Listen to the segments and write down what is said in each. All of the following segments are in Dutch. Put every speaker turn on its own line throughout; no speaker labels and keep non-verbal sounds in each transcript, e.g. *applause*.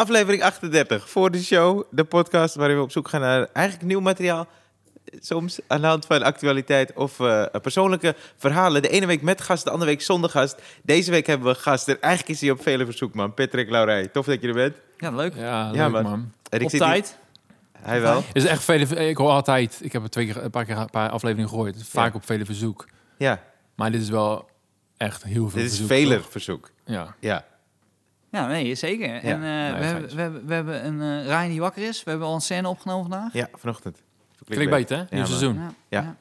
Aflevering 38 voor de show, de podcast waarin we op zoek gaan naar eigenlijk nieuw materiaal. Soms aan de hand van actualiteit of eh, persoonlijke verhalen. De ene week met gast, de andere week zonder gast. Deze week hebben we gast en eigenlijk is hij op vele verzoek, man. Patrick Laurij, tof dat je er bent.
Ja, leuk.
Ja, leuk,
Ja, man.
man.
En ik
Op
zit hier-
tijd.
Hij wel.
Is echt vele, ik hoor altijd, ik heb het twee keer, een paar keer een paar afleveringen gehoord. Vaak
Ja.
op vele verzoek.
Ja,
Maar dit is wel echt heel veel
dit is
verzoek, toch?
verzoek.
Ja.
Ja.
Ja, nee, zeker. En eh, we,
fijn
hebben, we, hebben, we hebben een eh Ryan die wakker is. We hebben al een scène opgenomen vandaag.
ja, vanochtend.
Klinkt beter, hè? Nieuw seizoen.
Ja.
Ja.
ja.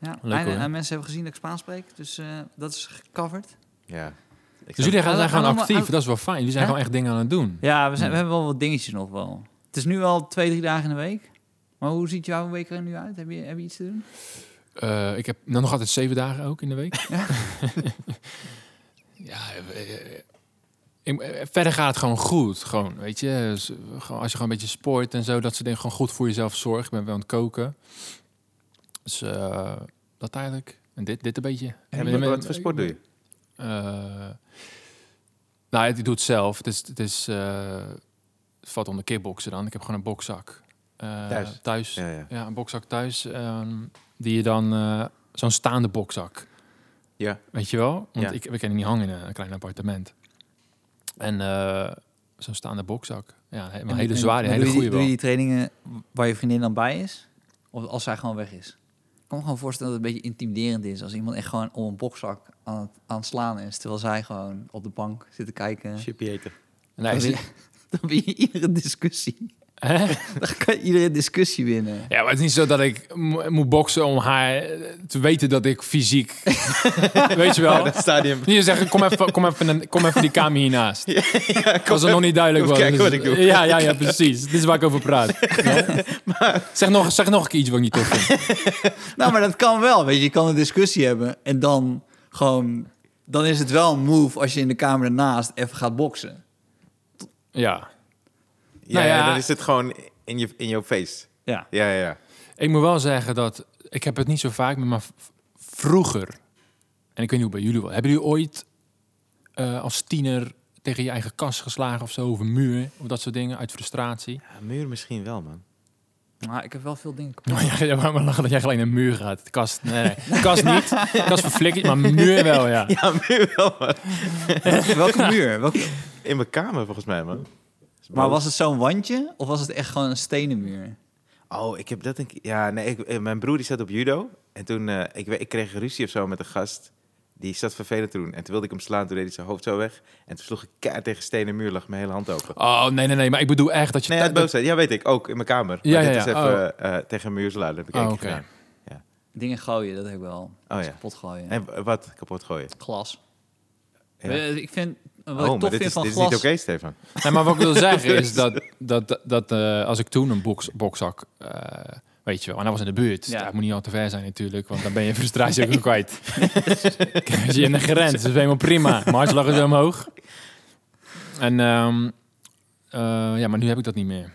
ja.
Leuk,
En,
hoor.
en mensen hebben gezien dat ik Spaans spreek. Dus eh, dat is gecoverd.
Ja. Ik
Dus jullie gaan, zijn gewoon actief, dat is wel fijn. Jullie zijn
Hè?
gewoon echt dingen aan het doen.
Ja, we, zijn, we hebben wel wat dingetjes nog wel. Het is nu al twee, drie dagen in de week. Maar hoe ziet jouw week er nu uit? Heb je, heb je iets te doen?
Eh, ik heb nou nog altijd zeven dagen ook in de week.
Ja. *laughs*
ja, eh, eh, ik- eh, verder gaat het gewoon goed. Gewoon, weet je, dus, eh, als je gewoon een beetje sport en zo, dat soort dingen, gewoon goed voor jezelf zorgt. Ik ben wel aan het koken. Dus eh, dat eigenlijk. En dit, dit een beetje.
En wat, wat voor sport doe je?
Eh, nou, ik doe het zelf. Het is, het is het valt onder kickboksen dan. Ik heb gewoon een bokzak.
Thuis?
Thuis.
Ja, ja.
Ja, een bokzak thuis. ehm, die je dan... Zo'n staande bokzak.
Ja.
Weet je wel? Want
Ja.
ik, we kunnen niet hangen in een klein appartement. En eh, zo'n staande bokzak. Ja,
En-
hele zware, hele
doe je-
goede
Doe
wel.
je die trainingen waar je vriendin dan bij is? Of als zij gewoon weg is? Ik kan me gewoon voorstellen dat het een beetje intimiderend is... als iemand echt gewoon om een bokzak aan het, aan het slaan is... terwijl zij gewoon op de bank zit te kijken.
Chippy eten.
Nee,
dan, win, *laughs* dan win je iedere discussie.
Hè? *laughs*
Dan kan je iedere discussie winnen.
Ja, maar het is niet zo dat ik mo- moet boksen om haar eh, te weten dat ik fysiek... *laughs* weet je wel?
dat stadium.
Niet zeggen, kom even, *laughs* kom even, kom even die kamer hiernaast. Als het nog niet duidelijk was.
kijken wat ik doe.
Ja, ja, ja, precies. Dit is waar ik over praat. Ja? Zeg, nog, zeg nog een keer iets wat ik niet tof vind.
Nou, maar dat kan wel. Weet je, je kan een discussie hebben en dan gewoon... Dan is het wel een move als je in de kamer ernaast even gaat boksen.
Ja.
Ja,
Nou
ja,
ja.
dan is het gewoon in je, in your face.
Ja.
Ja, ja, ja.
Ik moet wel zeggen dat... Ik heb het niet zo vaak, maar vroeger... En ik weet niet hoe bij jullie wel. Hebben jullie ooit eh, als tiener tegen je eigen kast geslagen of zo? Of een muur? Of dat soort dingen uit frustratie?
ja muur misschien wel, man.
Maar ik heb wel veel dingen kapot. *laughs*
Maar jij maar lachen dat jij gelijk naar een muur gaat. De kast, nee, nee. De kast niet. De kast verflikkerd, maar muur wel, ja. *laughs*
Ja, muur wel, man. *laughs*
Welke muur? Welke...
In mijn kamer, volgens mij, man.
Maar was het zo'n wandje of was het echt gewoon een stenen muur?
Oh, ik heb dat een keer... Ja, nee, ik, eh, mijn broer die zat op judo. En toen, eh, ik, ik kreeg ruzie of zo met een gast. Die zat vervelend te doen. En toen wilde ik hem slaan, toen deed hij zijn hoofd zo weg. En toen sloeg ik keihard tegen stenen muur, lag mijn hele hand open.
Oh, nee, nee, nee. Maar ik bedoel echt dat je...
Nee, uit
dat-
boosheid. Ja, weet ik. Ook in mijn kamer.
Ja,
maar
ja,
dit is
ja.
even eh, tegen een muur slaan. Dat heb ik
Oh,
gedaan.
Dingen gooien, dat heb ik wel.
Oh ja.
Kapot gooien.
En wat kapot gooien?
Glas.
Ja.
Eh, Ik vind, wat
oh,
ik tof
dit
vind
is,
van
dit is niet oké, Stefan.
Nee, maar wat ik wil zeggen *laughs* is dat, dat, dat, eh, als ik toen een box, bokzak, eh, weet je wel, en dat was in de buurt.
Ja.
Dat moet niet al te ver zijn natuurlijk, want dan ben je frustratie ook weer kwijt. *laughs* Als je in de grens, dat is helemaal prima. Maar hartje lag omhoog. En ehm, eh, ja, maar nu heb ik dat niet meer.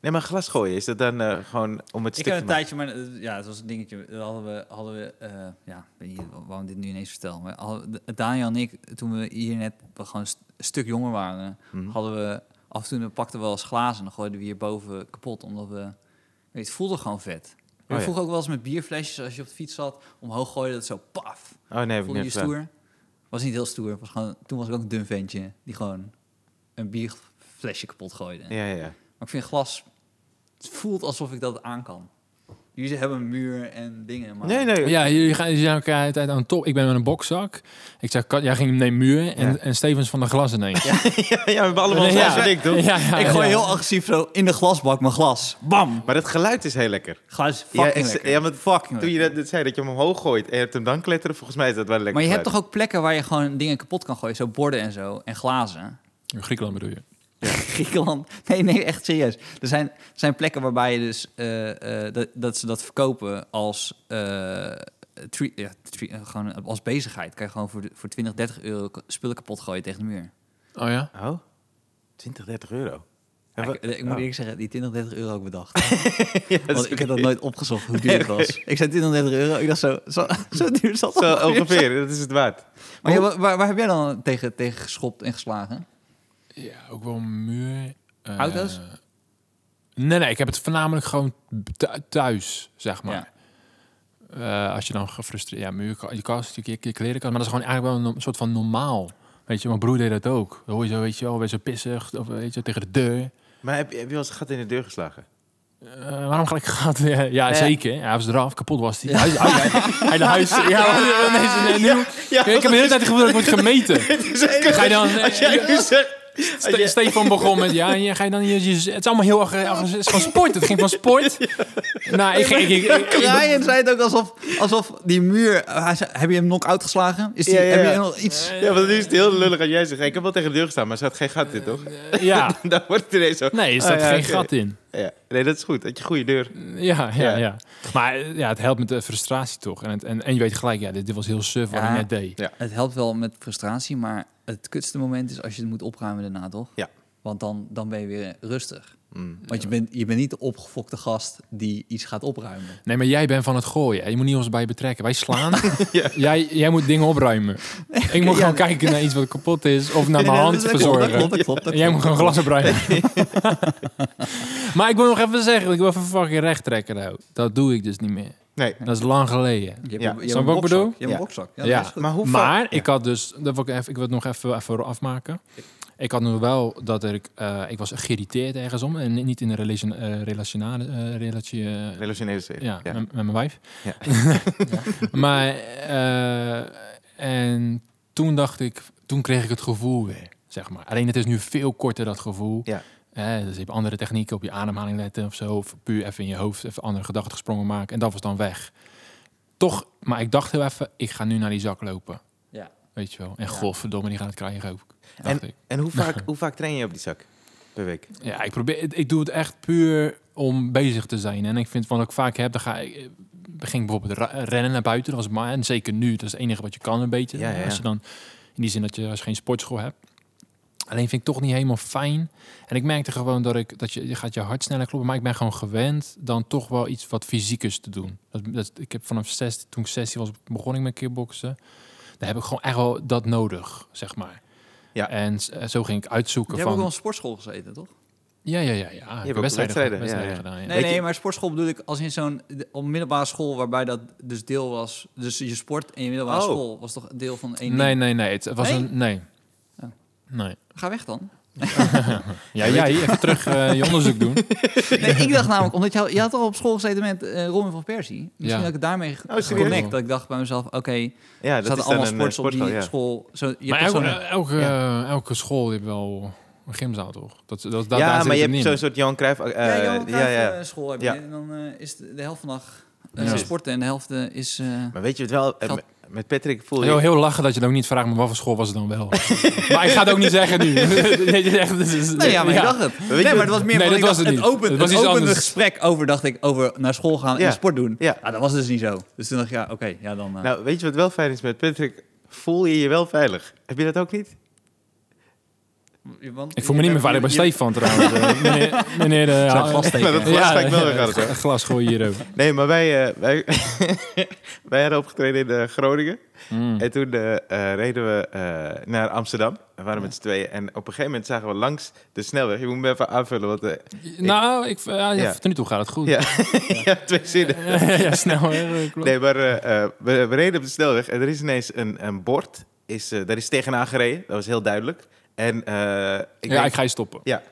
Nee, maar glas gooien, is dat dan eh, gewoon om het
Ik heb een tijdje, maar eh, ja, het was een dingetje. Dat hadden we, hadden we eh, ja, weet niet waarom dit nu ineens vertel. Maar hadden, de- Daniel en ik, toen we hier net we gewoon een st- een stuk jonger waren,
Mhm.
hadden we af en toe we pakten we wel eens glazen en dan gooiden we hier boven kapot, omdat we, weet je, het voelde gewoon vet.
Oh, ja.
vroeger ook wel eens met bierflesjes, als je op de fiets zat, omhoog gooide dat zo paf.
Oh nee,
Voelde je stoer? Was niet heel stoer. Was gewoon, toen was ik ook een dun ventje die gewoon een bierflesje kapot gooide.
Ja, ja, ja.
Maar ik vind glas, het voelt alsof ik dat aan kan. Jullie hebben een muur en dingen, maar...
Nee, nee.
Ja, jullie gaan jullie zijn elkaar altijd aan top. Ik ben met een bokzak. Ik zeg, Kat, jij ging neem muur en,
Ja.
en Stevens van de glas ineens. *laughs*
ja, ja, we hebben allemaal
ja,
toch?
Ja, ja,
ik gooi
ja.
heel agressief zo in de glasbak mijn glas. Bam!
Maar het geluid is heel lekker.
Glas is
Ja,
fucking
ik-
lekker.
ja, maar
fucking
Toen je dat, dat zei, dat je hem omhoog gooit en je hebt hem dan kletteren, volgens mij is dat wel lekker
Maar je hebt toch ook plekken waar je gewoon dingen kapot kan gooien? Zo borden en zo. En glazen.
In Griekenland bedoel je? *laughs*
Griekenland. Nee, nee, echt serieus. Er zijn, er zijn plekken waarbij je dus eh, eh, dat, dat ze dat verkopen als, eh, tre- ja, tre- eh, gewoon als bezigheid. Kan je gewoon voor, de- voor 20, 30 euro spullen kapot gooien tegen de muur.
Oh ja?
Oh, 20, 30 euro.
Ja, ik, ik moet
oh.
eerlijk zeggen, die 20, 30 euro ook bedacht. *laughs*
Ja,
Want ik heb dat nooit opgezocht hoe duur het was. Ik zei 20, 30 euro. Ik dacht zo, zo, *laughs* zo duur zal het
Zo
ongeveer
dat is het waard.
Maar ja, waar, waar heb jij dan tegen, tegen geschopt en geslagen?
Ja, ook wel een muur. Eh,
Auto's?
Nee, nee, ik heb het voornamelijk gewoon thu- thuis, zeg maar.
Ja.
Eh, als je dan gefrustreerd... Ja, muur, je kast, je, je klerenkast. Maar dat is gewoon eigenlijk wel een soort van normaal. Weet je, mijn broer deed dat ook. Dan hoor je zo, weet je wel, weer zo pissig. Of weet je, tegen de deur.
Maar heb, je- heb je wel eens een gat in de deur geslagen?
Eh, waarom gelijk gehad? *laughs* Ja, ja,
Ja.
zeker. Ja, hij was eraf, kapot was hij. Hij, hij, hij, hij naar huis. Ja, *laughs* nee, nee, nee, ik heb de hele tijd het gevoel dat ik word gemeten. *laughs* Ga je dan...
Als jij nu zegt...
Ste- Stefan begon met, ja, en je ga je dan je, je- het is allemaal heel erg, het is van sport, het ging van sport. *laughs* Nou, ik, ging- ik, ik, ik-
Ryan zei het ook alsof, alsof die muur... Hij zei, heb je hem knock-out geslagen? Is die,
Ja, ja,
Heb je nog iets...
Ja, want nu is het heel lullig als jij zegt... Ik heb wel tegen de deur gestaan, maar er zat geen gat in, toch?
ja, *laughs*
Dan wordt het ineens zo...
nee, er
Ah,
staat
ja,
geen gat in.
Ja. Nee, dat is goed. Dat je goede deur...
Ja, ja,
Ja.
ja. Maar eh, ja, het helpt met de frustratie toch. En, het, en, en je weet gelijk, ja, dit, dit was heel suf wat
Ja.
ik net deed.
Ja.
Het helpt wel met frustratie, maar het kutste moment is als je het moet opruimen daarna, toch?
Ja.
Want dan, dan ben je weer rustig.
Mm.
Want je bent, je bent niet de opgefokte gast die iets gaat opruimen.
Nee, maar jij bent van het gooien. hè. Je moet niet ons bij betrekken. Wij slaan. *laughs*
Ja.
jij, jij moet dingen opruimen. Ik moet
Ja.
gewoon kijken naar iets wat kapot is. Of naar *laughs* mijn
Ja,
hand
dat klopt,
verzorgen.
dat klopt, dat klopt, dat
jij moet gewoon glas opruimen. *laughs* maar ik wil nog even zeggen, ik wil even fucking recht trekken nou. Dat doe ik dus niet meer.
Nee.
Dat is lang geleden.
Je hebt,
Ja.
een- je rokzak. Je hebt
Ja.
een.
Maar hoe
Maar ik had dus, dat wil ik, even, ik wil het nog even, even afmaken. Ik had nog wel dat ik, eh, ik was geïrriteerd ergens om. En niet in een relation, eh, relationale eh, relatie.
Relationele zin.
ja,
ja.
Met, met mijn wijf. *laughs*
Ja.
maar, en toen dacht ik, toen kreeg ik het gevoel weer, zeg maar. Alleen het is nu veel korter, dat gevoel.
Ja.
Eh, dus je hebt andere technieken op je ademhaling letten of zo. Of puur even in je hoofd even andere gedachten gesprongen maken. En dat was dan weg. Toch, maar ik dacht heel even, ik ga nu naar die zak lopen. Weet je wel. En
Ja.
godverdomme, die gaat het krijgen ook. Ik.
En hoe *laughs* vaak, hoe vaak train je op die zak per week?
Ja, ik probeer. Ik doe het echt puur om bezig te zijn. En ik vind wat ik vaak heb, dan ga ik. ik ging bijvoorbeeld rennen naar buiten. Dat was maar en zeker nu. Dat is het enige wat je kan een beetje.
Ja, ja, ja.
Als je dan in die zin dat je als je geen sportschool hebt. Alleen vind ik toch niet helemaal fijn. En ik merkte gewoon dat ik dat je, je gaat je hart sneller kloppen, maar ik ben gewoon gewend dan toch wel iets wat fysiekers te doen. Dat, dat, ik heb vanaf 16, toen ik 16 was, begon ik met kickboksen. Daar heb ik gewoon echt wel dat nodig, zeg maar.
Ja.
En eh, zo ging ik uitzoeken
Je hebt ook
van.
wel een sportschool gezeten, toch?
Ja, ja, ja, ja. Ik heb
ook
wedstrijden,
wedstrijden,
wedstrijden
ja, ja.
gedaan. Ja.
Nee, nee,
je-
maar sportschool bedoel ik als in zo'n de- op middelbare school waarbij dat dus deel was. Dus je sport en je middelbare
Oh.
school was toch deel van één
Nee, nee, nee. Het was
Nee?
een. Nee.
Oh.
Nee.
Ga weg dan. *laughs*
Ja, jij even terug eh, je onderzoek doen. *laughs*
Nee, ik dacht namelijk, omdat je, had- je had al op school gezeten met eh Robin van Persie. Misschien
Ja.
dat ik het daarmee
Oh,
geconnect. Dat ik dacht bij mezelf, oké,
Ja,
er
dat
zaten
is
allemaal
dan een eh,
sports op die
ja.
school. Zo, je
maar elke,
zo'n-
elke, elke school heeft wel een gymzaal, toch? Dat, dat, dat,
ja, maar je hebt
niet
zo'n soort Johan Cruijff...
ja, Johan
ja, ja.
Cruijff, eh, school heb je.
Ja.
En dan is de, helft van de dag
Ja.
sporten en de helft is... eh,
Maar weet je het wel? Met- Patrick voel je...
Heel, heel lachen dat je dan ook niet vraagt, maar wat voor school was het dan wel? *laughs* maar ik ga het ook niet zeggen nu. *laughs* Nee, je zegt, dit is-
Nee, ja, maar ik dacht het. nee, maar het was meer
Nee,
van,
dat
ik
was
dacht,
het
open,
Het was iets
opende gesprek over, dacht ik, over naar school gaan
Ja.
en sport doen.
Ja.
Ah, dat was dus niet zo. Dus toen dacht ik, ja, oké, ja dan... eh,
Nou, weet je wat wel fijn is met Patrick? Voel je je wel veilig? Heb je dat ook niet?
Want-
Ik voel me niet meer veilig bij Stefan trouwens. Eh, *laughs* meneer, meneer de,
ik vaststeken?
Maar dat glas ga ik wel weer gaan,
het glas gooi hier ook.
Nee, maar wij, eh, wij, *laughs* wij hadden opgetreden in eh, Groningen.
Mm.
En toen eh, eh, reden we eh, naar Amsterdam. We waren met z'n tweeën. En op een gegeven moment zagen we langs de snelweg. Je moet me even aanvullen. Want, eh,
Nou, ik, ja,
Ja.
tot nu toe gaat het goed.
ja, *laughs* ja, twee zinnen.
ja, snel. hè, klopt.
Nee, maar eh, eh, we, we reden op de snelweg. En er is ineens een, een bord. Is, eh, daar is tegenaan gereden. Dat was heel duidelijk. En eh, ik
ja,
denk-
ik ga je stoppen.
Ja,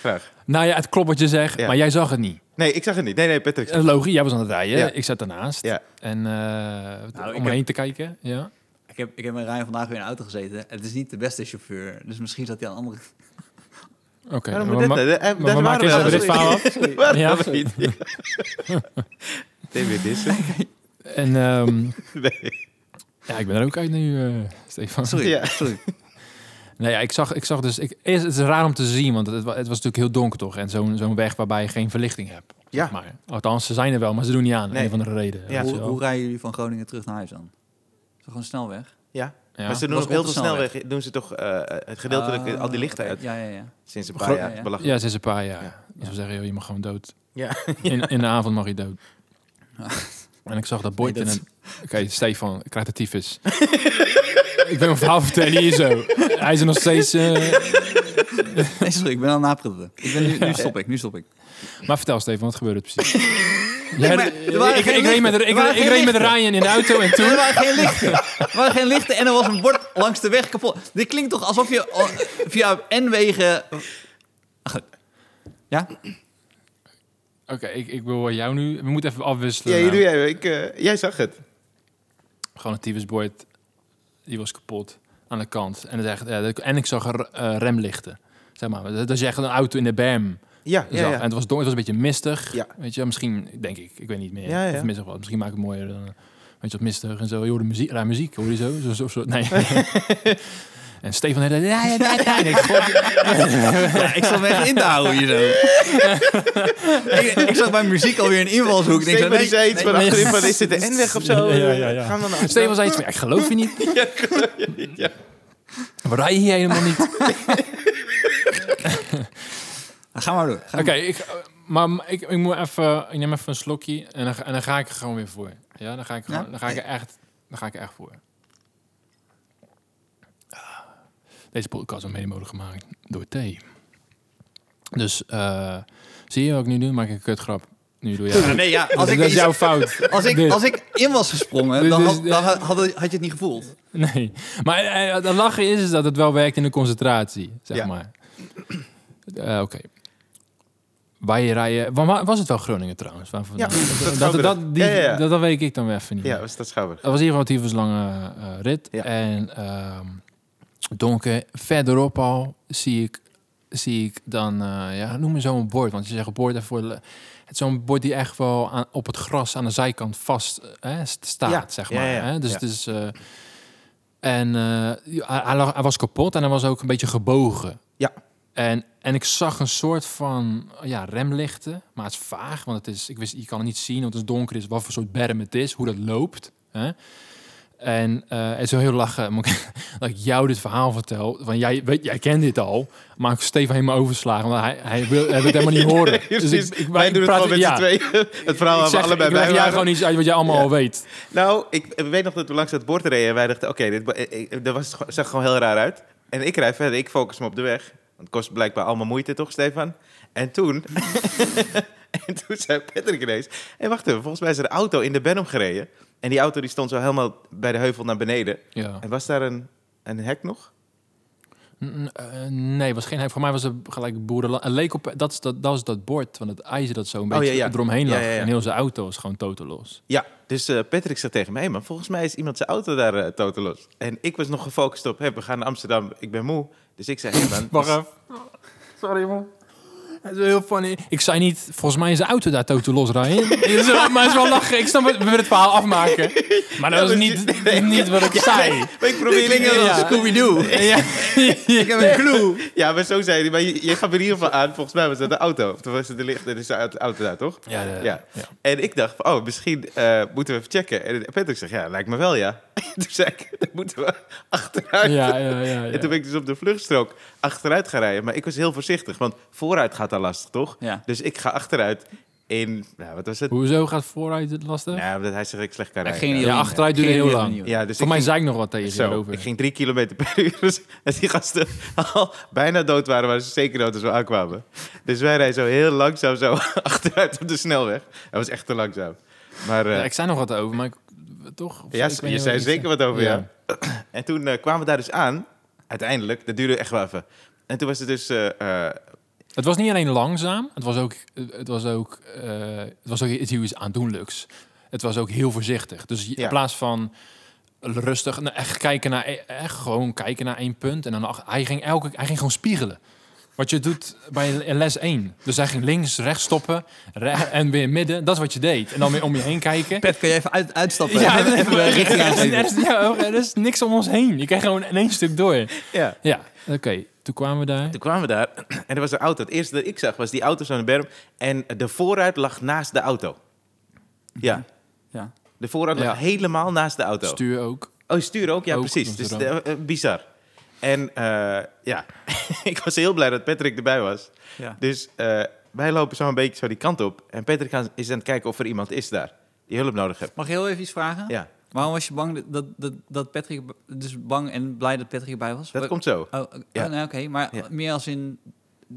vraag.
Nou ja, het klopt wat je zegt,
Ja.
maar jij zag het niet.
Nee, ik zag het niet. Nee, nee, Patrick.
Eh, Logisch, jij was aan het rijden.
Ja.
Ik zat daarnaast.
Ja.
En eh,
Nou,
om me
heb-
heen te kijken. Ja.
Ik heb, ik heb met Ryan vandaag weer in de auto gezeten. Het is niet de beste chauffeur. Dus misschien zat hij aan de andere...
Oké.
Waarom
maar
moet
ma-
dit? Eh,
maar
daar
we maken
we
dit verhaal af. *laughs* Ja. *laughs*
dissen.
En ehm, *laughs*
Nee.
ja, ik ben er ook uit nu, eh, Stefan.
Sorry,
Ja.
sorry.
Nee, ja, ik zag, ik zag dus... Ik, het is raar om te zien, want het, het was natuurlijk heel donker toch? En zo'n zo'n weg waarbij je geen verlichting hebt.
Ja.
zeg Maar, althans, ze zijn er wel, maar ze doen niet aan.
Nee.
Een van de reden.
Ja.
Hoe, rijden jullie van Groningen terug naar huis dan? Is dat gewoon snelweg?
Ja,
Ja.
maar ze doen op heel veel
snelweg.
snelweg doen ze toch eh, het gedeeltelijk
Ah,
al die lichten uit.
Ja, ja, ja.
Sinds een paar
ja,
jaar.
ja.
Belachelijk.
Ja, sinds een paar jaar.
Ja.
Dus we zeggen, joh, je mag gewoon dood.
Ja. *laughs*
In, in de avond mag je dood. En ik zag dat
Nee, dat-
in een... Oké, Stefan, ik krijg de tyfus. *laughs* ik ben mijn verhaal vertellen hier zo. Hij is er nog steeds... eh,
Nee, sorry, ik ben aan het napraten. Ik ben nu, nu stop ik, nu stop ik.
Maar vertel Steven, wat gebeurde er precies? *laughs*
Maar er waren
ik,
geen
ik, reed met,
lichten.
ik,
Er waren
ik
geen
reed met
lichten.
Ryan in de auto en
Er
toen...
waren geen lichten. Er waren geen lichten en er was een bord langs de weg kapot. Dit klinkt toch alsof je al- via N-wegen... Goed. Ja?
Oké, ik, ik wil jou nu... We moeten even afwisselen.
Ja,
nou.
doe jij. Ik, eh, jij zag het.
Gewoon een tyfusbord. Die was kapot aan de kant. En, het echt, ja, dat- en ik zag er eh, remlichten. Zeg maar, dat is echt een auto in de berm.
Ja, ja.
En het was, donker, het was een beetje mistig.
Ja.
Weet je, misschien, denk ik, ik weet niet meer.
Ja, ja.
Of mistig was. Misschien maak ik het mooier dan... Weet je, wat mistig en zo. Je hoorde muziek, raar muziek, hoor je zo? zo, zo, zo nee. *laughs* *laughs* en Stefan zei... Ja, ja, ja, *laughs* ja. Ik,
Ja, zat me echt in te houden hier zo. *laughs* ik, ik zag bij muziek alweer een invalshoek.
Die
nee,
zei iets
nee,
van
nee.
achterin van, is dit de N-weg of zo?
Ja, ja, ja.
Gaan we naar
Stefan zei iets van, ja, ik geloof je niet. *laughs*
Ja.
We rijden hier helemaal niet.
Ga maar door.
Oké,
maar.
ik, maar ik, ik moet even, ik neem even een slokje en dan, ga- en dan ga ik er gewoon weer voor. Ja, dan ga ik, gewoon,
Ja?
dan ga ik er echt, dan ga ik er echt voor. Ah, Deze podcast wordt mede mogelijk gemaakt door thee. Dus eh, zie je wat ik nu doe? Maak ik een kutgrap. Nu doe jij.
Nee, ja, als ik,
dat is
iets-
jouw fout.
als, ik,
Dit.
als ik in was gesprongen, dan, had, dan had, had, had je het niet gevoeld.
Nee, maar eh, het lachen is, is dat het wel werkt in de concentratie, zeg
Ja.
maar. Eh, Oké. Wij rijden... wa- wa- Was het wel Groningen trouwens?
Ja,
dat,
dat
dat,
Schouwburg.
dat, die-
Ja, ja, ja.
dat, dat weet ik dan weer even niet.
Ja, was dat Schouwburg.
Dat was in ieder geval een lange rit.
Ja.
En ehm, donker, verderop al zie ik, zie ik dan, eh, ja, noem me zo'n bord. Want je zegt bord ervoor. Het zo'n bord die echt wel aan, op het gras aan de zijkant vast eh, st- staat,
Ja,
zeg maar.
ja,
Hè? Dus het is... eh, en hij lag- hij was kapot en hij was ook een beetje gebogen.
Ja.
En, en ik zag een soort van ja, remlichten, maar het is vaag, want het is, ik wist, je kan het niet zien, want het is donker is, wat voor soort berm het is, hoe dat loopt. Hè? En eh, het is wel heel lachen *laughs* dat ik jou dit verhaal vertel. Van jij, weet, jij kent dit al, maar ik Steven helemaal overslagen, want hij, hij, wil, hij wil het helemaal niet *laughs* horen.
Nee,
dus
precies.
ik, ik,
Wij
ik
doen het
praat-
gewoon met
ja.
tweeën. *laughs* Het verhaal hebben we allebei
ik
bij waren.
gewoon iets uit wat jij allemaal
Ja.
al weet.
Nou, ik weet nog dat we langs het bord reden en wij dachten, oké, dit eh, eh, dat was, zag gewoon heel raar uit. En ik rijd verder, ik focus me op de weg. Want het kost blijkbaar allemaal moeite, toch, Stefan? En toen, en toen zei Patrick ineens, hé, wacht even, volgens mij is er een auto in de Benham gereden. En die auto die stond zo helemaal bij de heuvel naar beneden.
Ja.
En was daar een, een hek nog?
N- eh, nee, was geen hek. Voor mij was het gelijk boerenland. Het leek op, dat, is dat, dat was dat bord, van het ijzer dat zo een
Oh,
beetje
ja, ja.
eromheen lag.
Ja, ja, ja.
En heel zijn auto was gewoon totaal los.
Ja, dus eh, Patrick zegt tegen mij, maar volgens mij is iemand zijn auto daar eh totaal los. En ik was nog gefocust op, hé, we gaan naar Amsterdam, ik ben moe. Dus ik zei, hé man, *laughs*
Wacht even. Sorry, man. *laughs* Het is heel funny. Ik zei niet, volgens mij is de auto daar totaal los, Ryan. *laughs* Het is wel- maar het is wel lachen. Ik snap het, we willen het verhaal afmaken. Maar dat was niet, niet wat ik *laughs* zei.
maar ik probeer
Ja.
als Scooby-Doo.
Ja.
Ik heb een clue.
Ja, maar zo zei hij. Maar je, je gaf er in ieder geval aan, volgens mij was dat de auto. Of was het de licht, dat is de auto- daar, toch?
Ja, de-
Ja. En ik dacht, oh, misschien eh, moeten we even checken. En Patrick zegt, ja, lijkt me wel, ja. toen zei ik, dan moeten we achteruit.
Ja, ja, ja, ja.
En toen ben ik dus op de vluchtstrook achteruit gaan rijden. Maar ik was heel voorzichtig, want vooruit gaat al lastig, toch?
Ja.
Dus ik ga achteruit in, nou, wat was het?
Hoezo gaat vooruit het lastig?
Ja, omdat hij zegt dat ik slecht kan
Ja,
rijden.
Ja, achteruit duurde heel lang.
van
Ja, dus
Voor
ik
mij
ging-
zei ik nog wat tegen je
Zo,
erover.
ik ging drie kilometer per uur. *laughs* Dus als die gasten al bijna dood waren, waren ze zeker dood als we aankwamen. Dus wij rijden zo heel langzaam zo *laughs* achteruit op de snelweg. Dat was echt te langzaam. Maar eh,
Ja, ik zei nog wat over, maar ik, toch?
Ja,
ik
je zei zeker wat over, ja. *clears throat* En toen eh, kwamen we daar dus aan. Uiteindelijk, dat duurde echt wel even. En toen was het dus... eh, eh,
Het was niet alleen langzaam, het was ook, het was ook, eh, het was ook iets aandoenlijks. Het was ook heel voorzichtig. Dus
Ja.
in plaats van rustig, nou, echt kijken naar, e- echt gewoon kijken naar één punt en dan hij ging elke, hij ging gewoon spiegelen. Wat je doet bij les 1. Dus hij ging links, rechts stoppen re- en weer midden. Dat is wat je deed. En dan weer om je heen kijken.
Pet, kan je even uit, uitstappen?
Ja,
even, even
er,
richting
is,
aangeven.
er, is, ja, er is niks om ons heen. Je krijgt gewoon in één stuk door.
ja.
Ja, oké. Toen kwamen we daar.
Toen kwamen we daar *clears throat* en er was een auto. Het eerste dat ik zag was die auto zo in de berm. En de voorruit lag naast de auto. Ja,
Ja.
de voorruit lag
Ja.
helemaal naast de auto.
Stuur ook.
Oh, stuur ook? Ja,
Ook,
precies.
dat
Dus
is
eh, eh, bizar. En eh, ja, *laughs* ik was heel blij dat Patrick erbij was.
Ja.
Dus eh, wij lopen zo een beetje zo die kant op. En Patrick is aan het kijken of er iemand is daar die hulp nodig heeft.
Mag ik heel even iets vragen?
Ja.
Waarom was je bang dat, dat, dat Patrick... Dus bang en blij dat Patrick erbij was?
Dat komt zo.
Oh, oh,
Ja.
nee, oké. maar
Ja.
meer als in...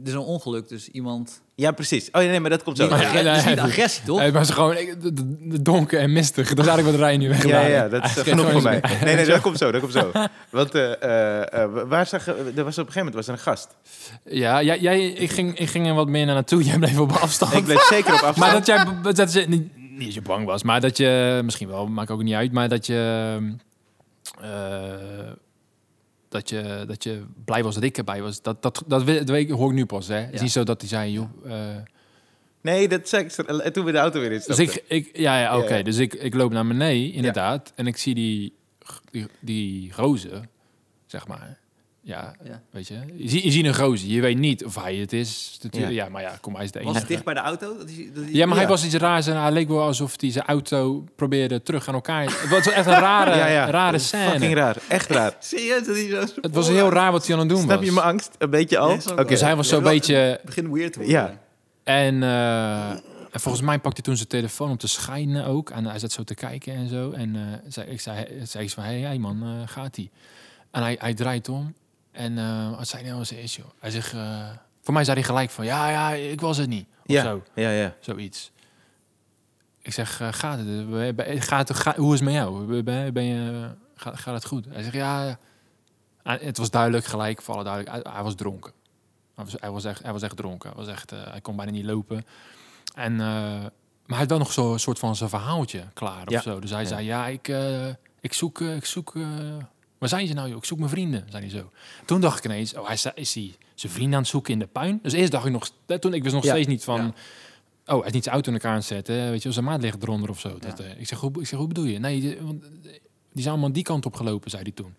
Er is een ongeluk, dus iemand...
Ja, precies. Oh ja, nee, maar dat komt zo.
Niet
Ja, ja,
dus niet agressie, toch?
Het was gewoon donker en mistig. Dat is eigenlijk wat Rijn nu weg
Ja, ja, dat is
Hij
genoeg voor mij. Nee, nee, dat komt zo, dat komt zo. *laughs* Want eh, eh, eh, waar zag, je- er was op een gegeven moment was er een gast.
Ja, jij, jij, ik, ging, ik ging er wat meer naar naartoe. Jij bleef op afstand.
Ik bleef zeker op *laughs* afstand.
Maar dat jij dat niet, niet dat je bang was, maar dat je misschien wel, maakt ook niet uit, maar dat je eh, dat je dat je blij was dat ik erbij was. Dat dat dat, dat weet ik, hoor ik nu pas. Hè. Het is niet zo dat hij zei, joh. eh,
Nee, dat zei ik toen we de auto weer
dus
instapten.
ik, ik ja, ja oké.
Ja, ja.
Dus ik, ik loop naar beneden inderdaad en ik zie die die, die gozer, zeg maar. Ja,
Ja.
weet je. Je, zie- je ziet een gozer, je weet niet of hij het is. natuurlijk.
Ja.
Ja, maar ja, kom, hij is de
Was
enige.
het dicht bij de auto? Dat hij, dat
Ja, maar hij was iets raars en hij leek wel alsof hij zijn auto probeerde terug aan elkaar. Het was echt een rare,
ja, ja.
rare
Fucking
scène.
raar, echt raar. *laughs*
Serieus? Dat hij zo...
Het was heel raar wat hij aan het doen
Snap
was.
je mijn angst? Een beetje al? Oké.
Dus hij was zo'n beetje...
Het begint weird te worden.
Ja.
En, eh, en volgens mij pakte hij toen zijn telefoon om te schijnen ook. En hij zat zo te kijken en zo. En eh, zei, ik zei, zei iets van, hé hey, hey man, eh, gaat hij? En hij, hij draait om. En eh, wat zei hij nou als eerst, joh? Hij zegt... eh, voor mij zei hij gelijk van, ja, ja, ik was het niet. Of
Ja,
zo.
ja, ja.
Zoiets. Ik zeg, eh, gaat het? Gaat, het- ga- hoe is het met jou? Ben, ben je, gaat, gaat het goed? Hij zegt, ja. En het was duidelijk, gelijk, voor alle duidelijk. Hij, hij was dronken. Hij was, hij, was echt, hij was echt dronken. Hij, was echt, hij kon bijna niet lopen. En, maar hij had wel nog zo'n soort van zijn verhaaltje klaar
Ja.
of zo. Dus hij
Ja.
zei, ja, ik, ik zoek... ik zoek waar zijn ze nou, joh? Ik zoek mijn vrienden, zei hij zo. Toen dacht ik ineens, oh, hij is, is hij zijn vrienden aan het zoeken in de puin? Dus eerst dacht ik nog... Toen, ik wist nog
Ja.
steeds niet van...
Ja.
Oh, hij is niet zijn auto in elkaar aan het zetten. Weet je, zijn maat ligt eronder of zo. Dat, eh, ik, zeg, hoe, ik zeg, hoe bedoel je? Nee, die, want, eh, die zijn allemaal die kant op gelopen, zei hij toen.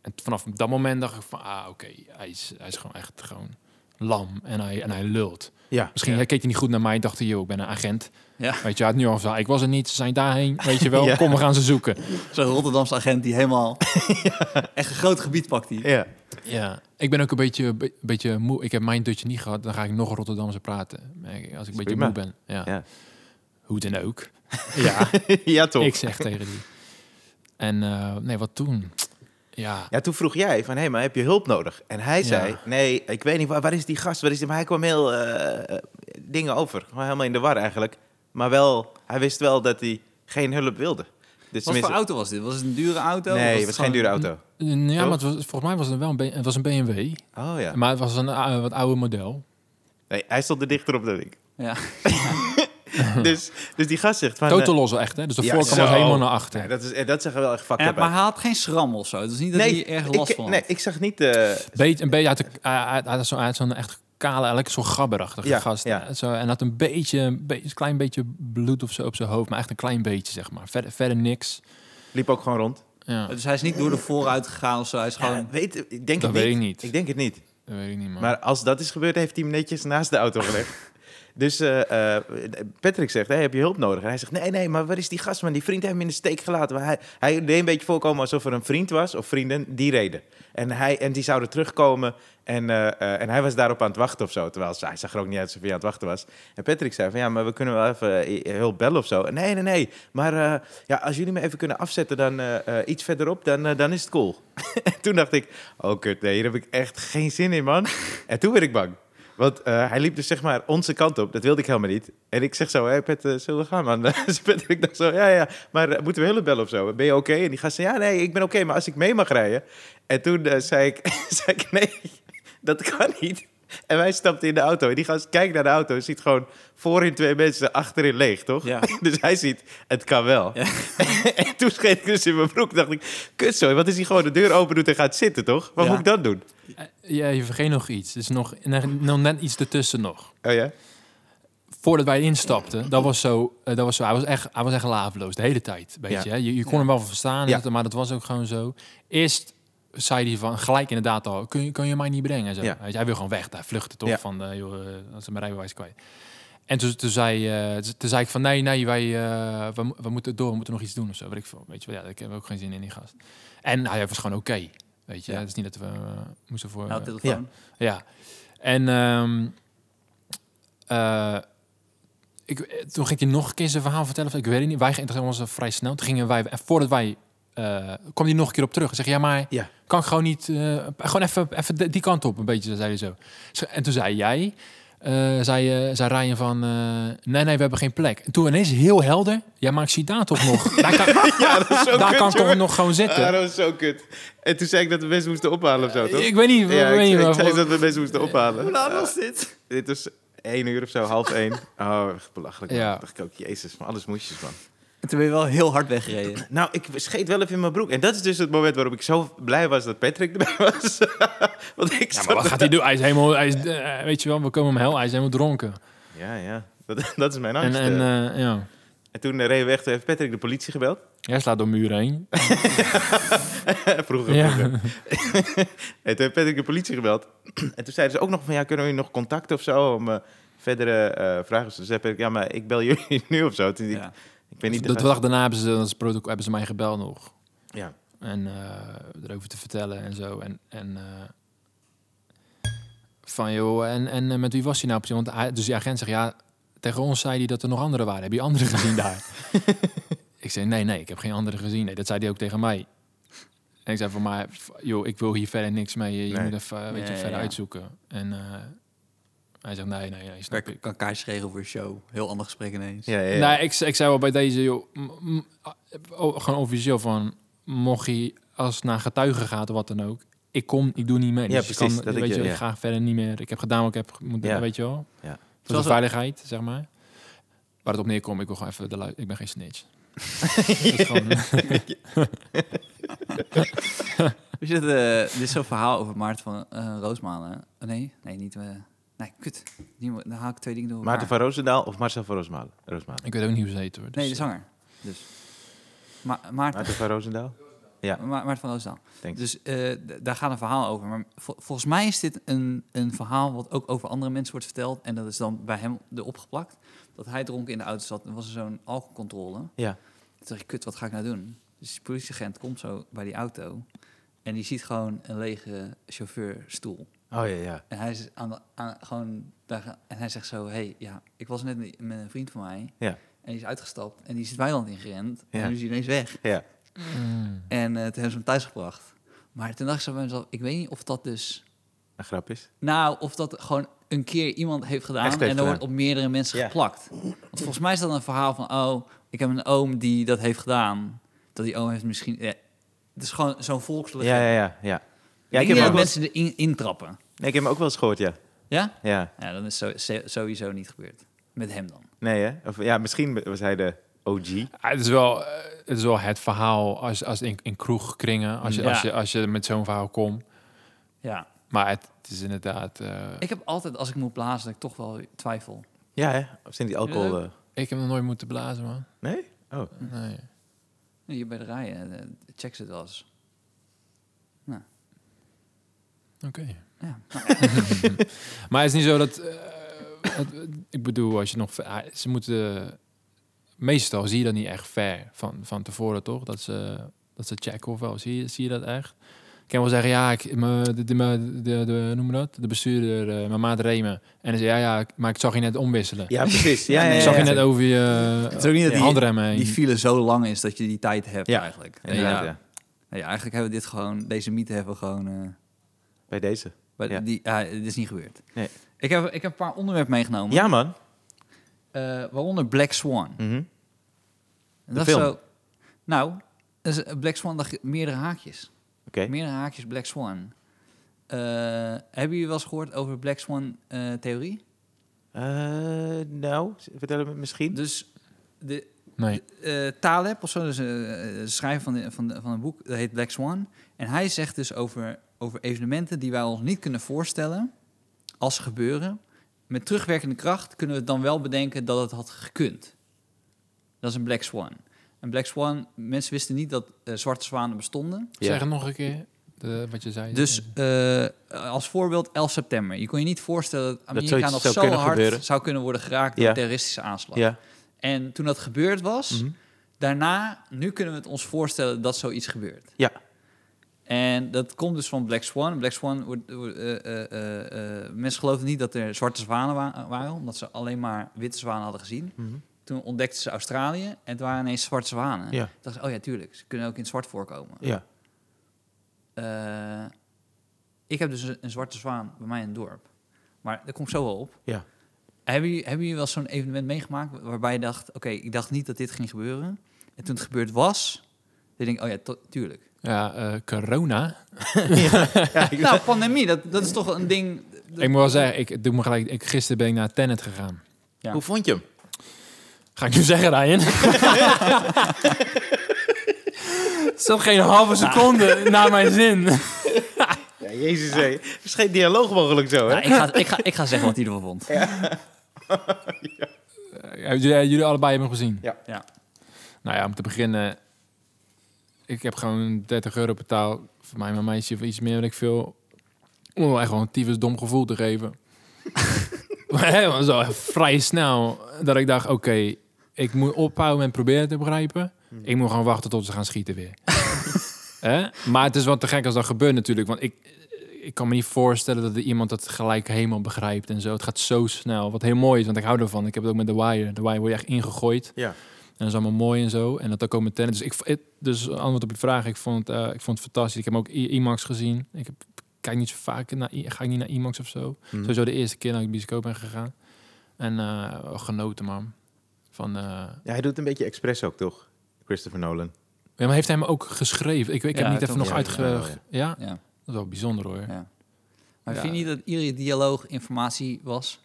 En vanaf dat moment dacht ik van, ah, oké, hij, is, hij is gewoon echt gewoon lam en hij, en hij lult.
Ja.
Misschien
Ja.
keek hij niet goed naar mij en dacht hij, joh, ik ben een agent.
Ja.
Weet je, had nu ik was er niet, ze zijn daarheen, weet je wel, *laughs*
Ja.
kom, we gaan ze zoeken.
Zo'n Rotterdamse agent die helemaal... *laughs* Echt een groot gebied pakt hij.
Ja.
Ja, ik ben ook een beetje, be- beetje moe. Ik heb mijn dutje niet gehad, dan ga ik nog Rotterdamse praten. Als ik een beetje moe ben. Ja.
Ja.
Hoe dan ook. *laughs* ja,
ja, toch?
ik zeg tegen die. En eh, nee, wat toen? Ja,
Ja, toen vroeg jij van, hé, maar heb je hulp nodig? En hij zei,
Ja.
nee, ik weet niet, waar, waar is die gast? Waar is die? Maar hij kwam heel eh, eh, dingen over. Gewoon helemaal in de war eigenlijk. Maar wel, hij wist wel dat hij geen hulp wilde. Dus
Wat voor auto was dit? Was het een dure auto?
Nee,
Was
het was geen dure auto.
ja maar het was, volgens mij was het wel een, B- het was een BMW.
Oh ja.
Maar het was een eh, wat oude model.
Nee, hij stond er dichter op dan ik.
Ja. *laughs*
dus, dus die gast zegt van...
Totaal
eh,
los echt, hè? Dus de
ja,
voorkant was helemaal naar achter.
nee, dat, is, eh, dat zeggen wel echt fucked
maar
uit.
hij had geen schram of zo. Het is niet dat hij erg last
ik,
van had.
nee, ik zag niet... eh,
Beetje, een beetje uit de, hij had zo'n echt kale, eigenlijk zo'n gabberachtige
Ja,
gast.
ja.
Zo, en had een beetje, een beetje, een klein beetje bloed of zo op zijn hoofd, maar echt een klein beetje, zeg maar. Verder, verder niks.
liep ook gewoon rond.
Ja,
Dus hij is niet door de vooruit gegaan of zo. Hij is gewoon...
Weet, ik denk
Dat
het
weet
niet.
ik niet.
Ik denk het niet.
dat weet ik niet, man.
Maar als dat is gebeurd, heeft hij hem netjes naast de auto gelegd. Dus eh, eh, Patrick zegt, hey, heb je hulp nodig? En hij zegt, nee, nee, maar waar is die gast, man? Die vriend heeft hem in de steek gelaten. Hij, hij deed een beetje voorkomen alsof er een vriend was, of vrienden, die reden. En, hij, en die zouden terugkomen en, eh, en hij was daarop aan het wachten of zo. Terwijl hij zag er ook niet uit alsof hij aan het wachten was. En Patrick zei van, ja, maar we kunnen wel even hulp bellen of zo. Nee, nee, nee. Maar ja, als jullie me even kunnen afzetten dan iets verderop, dan, dan is het cool. *laughs* en toen dacht ik, oh kut, nee, hier heb ik echt geen zin in, man. en toen werd ik bang. Want eh, hij liep dus zeg maar onze kant op. Dat wilde ik helemaal niet. En ik zeg zo, hé Pet, eh, zullen we gaan man? *laughs* dus Patrick dacht zo, ja ja, maar eh, moeten we hulp bellen of zo? Ben je oké? En die gast zei, ja nee, ik ben oké, maar als ik mee mag rijden. En toen zei, ik, *laughs* zei ik, nee, dat kan niet. En wij stapten in de auto. En die gast kijkt naar de auto en ziet gewoon voorin twee mensen, achterin leeg, toch?
Ja. *laughs*
Dus hij ziet, het kan wel.
Ja.
en toen scheet ik dus in mijn broek. dacht ik, kut zo, wat is hij gewoon de deur open doet en gaat zitten, toch? Wat
Ja.
moet ik dan doen?
Ja, je vergeet nog iets. Er is nog, nog net iets ertussen nog.
Oh ja?
Voordat wij instapten, dat was zo, eh, dat was zo hij, was echt, hij was echt laveloos de hele tijd. Weet
Ja.
je, hè? je, je kon hem wel verstaan,
Ja.
maar dat was ook gewoon zo. Eerst zei hij van gelijk inderdaad al, kun je, kun je mij niet brengen? En Zo.
Ja.
Hij wil gewoon weg, hij vluchtte toch
Ja.
van, eh joh, eh, als ze mijn rijbewijs kwijt. En toen, toen, zei, eh, toen zei ik van nee, nee, wij eh, we, mo- we moeten door, we moeten nog iets doen of zo. Weet ik, veel. weet je wel, ja, ik heb ook geen zin in die gast. En hij was gewoon oké, weet je.
Ja.
Het is niet dat we eh, moesten voor...
Nou,
eh,
telefoon.
ja. En ehm, eh, ik, toen ging hij nog een keer zijn verhaal vertellen. of Ik weet het niet. Wij gingen was vrij snel. Toen gingen wij, en voordat wij, eh kwam hij nog een keer op terug. En zeg ja, maar
Ja.
kan ik gewoon niet, eh, gewoon even, even de- die kant op, een beetje, zei hij zo. En toen zei jij, zei, eh, zei Ryan van, eh, nee, nee, we hebben geen plek. En toen ineens heel helder, ja, maar ik zie daar toch nog. *laughs* Daar kan, *laughs*
Ja, dat is zo
daar
kut,
kan ik toch nog gewoon zitten.
Ah, dat was zo kut. En toen zei ik dat we mensen moesten ophalen of zo, toch?
ik weet niet,
ja,
weet
ik,
niet
ik
maar-
zei dat we mensen moesten ophalen.
Hoe laat was dit?
Dit was één uur of zo, half één. *laughs* Oh, echt belachelijk.
Ja.
dacht ik ook, jezus, van alles moesjes, man.
En toen ben je wel heel hard weggereden. *clears throat*
Nou, ik scheet wel even in mijn broek. En dat is dus het moment waarop ik zo blij was dat Patrick erbij was. *laughs* Want ik
Ja, maar wat gaat hij doen? Hij is helemaal, hij is, eh, weet je wel, we komen hem hel, hij is helemaal dronken.
Ja, ja. Dat, *laughs* dat is mijn
En,
angst.
en
eh.
eh, ja,
En toen reden we weg, toen heeft Patrick de politie gebeld. *laughs*
hij slaat door muren heen.
vroeger,
Ja.
vroeger. en toen heeft Patrick de politie gebeld. *clears throat* en toen zeiden ze ook nog van, ja, kunnen we je nog contact of zo om verdere vragen? Dus zei Patrick, ja, maar ik bel jullie nu of zo. Toen ik. Ik weet niet...
de dag daarna hebben ze, is protocol, hebben ze mij gebeld nog.
Ja.
En eh, erover te vertellen en zo. En, en eh, van joh, en, en eh, met wie was hij nou precies? Want hij, dus die agent zegt ja, tegen ons zei hij dat er nog anderen waren. Heb je anderen *laughs* gezien daar? *laughs* ik zei nee, nee, ik heb geen anderen gezien. Nee, dat zei hij ook tegen mij. En ik zei van maar, joh, ik wil hier verder niks mee. Je
Nee.
moet even, eh, weet je,
ja,
verder
ja.
uitzoeken. En eh, hij zegt nee, nee, nee, snap
Ik kan kaartjes regelen voor een show. Heel ander gesprek ineens.
Ja, ja, ja.
Nee, ik, ik zei wel bij deze, joh, oh, gewoon officieel van, mocht hij als het naar getuigen gaat of wat dan ook, ik kom, ik doe niet mee.
Ja,
Dus ik
precies,
Kan,
dat ik
weet
je-
je,
ja.
ik ga verder niet meer. Ik heb gedaan wat ik heb moeten,
Ja.
weet je wel.
Ja.
Voor
Zoals-
de veiligheid, zeg maar. Waar het op neerkomt, ik wil gewoon even de lui- Ik ben geen snitch. *laughs* Gewoon,
Weet je, dat, eh, dit is zo'n verhaal over Maarten van eh Roosmalen. Oh, nee, nee, niet... eh nee, kut. Die Dan haal ik twee dingen door elkaar.
Maarten van Roosendaal of Marcel van Roosmalen? Roosmalen.
ik weet ook niet hoe ze heet hoor. Dus,
Nee, de zanger. Dus. Ma Maarten,
Maarten van Roosendaal? Ja,
Ma Maarten van
thanks.
Dus eh, daar gaat een verhaal over. Maar vol- volgens mij is dit een, een verhaal wat ook over andere mensen wordt verteld. En dat is dan bij hem erop geplakt. Dat hij dronken in de auto zat en was er zo'n alcoholcontrole.
Ja.
Toen dacht ik, kut, wat ga ik nou doen? Dus die politieagent komt zo bij die auto. En die ziet gewoon een lege chauffeurstoel.
Oh ja, ja.
En hij is aan de, aan, gewoon daar, en hij zegt zo, hey, ja, ik was net met een vriend van mij.
Ja.
En die is uitgestapt en die is het weiland ingerend.
Ja.
En nu is hij ineens weg.
Ja.
Mm.
En eh, toen hebben ze hem thuisgebracht. Maar toen dacht ik zo bij mezelf, ik weet niet of dat dus...
Een grap is.
Nou, of dat gewoon een keer iemand heeft gedaan en dan wordt op meerdere mensen
Ja.
geplakt. Want volgens mij is dat een verhaal van, oh, ik heb een oom die dat heeft gedaan. Dat die oom heeft misschien... Ja, het is gewoon zo'n volkslegende.
Ja, ja, ja. ja.
Ja,
ik
ik
heb, wel
mensen erin intrappen.
nee, ik heb hem ook wel eens gehoord, ja.
Ja?
Ja.
Ja, dan is zo, sowieso niet gebeurd. Met hem dan.
Nee, hè? Of, ja, misschien was hij de OG.
Ah, het, is wel, eh, het is wel het verhaal als, als in, in kroegkringen, als je,
Ja.
als, je, als je met zo'n verhaal komt.
Ja.
Maar het, het is inderdaad... eh,
Ik heb altijd, als ik moet blazen, dat ik toch wel twijfel.
Ja, hè? Of zijn die alcohol... Eh,
ik heb nog nooit moeten blazen, man.
Nee? Oh.
Nee.
Hier bij de rijen, check ze het wel eens.
Oké.
Ja. *laughs*
Maar het is niet zo dat... eh, het- ik bedoel, als je nog... ah, Ze moeten... Meestal zie je dat niet echt ver van, van tevoren, toch? Dat ze, dat ze checken of wel. Zie je, zie je dat echt? Ik kan wel zeggen, ja, ik, me, de, de, de, de, de- noem maar dat? De bestuurder, eh, mijn maat Remen. En dan zei ja, ja, maar ik zag je net omwisselen.
Ja, precies. Ja, *laughs* ja,
nee,
ja,
ik zag je
ja.
net over je
Het is ook niet dat die,
handremmen heen.
die file zo lang is dat je die tijd hebt
Ja,
eigenlijk. Ja.
ja.
Eigenlijk hebben we dit gewoon, deze mythe hebben we gewoon... eh,
Bij deze.
bij
Ja.
die, ah, dit is niet gebeurd.
Nee.
Ik, heb, ik heb een paar onderwerpen meegenomen.
Ja, man.
Eh, waaronder Black Swan.
Mhm.
En
De
dat is
film?
Zo, nou, dat is, Black Swan, dacht meerdere haakjes.
Oké.
Meerdere haakjes Black Swan. Eh, hebben jullie wel eens gehoord over Black Swan eh, theorie?
Eh, nou, vertel me misschien.
Dus de,
Nee.
eh Taleb, of zo, dus, eh, de schrijver van, de, van, de, van een boek, dat heet Black Swan. En hij zegt dus over, over evenementen die wij ons niet kunnen voorstellen als ze gebeuren. Met terugwerkende kracht kunnen we dan wel bedenken dat het had gekund. Dat is een Black Swan. Een Black Swan, mensen wisten niet dat eh, zwarte zwanen bestonden.
Ja.
Zeg het nog een keer, de, wat je zei.
Dus eh, als voorbeeld 11 september. Je kon je niet voorstellen dat Amerika nog
zou
zo
kunnen
hard
gebeuren.
zou kunnen worden geraakt door
Ja.
een terroristische aanslag.
Ja.
En toen dat gebeurd was,
Mhm.
daarna, nu kunnen we het ons voorstellen dat zoiets gebeurt.
Ja.
En dat komt dus van Black Swan. Black Swan, wordt, eh, eh, mensen geloofden niet dat er zwarte zwanen wa- waren, omdat ze alleen maar witte zwanen hadden gezien.
Mhm.
Toen ontdekten ze Australië en het waren ineens zwarte zwanen.
Ja.
Ze, oh ja, tuurlijk, ze kunnen ook in het zwart voorkomen.
Ja.
Ik heb dus een, een zwarte zwaan bij mij in het dorp. Maar daar kom ik zo wel op.
Ja.
Hebben jullie, hebben jullie wel zo'n evenement meegemaakt waarbij je dacht, oké, ik dacht niet dat dit ging gebeuren. En toen het gebeurd was, dan denk ik, oh ja, tuurlijk.
Ja, eh, corona. *laughs*
nou, pandemie, dat, dat is toch een ding.
Ik moet wel zeggen, ik doe me gelijk. Ik, gisteren ben ik naar Tenet gegaan.
Ja.
Hoe vond je hem?
Ga ik nu zeggen, Ryan? *laughs* Zo geen halve seconde na mijn zin.
Ja, jezus, hé. Er is geen dialoog mogelijk zo, hè?
Nou, ik, ga, ik, ga, ik ga zeggen wat hij ervan vond.
Ja, jullie, jullie allebei hebben hem gezien.
Ja.
Ja.
Nou ja, om te beginnen. Ik heb gewoon 30 euro betaald. Voor mij mijn meisje of iets meer, weet ik veel. Om echt gewoon een tyfus dom gevoel te geven. *laughs* maar helemaal zo vrij snel. Dat ik dacht, oké, ik moet ophouden en proberen te begrijpen. Ik moet gewoon wachten tot ze gaan schieten weer. *laughs* Hè? Maar het is wel te gek als dat gebeurt natuurlijk. Want ik, ik kan me niet voorstellen dat er iemand dat gelijk helemaal begrijpt en zo. Het gaat zo snel. Wat heel mooi is, want ik hou ervan. Ik heb het ook met The Wire. The Wire word je echt ingegooid.
Ja.
En dat is allemaal mooi en zo. En dat ook met tennis. Dus, ik, het- dus antwoord op je vraag. Ik vond, het, eh, ik vond het fantastisch. Ik heb ook IMAX gezien. Ik heb, kijk niet zo vaak naar ga ik niet naar IMAX of zo.
Mhm.
Sowieso de eerste keer dat ik de bioscoop ben gegaan. En eh, genoten, man. Van, eh,
Ja, hij doet een beetje expres ook, toch? Christopher Nolan.
ja, maar heeft hij hem ook geschreven? Ik, ik
Ja,
heb niet even nog uitge...
ja,
Ja,
ja.
Ja.
Dat is wel bijzonder hoor.
Ja. Maar
Ja.
vind je niet dat iedere dialoog informatie was?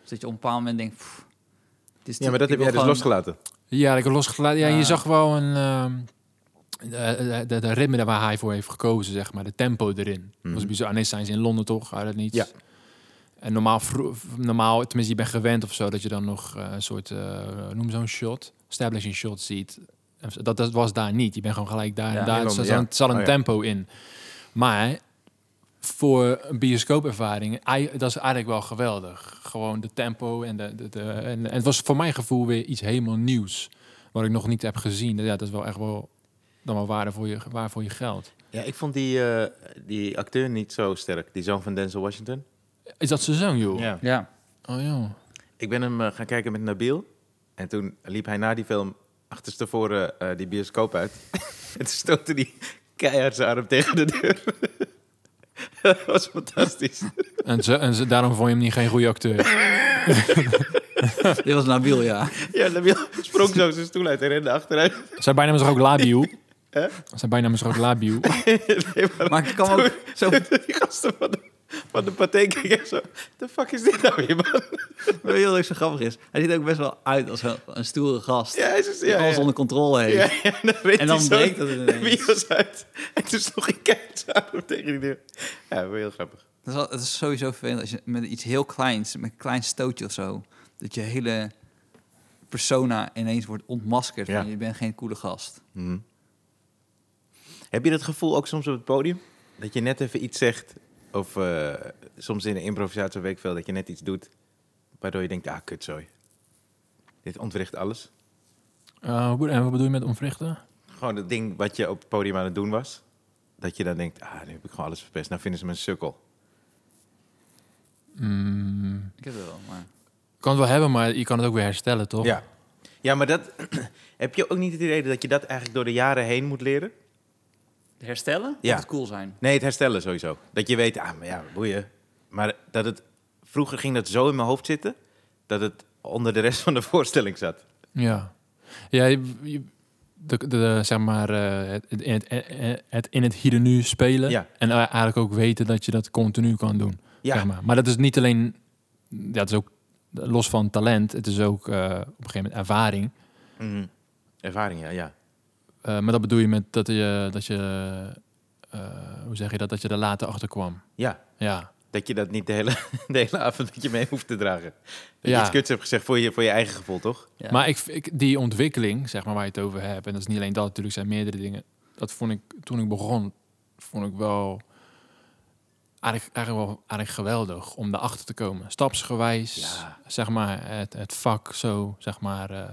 Dus dat je op een bepaald moment denkt... pff, het is
Ja, maar dat heb jij dus losgelaten.
Ja, ik losgelaten. Ja, je zag wel een... ehm, de, de, de ritme waar hij voor heeft gekozen, zeg maar. De tempo erin.
Mhm.
was bizar. Zijn ze in Londen toch? Uit het niets.
Ja.
En normaal, normaal, tenminste, je bent gewend of zo, dat je dan nog eh, een soort, eh, noem zo'n shot, establishing shot ziet. Dat, dat was daar niet. Je bent gewoon gelijk daar
Ja,
en daar. Er zat,
ja.
een- zat een
Oh,
tempo in. Maar voor een bioscoopervaring, dat is eigenlijk wel geweldig. Gewoon de tempo en, de, de, de, en, en het was voor mijn gevoel weer iets helemaal nieuws. Wat ik nog niet heb gezien. Ja, dat is wel echt wel dan wel waarde voor je, waar voor je geld.
Ja, ik vond die, eh, die acteur niet zo sterk. Die zoon van Denzel Washington.
Is dat zijn zoon, joh?
Ja.
Ja.
Oh, joh.
Ik ben hem eh, gaan kijken met Nabil. En toen liep hij na die film achterstevoren eh die bioscoop uit. *laughs* en toen stootte hij keihard zijn arm tegen de deur. *laughs* dat was fantastisch.
En, ze, en ze, daarom vond je hem niet geen goede acteur.
Dit was Nabil, ja.
Ja, Nabil sprong zo zijn stoel uit en rende achteruit.
Zijn bijnaam is ook Labiu?
Hè?
Zijn bijnaam is ook Labiu? *laughs*
nee, maar
Maar ik kan ook zo... *laughs*
die gasten van de, van de paté keken zo... The fuck is dit nou weer, man?
Wat heel leuk zo grappig is. Hij ziet ook best wel uit als een, een stoere gast.
Ja, hij is...
die
Ja,
alles
ja.
onder controle heeft.
Ja, ja, en dan, reed
En dan breekt het
de
ineens.
bios uit. En toen sloeg ik keihard arm tegen die deur. Ja, heel grappig.
Dat is, wel- het is sowieso vervelend als je met iets heel kleins, met een klein stootje of zo, dat je hele persona ineens wordt ontmaskerd.
Ja.
Van, je bent geen coole gast.
Mhm. Heb je dat gevoel ook soms op het podium? Dat je net even iets zegt, of eh, soms in een improvisatie weet ik veel, dat je net iets doet, waardoor je denkt, ah, kutzooi. Dit ontwricht alles.
Eh, hoe- en wat bedoel je met onwrichten?
Gewoon het ding wat je op het podium aan het doen was. Dat je dan denkt, ah, nu heb ik gewoon alles verpest. Nou vinden ze me een sukkel.
Mm,
Ik heb het wel, maar...
ik kan het wel hebben, maar je kan het ook weer herstellen, toch?
Ja. Ja, maar dat... *clears throat* heb je ook niet het idee dat je dat eigenlijk door de jaren heen moet leren?
Herstellen?
Ja.
Het cool zijn.
Nee, het herstellen sowieso. Dat je weet, ah, maar ja, boeien. Maar dat het... Vroeger ging dat zo in mijn hoofd zitten, dat het onder de rest van de voorstelling zat.
Ja, ja je- je- de, de, de- zeg maar, eh, het, in het, eh, het in het hier en nu spelen.
Ja.
En eh, eigenlijk ook weten dat je dat continu kan doen.
Ja,
Zeg maar. maar dat is niet alleen, ja, het is ook los van talent, het is ook eh, op een gegeven moment ervaring.
Mhm. ervaring, ja, ja.
Eh, maar dat bedoel je met dat je, dat je eh, hoe zeg je dat, dat je er later achter kwam.
Ja,
Ja,
dat je dat niet de hele, *laughs* de hele avond dat je mee hoeft te dragen. Dat je
Ja.
iets kuts hebt gezegd voor je, voor je eigen gevoel, toch?
Ja.
maar ik, ik, die ontwikkeling, zeg maar, waar je het over hebt, en dat is niet alleen dat, natuurlijk zijn meerdere dingen. Dat vond ik, toen ik begon, vond ik wel eigenlijk, eigenlijk wel eigenlijk geweldig om daarachter te komen. Stapsgewijs,
Ja.
zeg maar, het, het vak zo, zeg maar, eh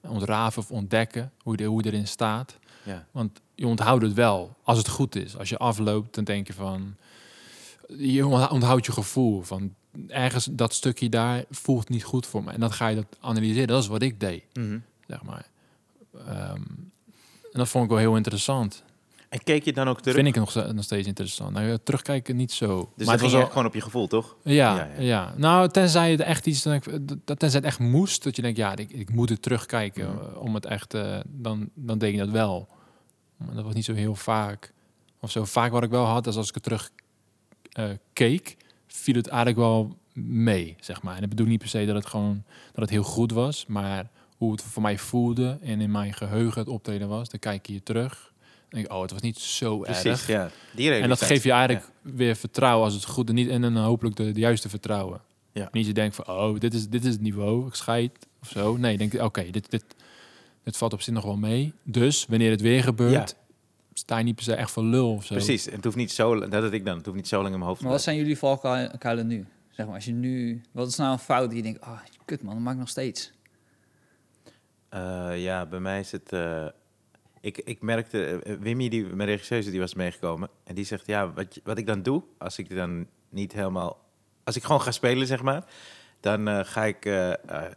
ontraven of ontdekken, hoe, de, hoe erin staat.
Ja.
Want je onthoudt het wel, als het goed is. Als je afloopt, dan denk je van... Je onthoudt je gevoel van... Ergens dat stukje daar voelt niet goed voor me. En dan ga je dat analyseren. Dat is wat ik deed,
Mhm.
zeg maar. Ehm, en dat vond ik wel heel interessant.
En keek je dan ook terug?
Vind ik nog, nog steeds interessant. Nou, terugkijken niet zo.
dus
maar het was wel...
gewoon op je gevoel, toch?
Ja,
Ja,
ja,
ja.
Nou, tenzij het echt iets, ik, tenzij het echt moest, dat je denkt, ja, ik, ik moet het terugkijken
Mhm.
eh, om het echt, eh, dan, dan deed ik dat wel. Maar dat was niet zo heel vaak. Of zo vaak wat ik wel had, is als ik het terug eh, keek, viel het eigenlijk wel mee, zeg maar. En dat bedoel ik niet per se dat het gewoon, dat het heel goed was, maar hoe het voor mij voelde en in mijn geheugen het optreden was, dan kijk je terug. Denk ik, oh, het was niet zo
Precies,
erg.
ja. Die
En dat geeft je eigenlijk weer vertrouwen als het goed en niet en dan hopelijk de, de juiste vertrouwen.
Ja.
Niet je denkt van oh dit is dit is het niveau, ik scheid of zo. Nee, je denkt oké dit dit dit valt op zich nog wel mee. Dus wanneer het weer gebeurt, sta je niet per se echt voor lul of zo.
Precies, en het hoeft niet zo, dat had ik dan, het hoeft niet zo lang in mijn hoofd
Maar wat zijn jullie valkuilen nu? Zeg maar, als je nu... Wat is nou een fout die je denkt... Ah, kut man, dat maak ik nog steeds.
Eh, ja, bij mij is het. eh, ik, ik merkte, eh, Wimmy, die, mijn regisseuse, die was meegekomen. En die zegt: Ja, wat, wat ik dan doe, als ik dan niet helemaal. Als ik gewoon ga spelen, zeg maar. Dan eh, ga ik eh, eh,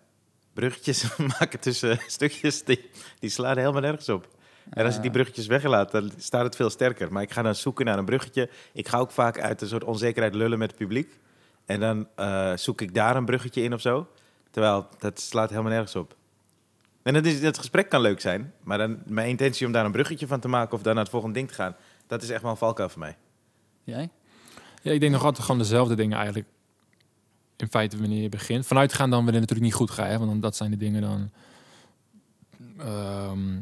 bruggetjes *laughs* maken tussen *laughs* stukjes. Die, die slaan helemaal nergens op. En als ik die
Ah.
bruggetjes weglaat, dan staat het veel sterker. Maar ik ga dan zoeken naar een bruggetje. Ik ga ook vaak uit een soort onzekerheid lullen met het publiek. En dan eh, zoek ik daar een bruggetje in of zo. Terwijl dat slaat helemaal nergens op. En het, is, het gesprek kan leuk zijn, maar dan, mijn intentie om daar een bruggetje van te maken of dan naar het volgende ding te gaan, dat is echt wel een valkuil voor mij.
Jij?
Ja, ik denk nog altijd gewoon dezelfde dingen eigenlijk. In feite wanneer je begint. Vanuit gaan dan wanneer het natuurlijk niet goed gaat. Hè? Want dan, dat zijn de dingen dan... ehm,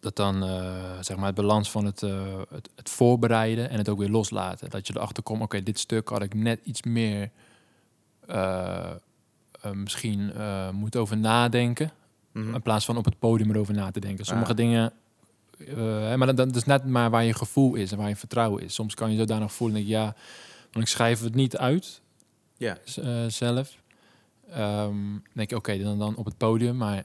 dat dan, eh, zeg maar, het balans van het, eh, het, het voorbereiden en het ook weer loslaten. Dat je erachter komt, oké, dit stuk had ik net iets meer eh, misschien eh moeten over nadenken.
Mhm.
In plaats van op het podium erover na te denken. Sommige
Ah.
dingen... eh, maar dat, dat is net maar waar je gevoel is en waar je vertrouwen is. Soms kan je zo daar nog voelen. Denk ik, ja, want ik schrijf het niet uit
Ja.
eh, zelf. Dan denk je, oké, dan, dan op het podium. Maar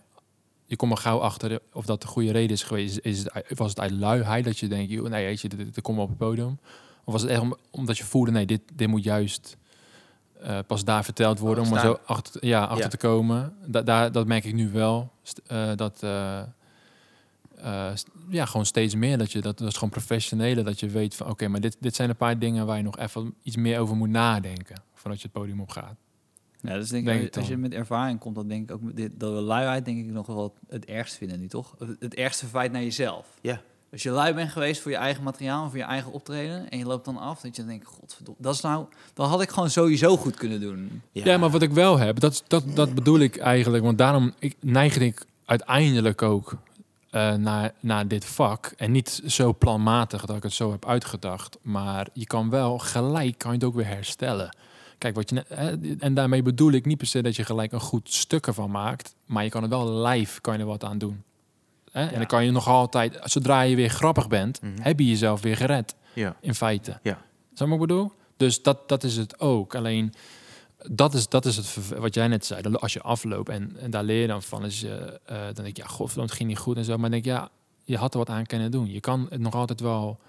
je komt er gauw achter of dat de goede reden is geweest. Is het, was het uit luiheid dat je denkt, joh, nee, weet je, dit, dit komt op het podium. Of was het echt om- omdat je voelde, nee, dit, dit moet juist eh, pas daar verteld worden.
Oh,
om er zo achter, ja, achter
Ja.
te komen. Da, daar, dat merk ik nu wel. St- eh, dat... eh, eh, ja, gewoon steeds meer. Dat je dat, dat is gewoon professionele. Dat je weet van oké, maar dit, dit zijn een paar dingen waar je nog even iets meer over moet nadenken. Voordat je het podium op gaat.
Ja, dus denk,
Denk
ik, als je met ervaring komt, dan denk ik ook met dit, dat we luiheid denk ik nog wel het ergst vinden nu, toch? Het, het ergste feit naar jezelf.
Ja.
Als je lui bent geweest voor je eigen materiaal, voor je eigen optreden, en je loopt dan af, dat je dan denkt, godverdomme, dat is nou, dat had ik gewoon sowieso goed kunnen doen.
Ja. maar wat ik wel heb, dat, dat, dat bedoel ik eigenlijk. Want daarom ik, neigde ik uiteindelijk ook eh, naar, naar dit vak. En niet zo planmatig dat ik het zo heb uitgedacht. Maar je kan wel gelijk, kan je het ook weer herstellen. Kijk, wat je hè, en daarmee bedoel ik niet per se dat je gelijk een goed stuk ervan maakt. Maar je kan er wel live kan je er wat aan doen. Hè? En dan kan je nog altijd, zodra je weer grappig bent,
Mhm.
heb je jezelf weer gered.
Ja.
In feite.
Ja.
Zo wat ik bedoel? Dus dat, dat is het ook. Alleen, dat is, dat is het wat jij net zei. Als je afloopt en, en daar leer je dan van, is, je, eh, dan denk je, ja, god, het ging niet goed en zo. Maar dan denk ik, ja, je had er wat aan kunnen doen. Je kan het nog altijd wel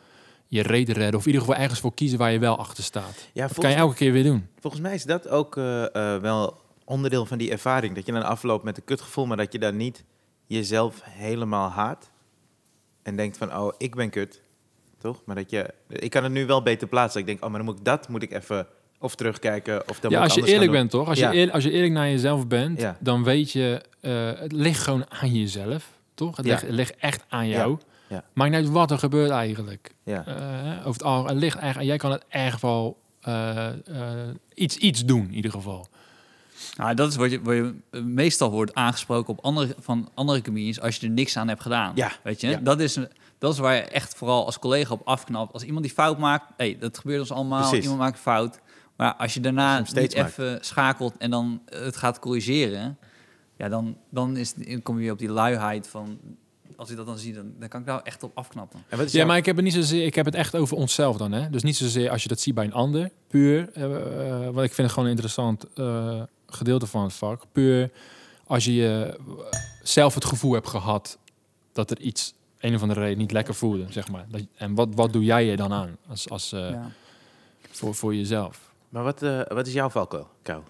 je reden redden. Of in ieder geval ergens voor kiezen waar je wel achter staat.
Ja,
Dat kan je elke keer weer doen.
volgens mij is dat ook eh, eh, wel onderdeel van die ervaring. Dat je dan afloopt met een kutgevoel, maar dat je dan niet jezelf helemaal haat. En denkt van, oh, ik ben kut. Toch? Maar dat je, ik kan het nu wel beter plaatsen. Ik denk, oh, maar dan moet ik dat moet ik even of terugkijken. Of dan
Ja,
moet
als je eerlijk bent, toch? Als,
Ja.
je eer- als je eerlijk naar jezelf bent,
Ja.
dan weet je, eh, het ligt gewoon aan jezelf, toch? Het,
Ja.
ligt, het ligt echt aan jou.
Ja.
Maakt niet uit wat er gebeurt eigenlijk.
Ja.
Eh, over het, al, het ligt eigenlijk, jij kan het echt wel eh, iets, iets doen, in ieder geval.
Nou, dat is wat je, je eh, meestal wordt aangesproken op andere, van andere comedians als je er niks aan hebt gedaan.
Ja,
Weet je,
ja.
dat, is, dat is waar je echt vooral als collega op afknapt. Als iemand die fout maakt, hey, dat gebeurt ons allemaal,
Precies.
iemand maakt fout. Maar als je daarna
Als je hem
niet
steeds maakt.
even schakelt en dan het gaat corrigeren, ja, dan, dan, is, dan kom je weer op die luiheid van, als ik dat dan zie, dan, dan kan ik daar echt op afknappen.
En wat is
Ja,
jouw-
maar ik heb het niet zozeer. Ik heb het echt over onszelf dan, hè? Dus niet zozeer als je dat ziet bij een ander, puur. eh, eh, want ik vind het gewoon een interessant eh, gedeelte van het vak. Puur als je je, zelf het gevoel hebt gehad dat er iets een of andere reden niet lekker voelde, zeg maar. Dat, en wat, wat doe jij er dan aan als, als, eh,
ja.
voor, voor jezelf?
Maar wat, eh, wat is jouw valkuil, Kou?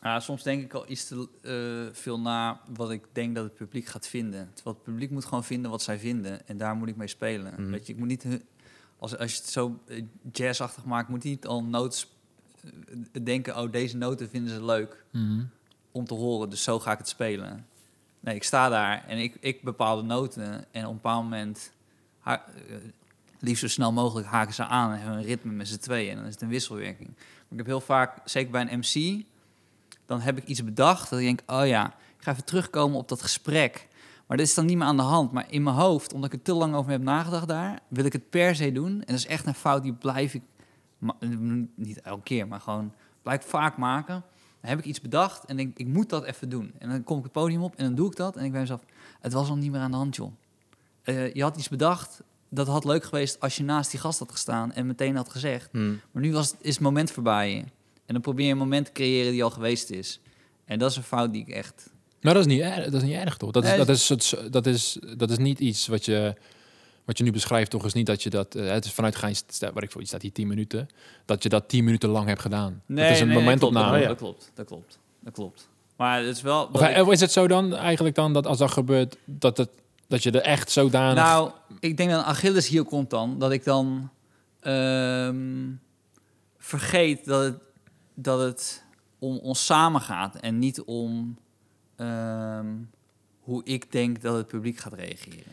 Ah, soms denk ik al iets te eh, veel na wat ik denk dat het publiek gaat vinden. Terwijl het publiek moet gewoon vinden wat zij vinden. En daar moet ik mee spelen.
Mhm.
Weet je, ik moet niet... hu- Als, als je het zo eh, jazzachtig maakt, moet je niet al notes eh, denken... oh, deze noten vinden ze leuk om te horen, dus zo ga ik het spelen. Nee, ik sta daar en ik, ik bepaal de noten. En op een bepaald moment, ha- eh, liefst zo snel mogelijk, haken ze aan en hebben een ritme met z'n tweeën. En dan is het een wisselwerking. Maar ik heb heel vaak, zeker bij een MC, dan heb ik iets bedacht. Dat ik denk, oh ja, ik ga even terugkomen op dat gesprek. Maar dit is dan niet meer aan de hand. Maar in mijn hoofd, omdat ik er te lang over heb nagedacht daar, wil ik het per se doen. En dat is echt een fout die blijf ik, niet elke keer, maar gewoon blijf ik vaak maken. Dan heb ik iets bedacht en denk ik moet dat even doen. En dan kom ik het podium op en dan doe ik dat. En ik ben mezelf, het was al niet meer aan de hand, joh. Eh, je had iets bedacht, dat had leuk geweest als je naast die gast had gestaan en meteen had gezegd. Maar nu was, is het moment voorbij. En dan probeer je een moment te creëren die al geweest is. En dat is een fout die ik echt...
Maar dat is niet, erg, dat is niet erg, toch? Dat is, dat is, dat is, dat is niet iets wat je, wat je nu beschrijft, toch? Is niet dat je dat... eh, het is vanuit gaan, waar ik voor iets staat hier 10 minuten, dat je dat 10 minuten lang hebt gedaan.
Nee,
dat is een
nee,
momentopname.
Dat klopt, dat klopt, dat klopt, dat klopt. Maar het is wel...
Of,
ik-
is het zo dan eigenlijk dan dat als dat gebeurt, dat, het, dat je er echt zodanig...
Nou, ik denk dat Achilles hier komt dan. Dat ik dan ehm, vergeet dat het, dat het om ons samen gaat. En niet om ehm, hoe ik denk dat het publiek gaat reageren.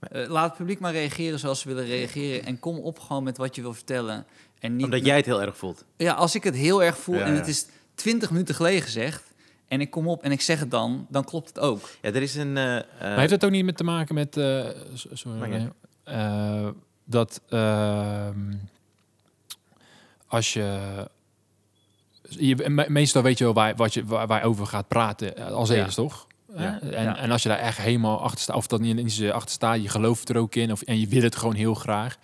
Eh, laat het publiek maar reageren zoals ze willen reageren. En kom op gewoon met wat je wil vertellen. En niet
Omdat jij het heel erg voelt.
Ja, als ik het heel erg voel
Ja,
en
ja.
het is twintig minuten geleden gezegd... en ik kom op en ik zeg het dan, dan klopt het ook.
Ja, er is een... eh, eh,
Maar heeft het ook niet met te maken met... eh, sorry, eh, dat ehm, als je... je me- meestal weet je wel waar, wat je, waar, over gaat praten eh, als
Ja.
eerst, toch?
Ja.
En,
Ja.
en als je daar echt helemaal achter staat, of dat niet achter staat, je gelooft er ook in, of, en je wil het gewoon heel graag.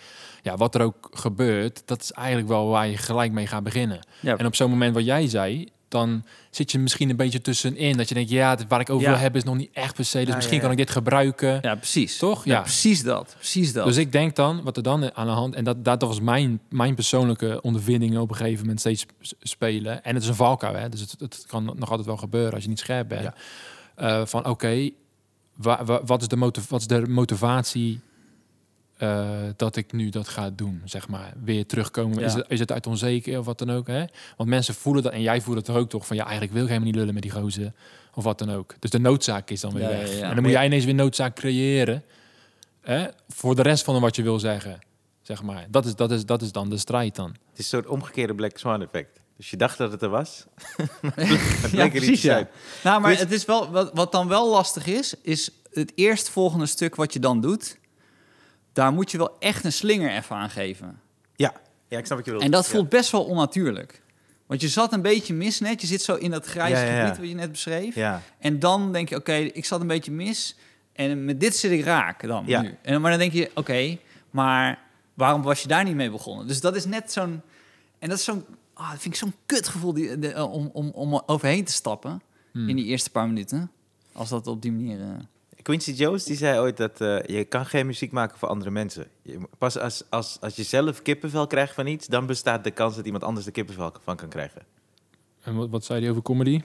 Ja, wat er ook gebeurt, dat is eigenlijk wel waar je gelijk mee gaat beginnen. En op zo'n moment wat jij zei, dan zit je misschien een beetje tussenin. Dat je denkt, ja, waar ik over
Ja.
wil hebben is nog niet echt per se. Dus
Ja,
misschien
ja,
kan ik dit gebruiken.
Ja, precies.
Toch?
Ja, precies dat. Precies dat.
Dus ik denk dan, wat er dan aan de hand... En dat, dat was mijn, mijn persoonlijke ondervinding op een gegeven moment steeds spelen. En het is een valkuil, hè. Dus het, het kan nog altijd wel gebeuren als je niet scherp bent.
Ja.
Eh, van oké, wa- wa- wat, is de motiv- wat is de motivatie eh, dat ik nu dat ga doen, zeg maar. Weer terugkomen.
Ja.
Is, het, is het uit onzeker of wat dan ook, hè? Want mensen voelen dat, en jij voelt het er ook toch, van ja, eigenlijk wil ik helemaal niet lullen met die gozer. Of wat dan ook. Dus de noodzaak is dan weer
Ja,
weg.
ja, ja.
En dan moet jij ineens weer noodzaak creëren. Hè? Voor de rest van wat je wil zeggen. Zeg maar. Dat is, dat, is, dat is dan de strijd dan.
Het is een soort omgekeerde Black Swan effect. Dus je dacht dat het er was. *laughs* Het
ja,
er niet
precies, ja. Nou, maar
Quiz-
het is wel, wat, wat dan wel lastig is, is het eerstvolgende stuk wat je dan doet. Daar moet je wel echt een slinger even aan geven.
Ja. ja, ik snap wat je wilt.
En dat
Ja.
voelt best wel onnatuurlijk. Want je zat een beetje mis net. Je zit zo in dat grijze
Ja, ja, ja.
gebied wat je net beschreef.
Ja,
En dan denk je, oké, ik zat een beetje mis. En met dit zit ik raak dan
Ja.
nu. En, maar dan denk je, oké, maar waarom was je daar niet mee begonnen? Dus dat is net zo'n... En dat is zo'n... Ah, dat vind ik zo'n kutgevoel die, de, eh, om, om, om overheen te stappen
Hmm.
in die eerste paar minuten. Als dat op die manier... eh,
Quincy Jones die zei ooit dat eh, je kan geen muziek maken voor andere mensen. Je, pas als, als, als je zelf kippenvel krijgt van iets, dan bestaat de kans dat iemand anders de kippenvel van kan krijgen.
En wat, wat zei hij over comedy?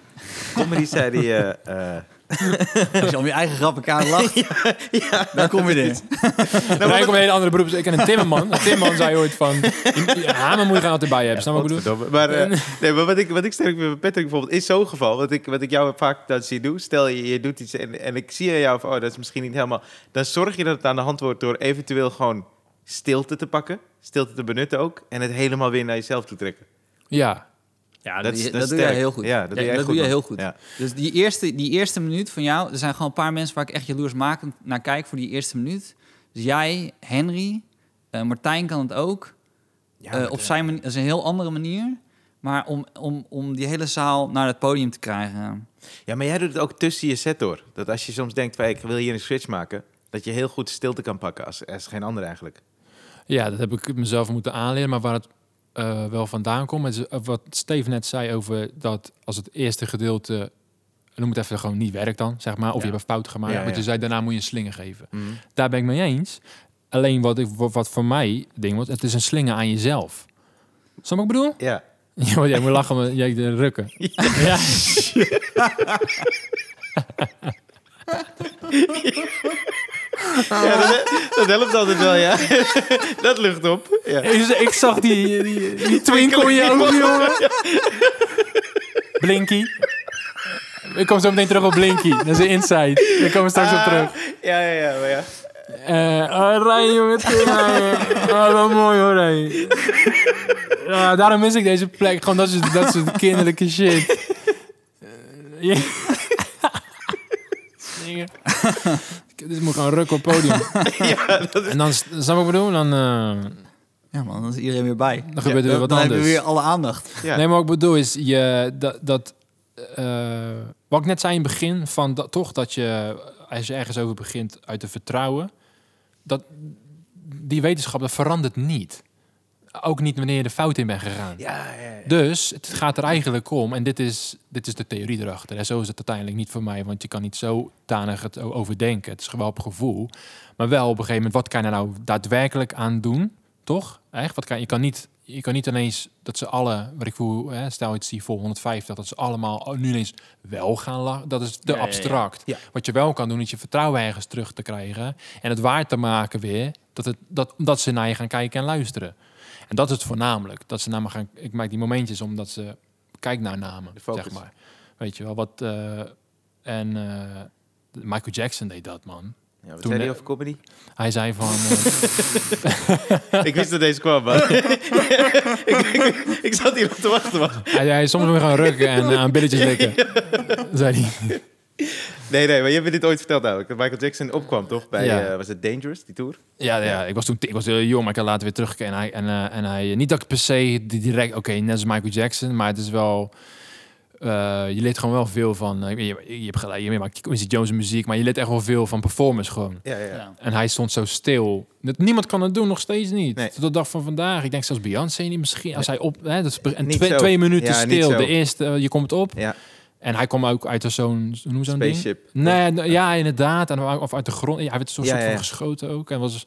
Comedy zei hij... eh, eh, *laughs*
Als je om je eigen grappen kaart lacht, *laughs* dan kom je er. *laughs*
Nou, ik kom een hele andere beroep. Ik ken een timmerman. Een timmerman zei ooit van... Ja, hamer moet je gaan altijd bij hebben. Snap je wat ik bedoel?
Maar, eh, nee, maar wat ik, wat ik sterk vind met Patrick bijvoorbeeld, is zo'n geval, wat ik, wat ik jou vaak dat zie doen, stel je, je doet iets en, en ik zie aan jou van, oh, dat is misschien niet helemaal, dan zorg je dat het aan de hand wordt door eventueel gewoon stilte te pakken, stilte te benutten ook, en het helemaal weer naar jezelf toe trekken.
Ja.
Ja,
Dat is-
doe je-
dat
doe jij heel goed.
Ja, dat doe je echt
dat
goed,
doe je
man.
heel goed.
Ja.
Dus die eerste, die eerste minuut van jou, er zijn gewoon een paar mensen waar ik echt jaloersmakend naar kijk voor die eerste minuut. Dus jij, Henry, eh, Martijn kan het ook.
Ja,
Eh, op zijn manier, dat is een heel andere manier. Maar om, om, om die hele zaal naar het podium te krijgen.
ja, maar jij doet het ook tussen je set door. Dat als je soms denkt, van, ik wil hier een switch maken, dat je heel goed stilte kan pakken als, als geen ander eigenlijk.
ja, dat heb ik mezelf moeten aanleren. Maar waar het eh, wel vandaan komt... is eh, wat Steve net zei over dat als het eerste gedeelte noem het even gewoon niet werkt dan, zeg maar. Of je hebt een fout gemaakt.
Ja,
Want
ja.
je zei, daarna moet je een slinger geven.
Mhm.
Daar ben ik mee eens. Alleen wat, ik, wat voor mij ding was, het is een slinger aan jezelf. Snap ik bedoel?
Ja. *laughs*
Ja, jij moet lachen, maar jij de rukken. *laughs* Ja. *laughs*
Ja, dat, dat helpt altijd wel, ja. *laughs* dat lucht op. Ja.
Ik, ik zag die, die, die twinkle in je ogen, jongen. Blinky. Ik kom zo meteen terug op Blinky. Dat is een insight. Daar komen we straks op terug.
Ah, Ja, ja, ja. Maar ja.
Eh oh, Rijn, jongen. het ging rijden. Oh, wat mooi hoor, Rijn. Ja, daarom mis ik deze plek. Gewoon dat soort, dat soort kinderlijke shit. *laughs* Ja. *laughs* Dit moet gewoon rukken op het podium. *laughs*
ja, dat is...
En dan, snap je wat ik bedoel? Dan, eh,
Ja man, dan is iedereen weer bij.
dan gebeurt er weer
Dan,
wat
dan hebben
anders.
we weer alle aandacht.
Ja.
Nee, maar wat ik bedoel is, je, dat, dat eh, wat ik net zei in het begin, van dat, toch dat je, als je ergens over begint uit te vertrouwen, dat die wetenschap, dat verandert niet. Ook niet wanneer je de fout in bent gegaan.
Ja, ja, ja.
Dus het gaat er eigenlijk om, en dit is, dit is de theorie erachter. En zo is het uiteindelijk niet voor mij, want je kan niet zo tanig het overdenken. Het is gewoon op gevoel. Maar wel op een gegeven moment, wat kan je er nou daadwerkelijk aan doen? Toch? Echt? Wat kan, je, kan niet, je kan niet ineens dat ze alle, wat ik voel, hè, stel het zie voor 150, dat ze allemaal nu ineens wel gaan lachen. Dat is te abstract. Wat je wel kan doen, is je vertrouwen ergens terug te krijgen. En het waar te maken weer, dat, het, dat, dat ze naar je gaan kijken en luisteren. En dat is het voornamelijk. Dat ze naar me gaan. Ik maak die momentjes omdat ze kijk naar namen, zeg maar. Weet je wel wat? eh, en eh, Michael Jackson deed dat, man.
Ja, wat
Toen,
zei hij over comedy?
Hij zei van. eh, *laughs*
ik wist dat deze kwam, man. *laughs* ik, ik, ik zat hier op te wachten, man.
hij zei soms moet je gaan rukken en aan billetjes likken. *laughs* Zei hij.
Nee, nee, maar je hebt me dit ooit verteld namelijk. Dat Michael Jackson opkwam, toch? Bij,
Ja.
eh, was het Dangerous, die tour?
Ja, ja, ik was toen ik was heel jong, maar ik had later weer teruggekeken. En hij, en, eh, en hij niet dat ik per se direct, oké, net als Michael Jackson, maar het is wel. eh, je leert gewoon wel veel van. eh, je, je hebt gelijk, je maakt Quincy Jones muziek, maar je leert echt wel veel van performance gewoon.
Ja, ja.
Ja.
En hij stond zo stil. Dat, niemand kan het doen, nog steeds niet.
Nee.
Tot de dag van vandaag. Ik denk zelfs Beyoncé niet misschien. Als hij op... Hè, dat is en twee, minuten stil. De eerste, eh, je komt op. En hij kwam ook uit zo'n... Hoe noem zo'n ding?
Spaceship.
Nee, ja, inderdaad. En, of uit de grond. Ja, hij werd zo'n
Ja,
soort van geschoten ook. En was...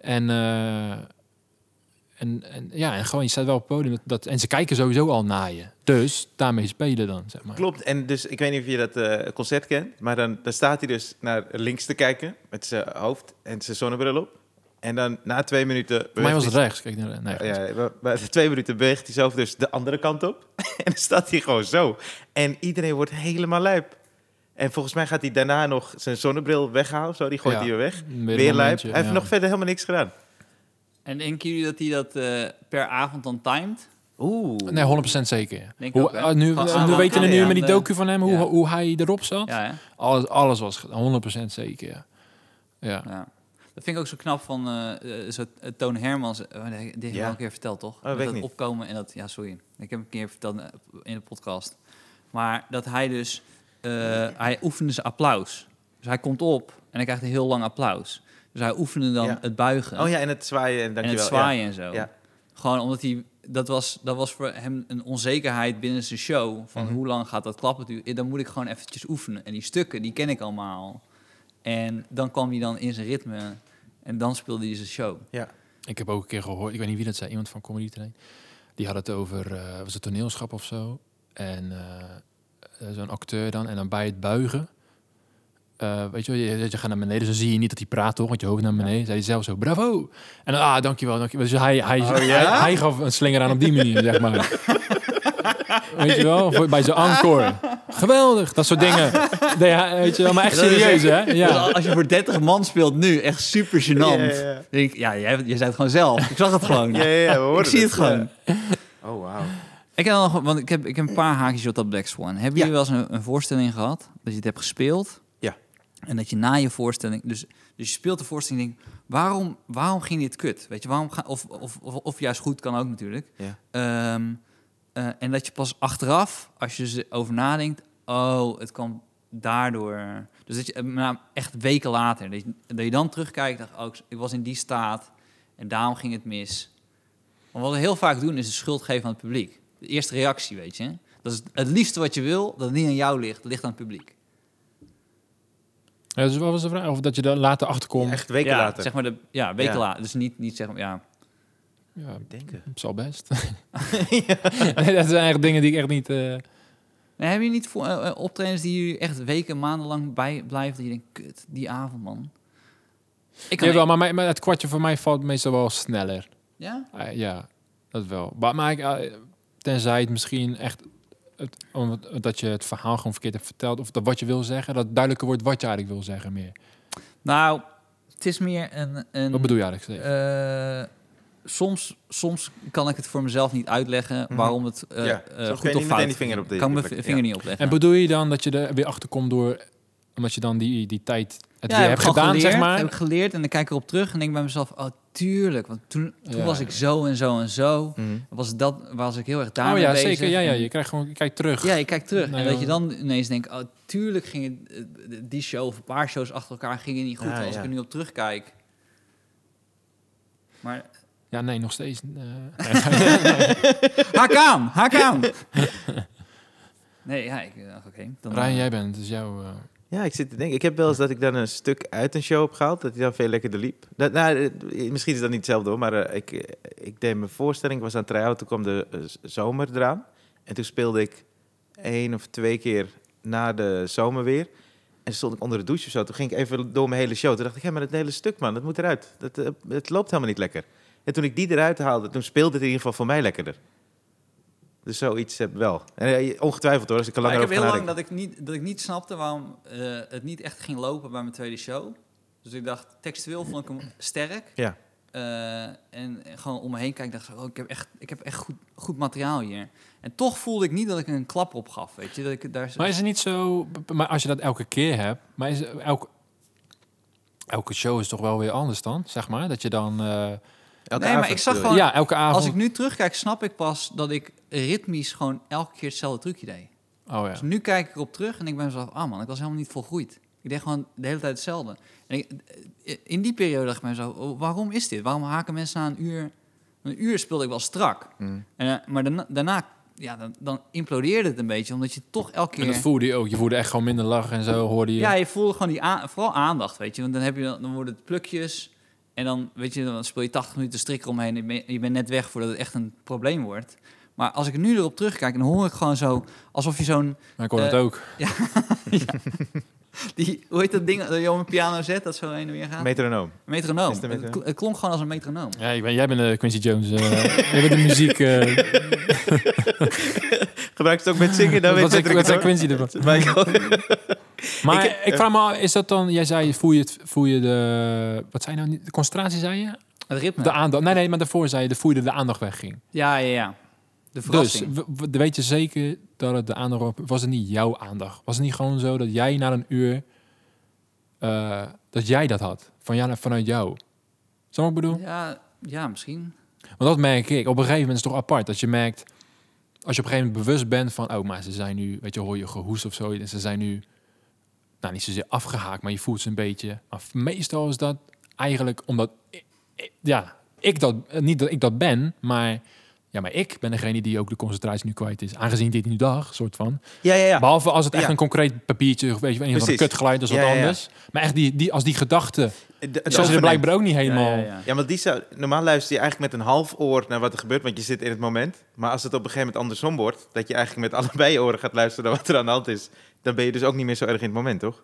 En... eh, en, en ja, en gewoon, je staat wel op het podium. Dat, dat, en ze kijken sowieso al naar je. Dus daarmee spelen dan, zeg maar.
Klopt, en dus ik weet niet of je dat eh, concert kent, maar dan, dan staat hij dus naar links te kijken met zijn hoofd en zijn zonnebril op. En dan na twee minuten...
Voor mij was het rechts. Kijk, naar- nee,
Ja, maar- twee minuten beweegt hij zelf dus de andere kant op. *laughs* en dan staat hij gewoon zo. En iedereen wordt helemaal lijp. En volgens mij gaat hij daarna nog zijn zonnebril weghalen zo. Die gooit
Ja.
hij weer weg.
Weer
lijp. Hij heeft
ja.
nog verder helemaal niks gedaan.
En denken jullie dat hij dat eh, per avond dan timed?
Oeh.
Nee, 100% zeker. ja.
Denk
Hoe,
ook,
ah, nu, we weten nu met die docu van hem hoe,
Ja.
hoe hij erop zat. Alles, alles was gedaan, 100% zeker. Ja.
Dat vind ik ook zo knap van eh, zo, eh, Toon Hermans. heb ik
Ja.
al een keer verteld, toch?
ik
dat opkomen en dat... Ja, sorry. Ik heb een keer verteld in de podcast. Maar dat hij dus... hij oefende zijn applaus. Dus hij komt op en hij krijgt een heel lang applaus. Dus hij oefende dan
Ja.
het buigen
Oh ja, en het zwaaien en
en
dankjewel.
het zwaaien en zo.
Ja.
Gewoon omdat hij... Dat was, dat was voor hem een onzekerheid binnen zijn show. Van
Mhm.
hoe lang gaat dat klappen duren? Dan moet ik gewoon eventjes oefenen. En die stukken, die ken ik allemaal. En dan kwam hij dan in zijn ritme. En dan speelde hij zijn show.
Ja.
Ik heb ook een keer gehoord, ik weet niet wie dat zei, iemand van Comedy Train. Die had het over, eh, was het toneelschap of zo? En eh, eh, zo'n acteur dan, en dan bij het buigen. eh, weet je, wel, je, je gaat naar beneden, zo zie je niet dat hij praat toch, want je hoofd naar beneden. Zei hij zelf zo, bravo. En dan, ah, dankjewel, dankjewel. Dus hij, hij,
Oh,
hij,
ja?
hij gaf een slinger aan op die manier, zeg maar. *laughs* Weet je wel, voor- bij zo'n encore. Geweldig, dat soort dingen. *laughs* Ja, weet je wel, maar echt serieus, hè?
Dus
Ja.
als je voor 30 man speelt nu, echt super gênant.
Ja, ja, ja.
Denk ik, ja, jij, jij zei het gewoon zelf. Ik zag het gewoon.
Ja, ja, ja, we hoorden
ik zie het gewoon.
Ja. Oh, wauw.
Ik heb nog, want ik heb, ik heb een paar haakjes op dat Black Swan. Hebben
Ja.
jullie wel eens een, een voorstelling gehad dat je het hebt gespeeld?
Ja.
En dat je na je voorstelling, dus, dus je speelt de voorstelling, en denkt, waarom, waarom ging dit kut? Weet je, waarom ga, of, of, of, of juist goed kan ook natuurlijk.
Ja.
Ehm, eh, en dat je pas achteraf, als je erover nadenkt, oh, het kwam daardoor. Dus dat je nou, echt weken later, dat je, dat je dan terugkijkt, dacht, oh, ik- was in die staat en daarom ging het mis. Want wat we heel vaak doen is de schuld geven aan het publiek. De eerste reactie, weet je. Dat is het liefste wat je wil, dat het niet aan jou ligt, dat ligt aan het publiek.
Ja, dus wat was de vraag? Of dat je er later achterkomt?
Echt weken
ja,
later.
Zeg maar de, ja, weken
Ja.
later. Dus niet, niet zeg maar, ja.
Ja,
Denken.
het zal best. *laughs* *laughs* nee, dat zijn echt dingen die ik echt niet... eh,
Nee, hebben jullie niet voor, eh, optredens die jullie echt weken, maandenlang bij blijven? Dat je denkt, kut, die avond, man. Ik kan
Jawel, maar, maar het kwartje voor mij valt meestal wel sneller.
Ja?
Eh, ja, dat wel. Maar, maar ik, tenzij het misschien echt... Het, omdat je het verhaal gewoon verkeerd hebt verteld... of dat wat je wil zeggen, dat duidelijker wordt wat je eigenlijk wil zeggen meer.
Nou, het is meer een... een
Wat bedoel je eigenlijk?
Soms, soms kan ik het voor mezelf niet uitleggen
Mhm.
waarom het eh
Ja,
eh, goed
je
of
niet
fout
meteen die vinger op de
kan mijn vinger
ja.
niet opleggen.
en bedoel je dan dat je er weer achter komt door... omdat je dan die, die tijd het
ja,
weer hebt gedaan,
geleerd,
zeg maar?
Heb ik geleerd en dan kijk ik erop terug en denk bij mezelf, oh tuurlijk, want toen, toen
Ja,
was ik zo en zo en zo.
Mhm.
Was dat, was ik heel erg daarmee
Oh ja,
bezig.
zeker. Ja, ja, je krijgt gewoon... Je kijkt terug.
Ja, je kijkt terug.
Nou
en
ja.
dat je dan ineens denkt, oh, tuurlijk ging het, eh, die show of een paar shows achter elkaar gingen niet goed.
Ja,
als
ja.
ik er nu op terugkijk. Maar
Ja, nee, nog steeds. eh, *laughs*
haak aan, haak aan. nee, ja, ik dacht, oké. dan,
Ryan,
eh,
jij bent, dus jouw... eh,
Ja, ik zit te denken. Ik heb wel eens dat ik dan een stuk uit een show heb gehaald, dat hij dan veel lekkerder liep. Dat, nou, eh, misschien is dat niet hetzelfde hoor, maar eh, ik, eh, ik deed mijn voorstelling, ik was aan het try-out, toen kwam de eh, zomer eraan. En toen speelde ik één of twee keer na de zomer weer. En stond ik onder de douche of zo. Toen ging ik even door mijn hele show. Toen dacht ik, hé, maar het hele stuk man, dat moet eruit. Dat, eh, het loopt helemaal niet lekker. En toen ik die eruit haalde, toen speelde het in ieder geval voor mij lekkerder. Dus zoiets heb ik wel. En, eh, ongetwijfeld hoor, als ik
Maar
langer
ik heb heel lang dat ik, niet, dat ik niet snapte waarom eh, het niet echt ging lopen bij mijn tweede show. Dus ik dacht, textueel vond ik hem sterk.
Ja.
Eh, en gewoon om me heen kijken, dacht ik, oh, ik heb echt, ik heb echt goed, goed materiaal hier. En toch voelde ik niet dat ik een klap op gaf, weet je. Dat ik daar
Maar is het niet zo... Maar als je dat elke keer hebt... Maar is elke, elke show is toch wel weer anders dan, zeg maar? Dat je dan... eh,
Elke
Nee, maar ik zag gewoon-
ja, elke avond...
Als ik nu terugkijk, snap ik pas dat ik ritmisch gewoon elke keer hetzelfde trucje deed.
Oh ja.
Dus nu kijk ik erop terug en ik ben mezelf, ah man, ik was helemaal niet volgroeid. Ik deed gewoon de hele tijd hetzelfde. En ik, in die periode dacht ik mezelf, oh, waarom is dit? Waarom haken mensen na een uur? Een uur speelde ik wel strak.
Mm.
En, eh, maar daarna, daarna ja, dan, dan implodeerde het een beetje, omdat je toch elke
En dat
keer...
voelde je ook. Je voelde echt gewoon minder lachen en zo, hoorde je.
Ja, je voelde gewoon die aan, vooral aandacht, weet je. Want dan, heb je, dan worden het plukjes en dan, weet je, dan speel je 80 minuten strik omheen. en Je bent, je bent net weg voordat het echt een probleem wordt. Maar als ik nu erop terugkijk, dan hoor ik gewoon zo, alsof je zo'n
Maar ik hoorde
Eh,
het ook. *laughs* *laughs*
Die, hoe heet dat ding dat je op een piano zet, dat zo heen en weer gaat?
Metronoom.
metronoom.
Het
klonk gewoon als een metronoom.
Ja, ik ben, jij bent de Quincy Jones. eh *laughs* jij bent de muziek. eh
Gebruik je het ook met zingen? Dan weet je
wat zei Quincy ervan? Maar
Ik- *laughs*
ik, vraag me af, is dat dan... Jij zei, voel je, het, voel je de... Wat zei je nou? niet? De concentratie, zei je?
Het ritme.
De aandacht. Nee, nee, maar daarvoor zei je, de voel je de aandacht wegging.
ja, ja, ja. De
Dus
verrassing.
w- weet je zeker dat het de aandacht... op- Was het niet jouw aandacht? Was het niet gewoon zo dat jij na een uur... eh, dat jij dat had? Van jou, vanuit jou? Zo wat ik bedoel?
ja, ja, misschien.
Want dat merk ik. Op een gegeven moment is het toch apart. Dat je merkt, als je op een gegeven moment bewust bent van, oh, maar ze zijn nu, weet je, hoor je gehoest of zo. En ze zijn nu, nou, niet zozeer afgehaakt, maar je voelt ze een beetje. Maar meestal is dat eigenlijk omdat, ja, ik dat, niet dat ik dat ben, maar, ja, maar ik ben degene die ook de concentratie nu kwijt is. Aangezien dit nu dag, soort van.
Ja, ja, ja.
Behalve als het echt
Ja.
een concreet papiertje, weet je, een van de kutgeluid, is wat
Ja, ja, ja.
anders. Maar echt die, die, als die gedachte,
De- het
zo is er blijkbaar ook niet helemaal.
Ja, ja, ja.
Ja, maar die zou, normaal luister je eigenlijk met een half oor naar wat er gebeurt, want je zit in het moment. Maar als het op een gegeven moment andersom wordt, dat je eigenlijk met allebei oren gaat luisteren naar wat er aan de hand is, dan ben je dus ook niet meer zo erg in het moment, toch?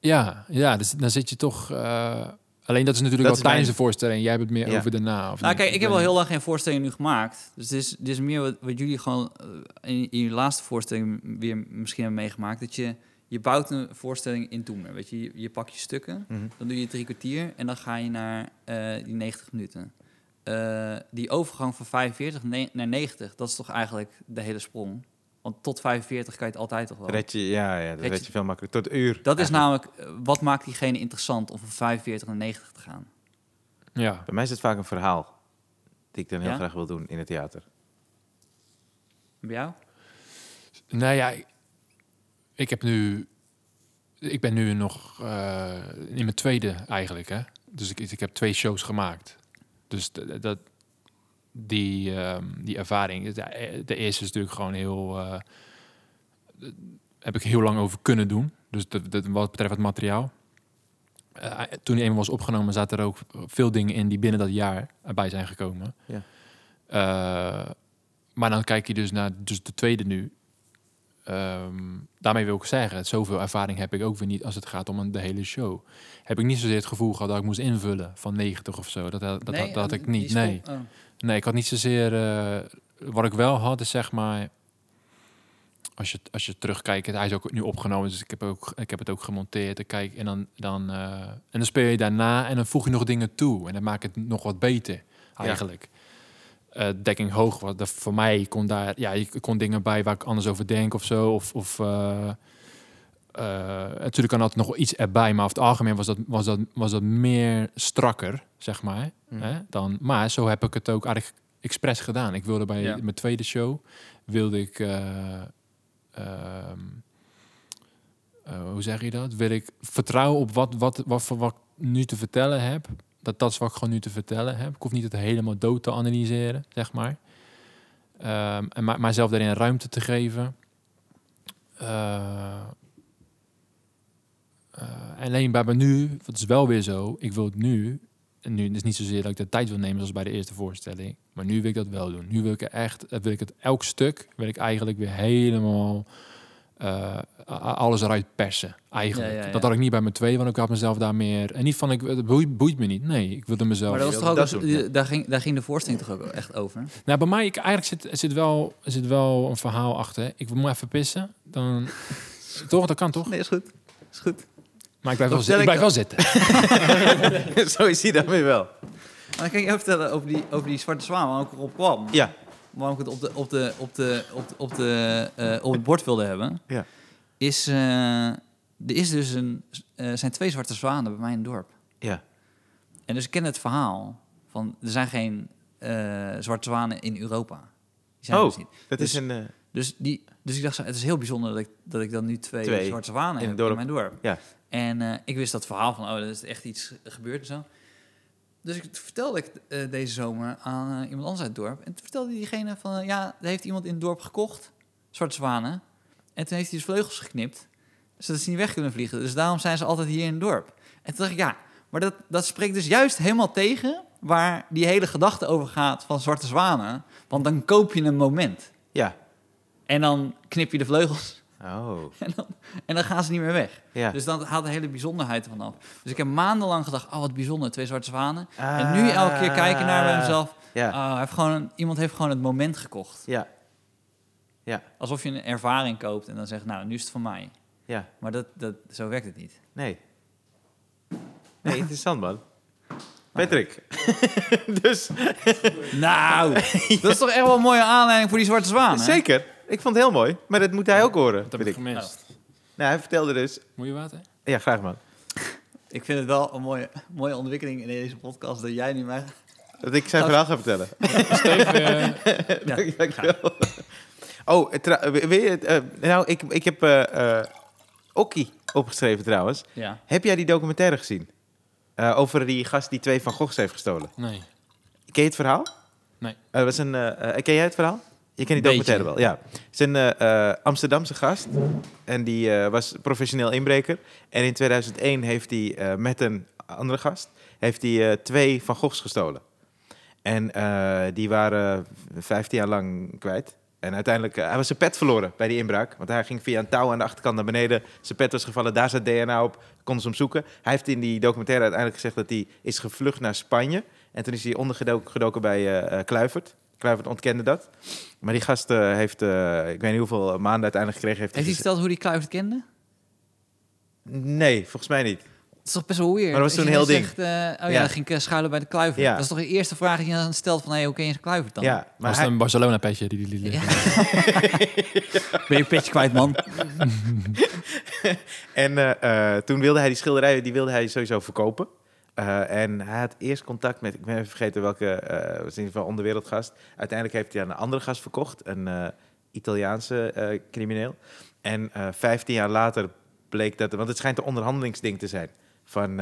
Ja, ja dus dan zit je toch. eh, alleen dat is natuurlijk
Dat
wel
is
tijdens
mijn-
de voorstelling. Jij hebt het meer
Ja.
over daarna. Of
Nou,
niet?
kijk, ik heb al heel lang geen voorstelling nu gemaakt. Dus dit is, dit is meer wat, wat jullie gewoon eh, in, in je laatste voorstelling weer misschien hebben meegemaakt. Dat je, je bouwt een voorstelling in Toemer. Weet je, je, je pakt je stukken,
Mhm.
dan doe je drie kwartier en dan ga je naar eh, die 90 minuten. Eh, die overgang van 45 ne- naar 90, dat is toch eigenlijk de hele sprong. Want tot 45 kan je het altijd toch wel.
Red je, ja, ja, dat
Red
red
je-
je veel makkelijker. Tot uur.
Dat is namelijk, wat maakt diegene interessant om van 45 naar 90 te gaan?
Ja.
Bij mij is het vaak een verhaal, die ik dan heel
Ja?
graag wil doen in het theater.
Bij jou?
Nou ja, ik- heb nu. Ik ben nu nog eh, in mijn tweede eigenlijk. Hè? Dus ik, ik heb twee shows gemaakt. Dus dat, die, ehm, die ervaring. De, de eerste is natuurlijk gewoon heel. eh, heb ik heel lang over kunnen doen. Dus dat, dat, wat betreft het materiaal. Eh, toen die eenmaal was opgenomen, zaten er ook veel dingen in die binnen dat jaar erbij zijn gekomen.
Ja.
Eh, maar dan kijk je dus naar dus de tweede nu. Ehm, daarmee wil ik zeggen, zoveel ervaring heb ik ook weer niet als het gaat om een, de hele show. Heb ik niet zozeer het gevoel gehad dat ik moest invullen van 90 of zo. Dat, dat, dat, dat had
eh,
ik niet. Nee.
oh.
Nee, ik had niet zozeer. eh, wat ik wel had, is zeg maar. Als je, als je terugkijkt, hij is ook nu opgenomen, dus ik heb, ook, ik heb het ook gemonteerd. Ik kijk, en, dan, dan, eh, en dan speel je daarna en dan voeg je nog dingen toe. En dan maak het nog wat beter, eigenlijk. Eh, dekking hoog, wat dat voor mij kon daar, ja, je kon dingen bij waar ik anders over denk of zo. Of, of eh, eh, natuurlijk kan altijd nog iets erbij, maar over het algemeen was dat, was dat, was dat meer strakker, zeg maar.
Hm.
Hè, dan, maar zo heb ik het ook eigenlijk expres gedaan. Ik wilde bij
Ja.
mijn tweede show, wilde ik, eh, ehm, eh, hoe zeg je dat? Wil ik vertrouwen op wat, wat, wat, voor wat ik nu te vertellen heb. Dat dat is wat ik gewoon nu te vertellen heb. Ik hoef niet het helemaal dood te analyseren, zeg maar. Ehm, en maar, mijzelf daarin ruimte te geven. Eh, alleen bij me nu, dat is wel weer zo. Ik wil het nu. En nu is niet zozeer dat ik de tijd wil nemen zoals bij de eerste voorstelling. Maar nu wil ik dat wel doen. Nu wil ik echt, eh, wil ik het elk stuk, wil ik eigenlijk weer helemaal eh, alles eruit persen. Eigenlijk.
Ja, ja, ja.
Dat had ik niet bij mijn twee, want ik had mezelf daar meer. En niet van ik, het boeit, boeit me niet. Nee, ik wilde mezelf.
Maar dat was toch ook,
dat doen, ja.
daar, ging, daar ging de voorstelling toch ook echt over?
Nou, bij mij, ik, eigenlijk zit, er zit, wel, er zit wel een verhaal achter. Ik moet even pissen. Dan, *laughs* toch, dat kan toch?
Nee, is goed. Is goed.
Maar ik blijf wel, ik blijf
ik-
wel zitten. *laughs*
Zo is hij dan weer wel.
Maar kan je even vertellen over die, over die zwarte zwaan, waarom ik erop kwam?
Ja,
Waarom ik het op, de, op, de, op, de, op, de, op, de, eh, op het bord wilde hebben?
Ja.
Is, eh, er is dus een, eh, zijn twee zwarte zwanen bij mij in het dorp.
ja.
En dus ik ken het verhaal van, er zijn geen zwarte zwanen in Europa. Die zijn
Oh,
dus niet.
dat
Dus-
is een... eh,
Dus, die, dus ik dacht, zo, het is heel bijzonder dat ik, dat ik dan nu twee,
Twee
zwarte zwanen
in
heb
dorp.
in mijn dorp.
Ja.
En ik wist dat verhaal van, oh, dat is echt iets gebeurd en zo. Dus ik vertelde ik eh, deze zomer aan eh, iemand anders uit het dorp. En toen vertelde diegene van, eh, ja, er heeft iemand in het dorp gekocht, zwarte zwanen. En toen heeft hij de vleugels geknipt, zodat ze niet weg kunnen vliegen. Dus daarom zijn ze altijd hier in het dorp. En toen dacht ik, ja, maar dat, dat spreekt dus juist helemaal tegen waar die hele gedachte over gaat van zwarte zwanen. Want dan koop je een moment.
Ja.
En dan knip je de vleugels
Oh, *laughs*
en dan, en dan gaan ze niet meer weg.
ja.
Dus dan haalt de hele bijzonderheid ervan af. Dus ik heb maandenlang gedacht, oh wat bijzonder, twee zwarte zwanen.
Ah,
en nu elke keer kijken naar bij mezelf,
Ja,
hij heeft gewoon een- iemand heeft gewoon het moment gekocht.
ja,
Alsof je een ervaring koopt en dan zegt, nou, nu is het van mij.
ja.
Maar dat, dat, zo werkt het niet.
Nee. *laughs* Nee, interessant man. Patrick. *laughs* dus,
Nou, dat is toch echt wel een mooie aanleiding voor die zwarte zwanen.
zeker. Ik vond het heel mooi. Maar dat moet hij ook horen,
Dat heb ik
ik.
gemist.
Nou, hij vertelde dus...
Moet je water?
Ja, graag man.
Ik vind het wel een mooie, mooie ontwikkeling in deze podcast dat jij nu mij...
Dat ik zijn verhaal ga vertellen.
Steven, *laughs* eh,
Dankjewel. Oh, tra- wil je het, eh, nou, ik, ik heb eh eh Okkie opgeschreven trouwens.
ja.
Heb jij die documentaire gezien? Eh, over die gast die twee Van Goghs heeft gestolen.
nee.
Ken je het verhaal?
Nee.
Eh, was een, eh, eh, ken jij het verhaal? Je kent die documentaire wel, ja. Het is een eh, eh, Amsterdamse gast. En die eh, was professioneel inbreker. En in 2001 heeft hij met een andere gast... heeft hij twee Van Goghs gestolen. En die waren 15 jaar lang kwijt. En uiteindelijk, hij was zijn pet verloren bij die inbraak. Want hij ging via een touw aan de achterkant naar beneden. Zijn pet was gevallen, daar zat DNA op. Konden ze hem zoeken. Hij heeft in die documentaire uiteindelijk gezegd dat hij is gevlucht naar Spanje. En toen is hij ondergedoken gedoken bij Kluivert. Kluivert ontkende dat. Maar die gast eh, heeft, eh, ik weet niet hoeveel maanden uiteindelijk gekregen. Heeft,
Heeft hij verteld hoe die Kluivert kende?
Nee, volgens mij niet.
Dat is toch best wel weird.
Maar dat was toen een heel
dan zegt, eh, oh ja,
Ja.
dan ging ik schuilen bij de Kluivert.
Ja.
Dat is toch de eerste vraag die je dan stelt van... Hey, hoe ken je Kluivert dan?
Ja, maar
was
hij,
een Barcelona-petje? Die, die, die,
Ja. *laughs* ben je petje kwijt, man? *laughs*
En eh, eh, toen wilde hij die schilderijen, die wilde hij sowieso verkopen. Eh, en hij had eerst contact met, ik ben even vergeten welke, eh was in ieder geval onderwereldgast. Uiteindelijk heeft hij aan een andere gast verkocht, een eh, Italiaanse crimineel. En eh 15 jaar later bleek dat, want het schijnt een onderhandelingsding te zijn. van,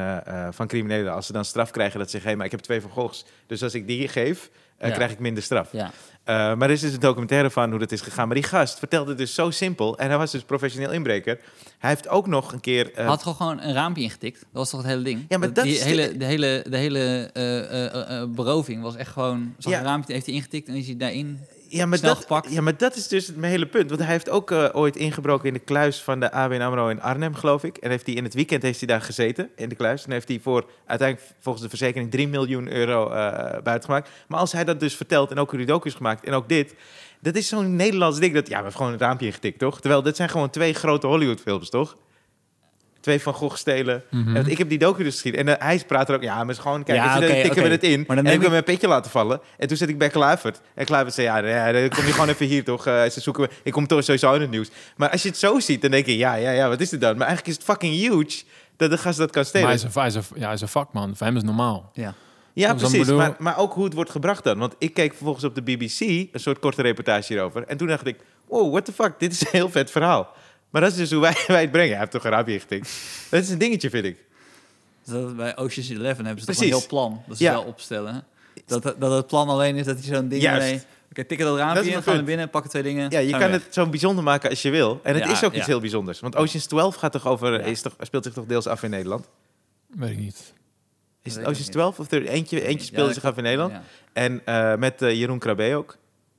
van criminelen. Als ze dan straf krijgen, dat ze zeggen... maar ik heb twee Goghs. Dus als ik die geef, eh,
Ja.
krijg ik minder straf.
Ja.
Eh, maar er is dus een documentaire van hoe dat is gegaan. Maar die gast vertelde het dus zo simpel. En hij was dus professioneel inbreker. Hij heeft ook nog een keer... eh,
Hij had toch gewoon een raampje ingetikt? Dat was toch het hele ding?
Ja, maar dat
die
is de-
hele, de hele, de hele eh, eh, eh, eh, beroving was echt gewoon... Zo'n
Ja.
raampje heeft hij ingetikt en is hij daarin...
Ja maar,
snel
dat,
gepakt.
ja, maar dat is dus mijn hele punt. Want hij heeft ook eh, ooit ingebroken in de kluis van de ABN AMRO in Arnhem, geloof ik. En heeft hij in het weekend heeft hij daar gezeten, in de kluis. En heeft hij voor uiteindelijk volgens de verzekering 3 miljoen euro eh buitengemaakt. Maar als hij dat dus vertelt en ook is gemaakt en ook dit... Dat is zo'n Nederlands ding dat... Ja, we hebben gewoon een raampje ingetikt, toch? Terwijl dit zijn gewoon twee grote Hollywood-films, toch? Twee van Gogh stelen.
Mhm.
En ik heb die docu dus gezien. En eh, hij praat er ook... Ja, maar het is gewoon... Kijk,
Ja,
dan tikken we het in.
Maar dan
en ik heb
ik-
mijn petje laten vallen. En toen zit ik bij Kluivert. En Kluivert zei, ja, ja dan kom je gewoon even hier, toch? Eh, ze zoeken me. Ik kom toch sowieso in het nieuws. Maar als je het zo ziet, dan denk je, ja, ja, ja, wat is dit dan? Maar eigenlijk is het fucking huge dat de gast dat kan
Maar
stelen.
hij is, een, hij, is een, ja, hij is een vakman. Voor hem is het normaal.
Ja.
Ja, precies.
bedoel-
Maar, maar ook hoe het wordt gebracht dan. Want ik keek vervolgens op de BBC een soort korte reportage hierover. En toen dacht ik, wow, what the fuck, dit is een heel vet verhaal. Maar dat is dus hoe wij, *laughs* wij het brengen. Hij heeft toch een raapje. Dat is een dingetje, vind ik.
Dus dat bij Ocean's Eleven hebben ze toch een heel plan. Dat ze
Ja.
wel opstellen. Dat, dat het plan alleen is dat hij zo'n ding
Juist.
mee... Oké, tikken dat
Dat
raampje in, gaan we
punt.
binnen, pakken twee dingen.
Ja, je kan het zo bijzonder maken als je wil. En het
Ja,
is ook
ja.
iets heel bijzonders. Want Ocean's 12 gaat toch over,
Ja.
is toch, speelt zich toch deels af in Nederland?
Weet ik niet.
Is het Ocean's
niet.
12? Of er eentje, eentje speelde
dat
zich af in Nederland.
Ja.
En eh, met eh, Jeroen Krabbe ook.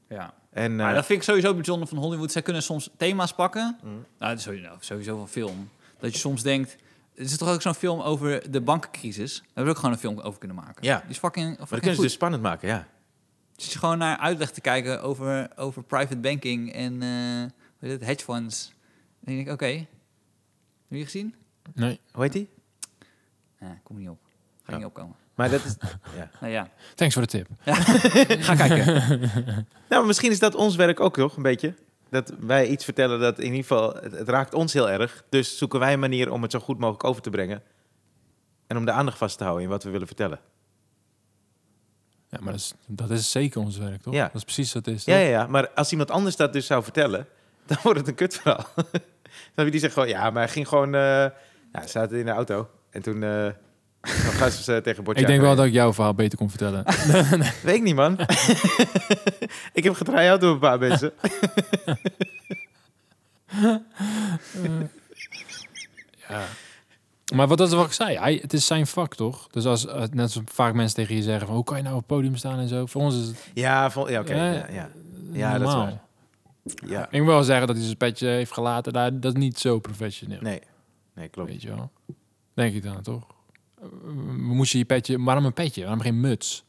ja.
En,
Maar
eh,
dat vind ik sowieso bijzonder van Hollywood. Zij kunnen soms thema's pakken.
Mm.
Nou, dat is sowieso, sowieso van film. Dat je soms denkt... Er is toch ook zo'n film over de bankencrisis? Daar hebben we ook gewoon een film over kunnen maken.
Ja.
Die is fucking,
maar dat
fucking
kunnen ze dus spannend maken, ja.
Dus je gewoon naar uitleg te kijken over, over private banking en eh hoe heet het, hedge funds. En dan denk ik, oké. Heb je die gezien?
Nee.
Hoe heet die?
Nee, kom niet op. Ga
Oh.
niet opkomen.
Maar dat is... *laughs* ja.
Nou ja,
Thanks voor de tip. *laughs*
ga kijken. *laughs*
Nou, maar misschien is dat ons werk ook toch, een beetje. Dat wij iets vertellen dat in ieder geval... Het, het raakt ons heel erg. Dus zoeken wij een manier om het zo goed mogelijk over te brengen. En om de aandacht vast te houden in wat we willen vertellen.
Ja, maar dat is, dat is zeker ons werk, toch?
Ja.
Dat is precies wat het is.
Ja,
toch?
ja, ja. Maar als iemand anders dat dus zou vertellen... dan wordt het een kutverhaal. dan heb je die zegt gewoon... Ja, maar hij ging gewoon... eh ja, hij zat in de auto. En toen... eh dan gaan ze eh, tegen
Ik denk wel dat ik jouw verhaal beter kon vertellen. *laughs*
Weet ik niet, man. *laughs* ik heb getry-out door een paar mensen. *laughs*
ja. Maar wat dat is wat ik zei, hij, het is zijn vak, toch? Dus als eh, net zo vaak mensen tegen je zeggen van hoe kan je nou op het podium staan en zo. Voor ons is het
Ja, ja oké.
Ja,
ja, ja. Ja, dat is
normaal.
waar. Ja,
Ik moet wel zeggen dat hij zijn petje heeft gelaten. Daar, dat is niet zo professioneel.
nee. Nee, klopt.
Weet je wel. Denk ik dan, toch? Eh, Moest je je petje... Waarom een petje? Waarom geen muts?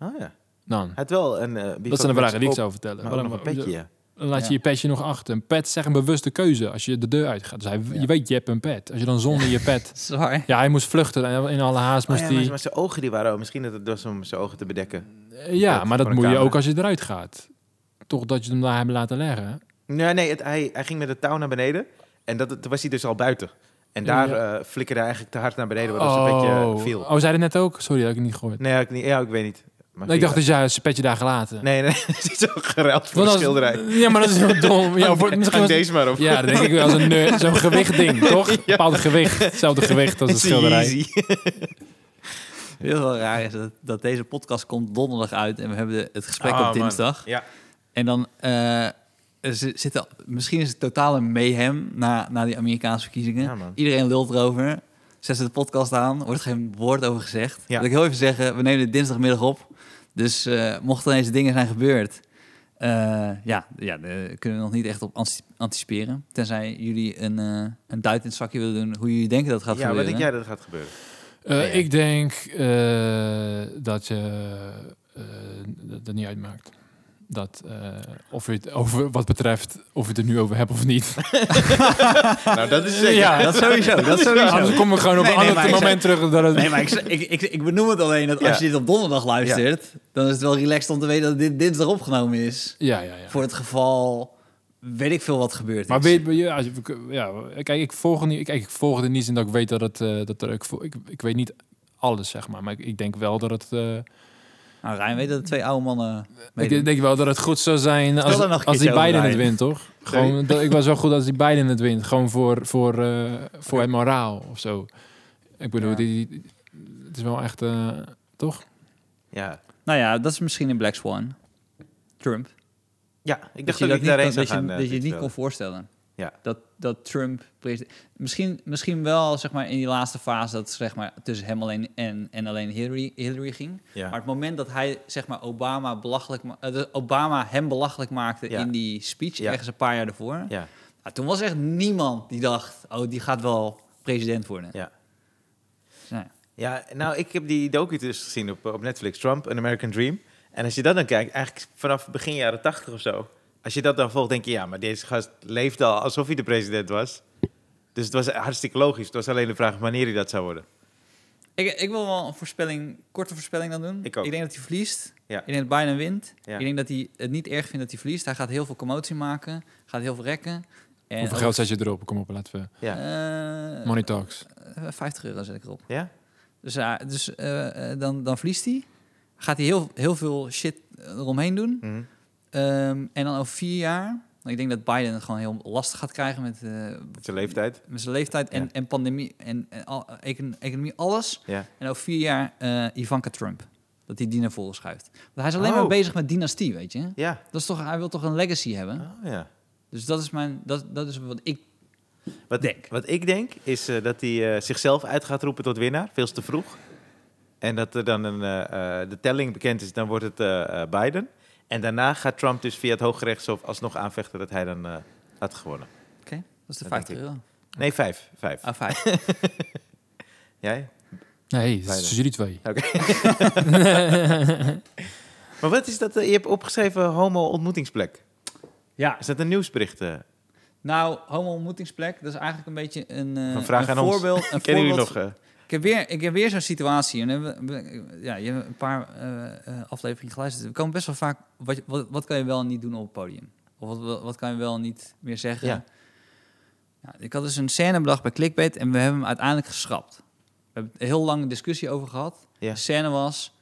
Oh ja.
Dan.
Had wel een... eh
Dat zijn de vragen die ik zou vertellen.
Maar
Waarom-
een petje, ja.
Dan laat je
Ja.
je petje nog achter. Een pet is echt een bewuste keuze als je de deur uitgaat. Dus hij,
Ja.
je weet, je hebt een pet. Als je dan zonder je pet... *laughs*
Zwaar.
Ja, hij moest vluchten en in alle haast
Oh
moest
ja,
hij...
maar, maar zijn ogen die waren... Misschien dat het was om zijn ogen te bedekken.
Eh, Ja, maar dat moet je ook als je eruit gaat. Toch dat je hem daar hebben laten leggen.
Nee, nee het, hij, hij ging met het touw naar beneden. En dat, toen was hij dus al buiten. En daar
Ja.
eh, flikkerde hij eigenlijk te hard naar beneden, waardoor zijn petje viel.
oh, zei het net ook? Sorry, dat ik niet gehoord.
Nee, ik, niet, ja, ik weet niet. Maar
Nee, ik dacht dat jij zijn petje daar gelaten.
Nee, nee, *laughs* het is zo gereld voor de schilderij.
Ja, maar dat is heel dom. *laughs* Ja, voor, misschien was-
deze maar op.
ja, dat denk ik wel een. *laughs* Zo'n gewichtding, toch? Een bepaald gewicht. Hetzelfde gewicht als een
Het
schilderij.
Heel raar is dat, dat deze podcast komt donderdag uit en we hebben de- het gesprek
Ah,
op
man.
dinsdag.
Ja.
En dan eh, er, misschien is het totale mayhem na, na die Amerikaanse verkiezingen.
Ja.
Iedereen lult erover. Zet ze de podcast aan, wordt geen woord over gezegd.
Ja.
Wil ik heel even zeggen, we nemen dit dinsdagmiddag op. Dus eh, mochten deze dingen zijn gebeurd, eh, ja, ja, daar kunnen we nog niet echt op anti- anticiperen. Tenzij jullie een, eh, een duit in het zakje willen doen hoe jullie denken dat het gaat
ja, wat
gebeuren.
denk jij dat gaat gebeuren?
Eh,
Ja, ja.
Ik denk eh, dat je eh, dat niet uitmaakt. Dat eh, of je het over wat betreft of je het er nu over hebt of niet. *laughs*
nou, dat is zeker.
Ja,
dat sowieso, dat sowieso.
Anders kom ik gewoon op
Nee,
een
nee,
ander moment terug. Dat het,
Nee, maar ik, ik, ik, ik benoem het alleen dat
Ja.
als je dit op donderdag luistert, dan is het wel relaxed om te weten dat dit dinsdag opgenomen is.
ja, ja, ja.
Voor het geval, weet ik veel wat gebeurd
Maar
is.
weet, je, als je- ja, kijk, ik volg het niet. Kijk, ik volg het in die zin dat ik weet dat het, eh, dat er, ik, ik, ik weet niet alles zeg maar, maar ik, ik denk wel dat het, eh,
Nou, Rijn weet dat er twee oude mannen
ik
meedoen.
denk wel dat het goed zou zijn als, als die beiden het wint, toch? Gewoon, dat, ik was wel goed als die beiden het wint, gewoon voor, voor, eh, voor het moraal of zo. Ik bedoel,
Ja.
die, die- het is wel echt, eh, toch?
Ja,
Nou ja, dat is misschien een Black Swan. Trump.
ja ik
Dat
dacht
je
dat,
dat
ik
niet,
daarheen
dat, dat je,
gaan. eh,
dat je het niet kon voorstellen.
Ja.
Dat, dat Trump... Misschien, misschien wel zeg maar, in die laatste fase dat zeg maar, tussen hem alleen en, en alleen Hillary, Hillary ging.
Ja.
Maar het moment dat hij zeg maar, Obama, belachelijk ma- eh, Obama hem belachelijk maakte
Ja.
in die speech,
Ja.
ergens een paar jaar ervoor.
Ja,
Nou, toen was echt niemand die dacht, oh, die gaat wel president worden.
ja.
Dus, nou ja.
Ja, nou, ik heb die docu dus gezien op, op Netflix, Trump, An American Dream. En als je dat dan kijkt, eigenlijk vanaf begin jaren tachtig of zo. Als je dat dan volgt, denk je, ja, maar deze gast leefde al alsof hij de president was. Dus het was hartstikke logisch. Het was alleen de vraag wanneer hij dat zou worden.
Ik, ik wil wel een voorspelling, korte voorspelling dan doen.
Ik ook.
denk dat hij verliest.
Ja.
Ik denk dat Biden wint.
Ja.
Ik denk dat hij het niet erg vindt dat hij verliest. Hij gaat heel veel commotie maken. Gaat heel veel rekken. En
Hoeveel geld zet je erop? Kom op, laten we...
Ja.
Eh,
Money talks.
eh, 50 euro zet ik erop.
Ja?
Dus, ja, dus eh, eh, dan, dan verliest hij. Gaat hij heel, heel veel shit eromheen doen.
Mhm.
Ehm, en dan over vier jaar... Ik denk dat Biden het gewoon heel lastig gaat krijgen met, eh,
Met zijn leeftijd.
met zijn leeftijd en,
Ja.
en pandemie en, en al, economie, alles.
Ja.
En over vier jaar eh, Ivanka Trump. Dat hij die naar voren schuift. Want hij is alleen
Oh.
maar bezig met dynastie, weet je.
Ja.
Dat is toch, hij wil toch een legacy hebben.
Oh, ja.
Dus dat is, mijn, dat, dat is wat ik
Wat,
denk.
wat ik denk, is eh, dat hij zichzelf uit gaat roepen tot winnaar. Veel te vroeg. En dat er dan een, de telling bekend is, dan wordt het Biden. En daarna gaat Trump dus via het Hooggerechtshof alsnog aanvechten dat hij dan eh, had gewonnen.
Oké, dat is de
Dat
50
denk
euro.
Nee, vijf. Vijf.
Ah, vijf. *laughs*
Nee,
Jij?
het
Beide.
is jullie twee.
Oké. *laughs* maar wat is dat? eh, je hebt opgeschreven homo-ontmoetingsplek.
ja,
Is dat een nieuwsbericht? eh?
nou, homo-ontmoetingsplek, dat is eigenlijk een beetje een, eh
Van vraag
een
aan ons.
voorbeeld. Een
Kennen jullie
voorbeeld
nog?
Ik heb weer, ik heb weer zo'n situatie. En ja, je hebt een paar eh, eh, afleveringen geluisterd. We komen best wel vaak. Wat, wat, wat kan je wel en niet doen op het podium? Of wat, wat, kan je wel en niet meer zeggen?
Ja.
Ja, ik had dus een scène bedacht bij Clickbait en we hebben hem uiteindelijk geschrapt. We hebben een heel lange discussie over gehad.
Ja.
De scène was.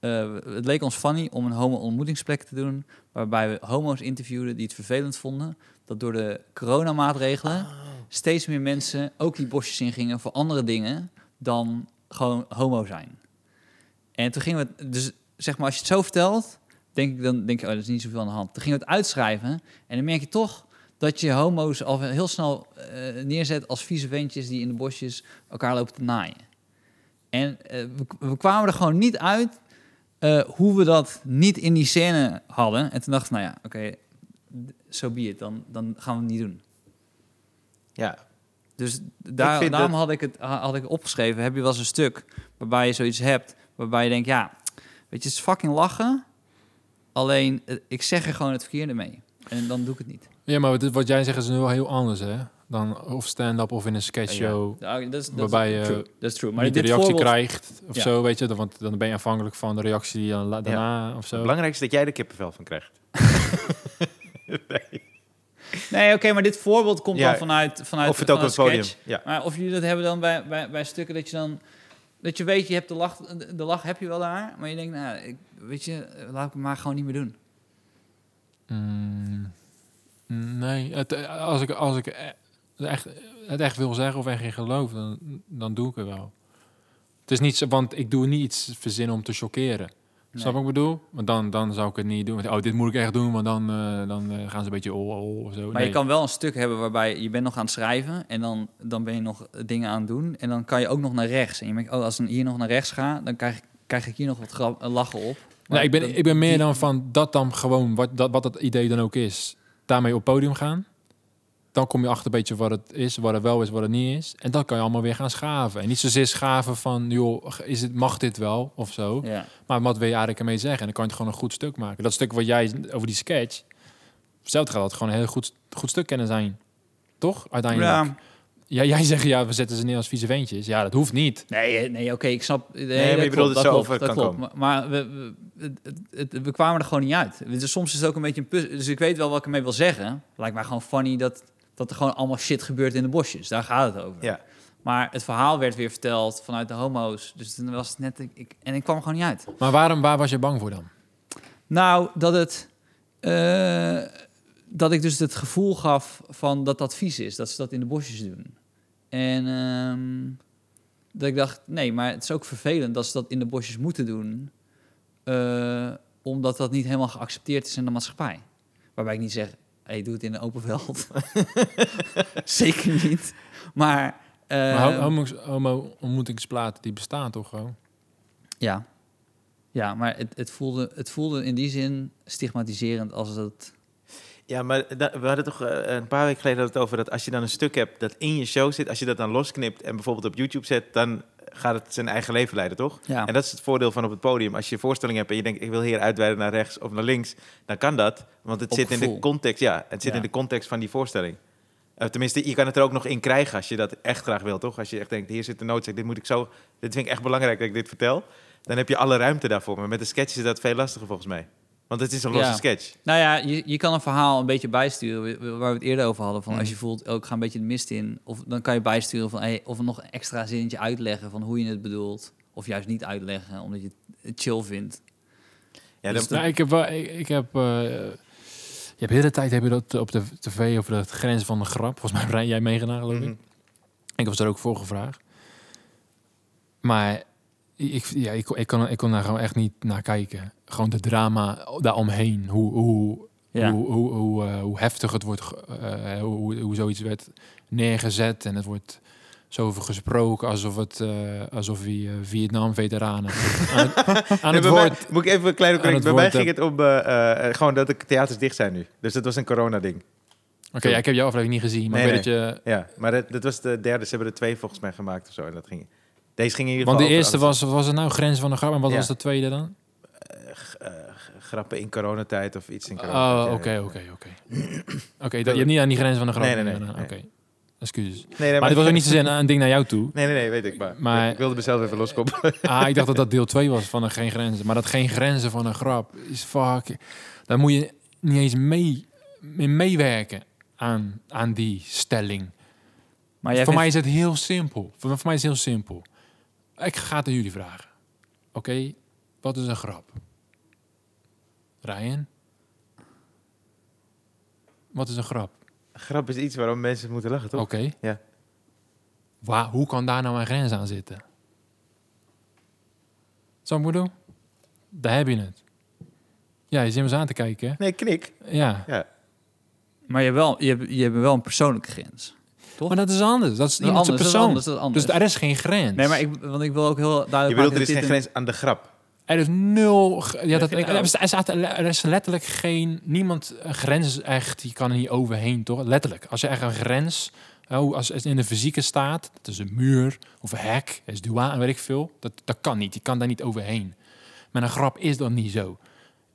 eh, het leek ons funny om een homo-ontmoetingsplek te doen. Waarbij we homo's interviewden die het vervelend vonden. Dat door de coronamaatregelen
Oh.
steeds meer mensen ook die bosjes ingingen voor andere dingen dan gewoon homo zijn. En toen gingen we, dus zeg maar, als je het zo vertelt, denk ik dan denk je, oh, dat is niet zoveel aan de hand. Toen gingen we het uitschrijven en dan merk je toch dat je homo's al heel snel eh, neerzet als vieze ventjes die in de bosjes elkaar lopen te naaien. En eh, we, kwamen er gewoon niet uit eh, hoe we dat niet in die scène hadden. En toen dacht ik, nou ja, oké, zo be it, dan, dan gaan we het niet doen.
Ja.
Dus daar,
vind
daarom
dat-
had, ik het, ha- had ik opgeschreven, heb je wel eens een stuk waarbij je zoiets hebt, waarbij je denkt, ja, weet je, het is fucking lachen, alleen eh, ik zeg er gewoon het verkeerde mee. En dan doe ik het niet.
Ja, maar wat, wat jij zegt is nu wel heel anders, hè? Dan of stand-up of in een sketchshow.
Ja,
Waarbij je
true. Dat is true. Maar
niet de reactie
voorbeeld,
krijgt of
Ja.
zo, weet je. Dan- Want dan ben je afhankelijk van de reactie die je dan daarna of
Het
zo.
belangrijkste is dat jij er kippenvel van krijgt. *laughs* nee.
Nee, oké, maar dit voorbeeld komt
Ja,
dan vanuit, vanuit
Of het ook op het podium.
sketch.
Ja.
Maar of jullie dat hebben dan bij, bij, bij stukken dat je dan... Dat je weet, je hebt de lach, de, lach heb je wel daar, maar je denkt, nou, ik, weet je, laat ik het maar gewoon niet meer doen.
Mm, nee, het, als ik, als ik echt, het echt wil zeggen of echt in geloof, dan, dan doe ik het wel. Het is niet zo, want ik doe niet iets verzinnen om te chockeren. Snap je wat ik bedoel? Want dan, dan zou ik het niet doen. Oh, dit moet ik echt doen, want dan, eh, dan eh, gaan ze een beetje oh, oh of zo.
Maar
Nee.
je kan wel een stuk hebben waarbij je bent nog aan het schrijven en dan, dan ben je nog dingen aan het doen. En dan kan je ook nog naar rechts. En je denkt, oh, als ik hier nog naar rechts ga, dan krijg, ik- krijg ik hier nog wat grap, eh, lachen op. Maar
Nee, ik ben,
dan-
ik ben meer dan van dat dan gewoon, wat dat, wat dat idee dan ook is, daarmee op podium gaan. Dan kom je achter een beetje wat het is, wat het wel is, wat het niet is. En dan kan je allemaal weer gaan schaven. En niet zozeer schaven van, joh, is het, mag dit wel of zo.
Ja.
Maar wat wil je eigenlijk ermee zeggen? En dan kan je het gewoon een goed stuk maken. Dat stuk wat jij over die sketch, hetzelfde gaat het gewoon een heel goed, goed stuk kunnen zijn. Toch? Uiteindelijk.
Ja.
Ja, jij zegt, ja, we zetten ze neer als vieze ventjes. Ja, dat hoeft niet.
Nee, eh, nee oké, ik snap. Nee,
maar je
dat
bedoelt het
dat
zo
klopt,
over
dat
kan
klopt.
komen.
Maar, maar we, we, het- het- het- we kwamen er gewoon niet uit. Dus soms is het ook een beetje een puzzel. Dus ik weet wel wat ik ermee wil zeggen. Lijkt mij gewoon funny dat, dat er gewoon allemaal shit gebeurt in de bosjes. Daar gaat het over.
Ja.
Maar het verhaal werd weer verteld vanuit de homo's. Dus toen was het net... Ik, en ik kwam er gewoon niet uit.
Maar waarom, waar was je bang voor dan?
Nou, dat het... eh, dat ik dus het gevoel gaf van dat dat vies is. Dat ze dat in de bosjes doen. En ehm, Dat ik dacht, nee, maar het is ook vervelend dat ze dat in de bosjes moeten doen. eh, omdat dat niet helemaal geaccepteerd is in de maatschappij. Waarbij ik niet zeg, hey, doe het in een open veld. *laughs* Zeker niet. Maar, eh,
maar ho- homo, homo ontmoetingsplaten, die bestaan toch gewoon?
ja. Ja, maar het, het, voelde, het voelde in die zin stigmatiserend als het...
Ja, maar da- we hadden toch eh, een paar weken geleden het over dat als je dan een stuk hebt dat in je show zit, als je dat dan losknipt en bijvoorbeeld op YouTube zet, dan gaat het zijn eigen leven leiden, toch?
Ja,
En dat is het voordeel van op het podium. Als je een voorstelling hebt en je denkt, ik wil hier uitweiden naar rechts of naar links, dan kan dat. Want het
Op
zit in de context, ja, het zit
Ja.
in de context van die voorstelling. Eh, tenminste, je kan het er ook nog in krijgen als je dat echt graag wil, toch? Als je echt denkt, hier zit de noodzaak, dit moet ik zo... Dit vind ik echt belangrijk dat ik dit vertel. Dan heb je alle ruimte daarvoor. Maar met een sketch is dat veel lastiger volgens mij. Want het is een losse
Ja.
sketch.
Nou ja, je, je kan een verhaal een beetje bijsturen, wa- waar we het eerder over hadden. Van
Mhm.
als je voelt, oh, ik ga een beetje de mist in. Of dan kan je bijsturen van, hey, of nog een extra zinnetje uitleggen van hoe je het bedoelt. Of juist niet uitleggen, omdat je het chill vindt.
Ja,
Dus
dan-
Nou, ik heb, wel- ik, ik heb, eh, je hebt de hele tijd heb je dat op de tv over de grens van de grap. Volgens mij ben jij meegedaan, geloof ik.
Mhm.
Ik was er ook voor gevraagd. Maar ik, ja, ik, ik, kon, ik kon daar gewoon echt niet naar kijken. Gewoon de drama daaromheen. Hoe, hoe,
Ja.
hoe, hoe, hoe, eh, hoe heftig het wordt, eh, hoe, hoe zoiets werd neergezet. En het wordt zo over gesproken alsof, het, eh, alsof wie Vietnam-veteranen *laughs* aan het, aan
Nee,
het
mij- moet ik even een kleine correctie. Bij mij ging het om gewoon dat de theaters dicht zijn nu. Dus dat was een corona-ding.
Oké, ja, ik heb jouw aflevering niet gezien, maar
Nee,
dat je...
Ja, maar dat, dat was de derde. Ze hebben er twee volgens mij gemaakt of zo. En dat ging, deze ging in ieder
Want
geval
de
over
eerste was, was het nou grens van de grap en wat
Ja.
was de tweede dan?
Eh, eh, grappen in coronatijd of iets in coronatijd.
Oh, oké, oké, oké. Oké, dat- je hebt niet aan die grens van de grap
Nee, nee, nee.
Oké, excuses.
Nee, nee,
Maar dit was ook niet zozeer een ding naar jou toe.
Nee, nee, nee, weet ik maar.
Maar-
Ik wilde mezelf even loskomen. *laughs*
Ah, ik dacht dat dat deel 2 was van een geen grenzen. Maar dat geen grenzen van een grap is fuck. Daar moet je niet eens mee, mee meewerken aan, aan die stelling.
Maar
voor
vindt-
mij is het heel simpel. Voor, voor mij is het heel simpel. Ik ga het aan jullie vragen. Oké, wat is een grap? Ryan? Wat is een grap?
Grap is iets waarom mensen moeten lachen, toch?
Oké.
Ja.
Waar, hoe kan daar nou een grens aan zitten? Zo moet doen? Daar heb je het. Ja, je zit me eens aan te kijken. hè?
Nee, knik.
Ja.
Ja.
Maar je hebt, wel, je, hebt, je hebt wel een persoonlijke grens. Toch?
Maar dat is anders. Dat is zijn
anders, dat is
persoon.
anders, dat is anders.
Dus daar is geen grens.
Nee, maar ik, want ik wil ook heel duidelijk
Je bedoelt, er is geen grens aan de grap.
Er is nul. Ja, dat, er, is, er, er letterlijk geen. Niemand. Een grens is echt. Je kan er niet overheen, toch? Letterlijk. Als je echt een grens. Oh, als het in de fysieke staat. Dat is een muur of een hek. is douane, weet ik veel. Dat, dat kan niet. Je kan daar niet overheen. Met een grap is dat niet zo.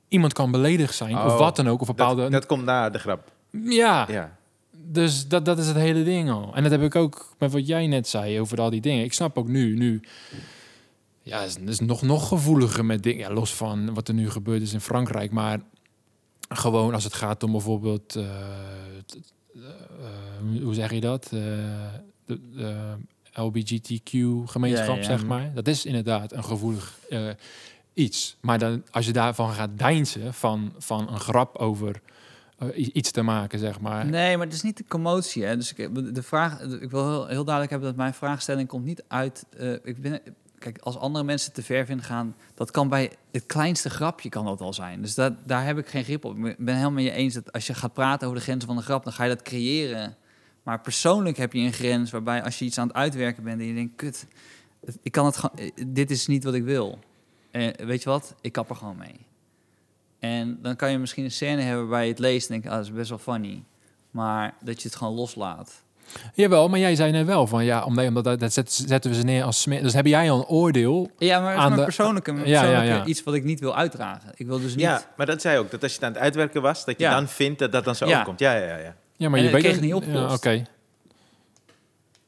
Iemand kan beledigd zijn. of
Oh,
wat dan ook. Of bepaalde.
Dat, dat komt na de grap.
ja.
Ja.
Dus dat, dat is het hele ding al. En dat heb ik ook met wat jij net zei over al die dingen. Ik snap ook nu, nu ja, het is, het is nog, nog gevoeliger met dingen. Ja, los van wat er nu gebeurd is in Frankrijk. Maar gewoon als het gaat om bijvoorbeeld, eh, t- eh, hoe- zeg je dat? Eh, de, de LBGTQ-gemeenschap,
Ja, ja, ja.
zeg maar. Dat is inderdaad een gevoelig eh, iets. Maar dan, als je daarvan gaat deinzen, van, van een grap over eh, iets te maken, zeg maar.
Nee, maar het is niet de commotie. Hè? Dus ik, de vraag, ik wil heel, heel duidelijk hebben dat mijn vraagstelling komt niet uit. eh, ik ben, kijk, als andere mensen te ver vinden gaan, dat kan bij het kleinste grapje kan dat al zijn. Dus dat, daar heb ik geen grip op. Ik ben helemaal met je eens dat als je gaat praten over de grenzen van de grap, dan ga je dat creëren. Maar persoonlijk heb je een grens waarbij als je iets aan het uitwerken bent en je denkt, kut, ik kan het eh, dit is niet wat ik wil. Weet je wat? Ik kap er gewoon mee. En dan kan je misschien een scène hebben waarbij je het leest en denkt, ah, dat is best wel funny. Maar dat je het gewoon loslaat.
Jawel, maar jij zei net wel van ja, omdat, omdat dat, dat zet- zetten we ze neer als smeer. Dus heb jij al een oordeel?
Ja, maar het is
Aan
mijn
de-
persoonlijke, mijn
Ja, ja,
persoonlijke
ja.
iets wat ik niet wil uitdragen. Ik wil dus niet...
ja, maar dat zei ook. Dat als je het aan het uitwerken was, dat je
Ja.
dan vindt dat dat dan zo
Ja.
overkomt. Ja, ja, ja. ja.
Ja, maar
En
je weet
kreeg
het
niet opgelost.
Ja, Oké.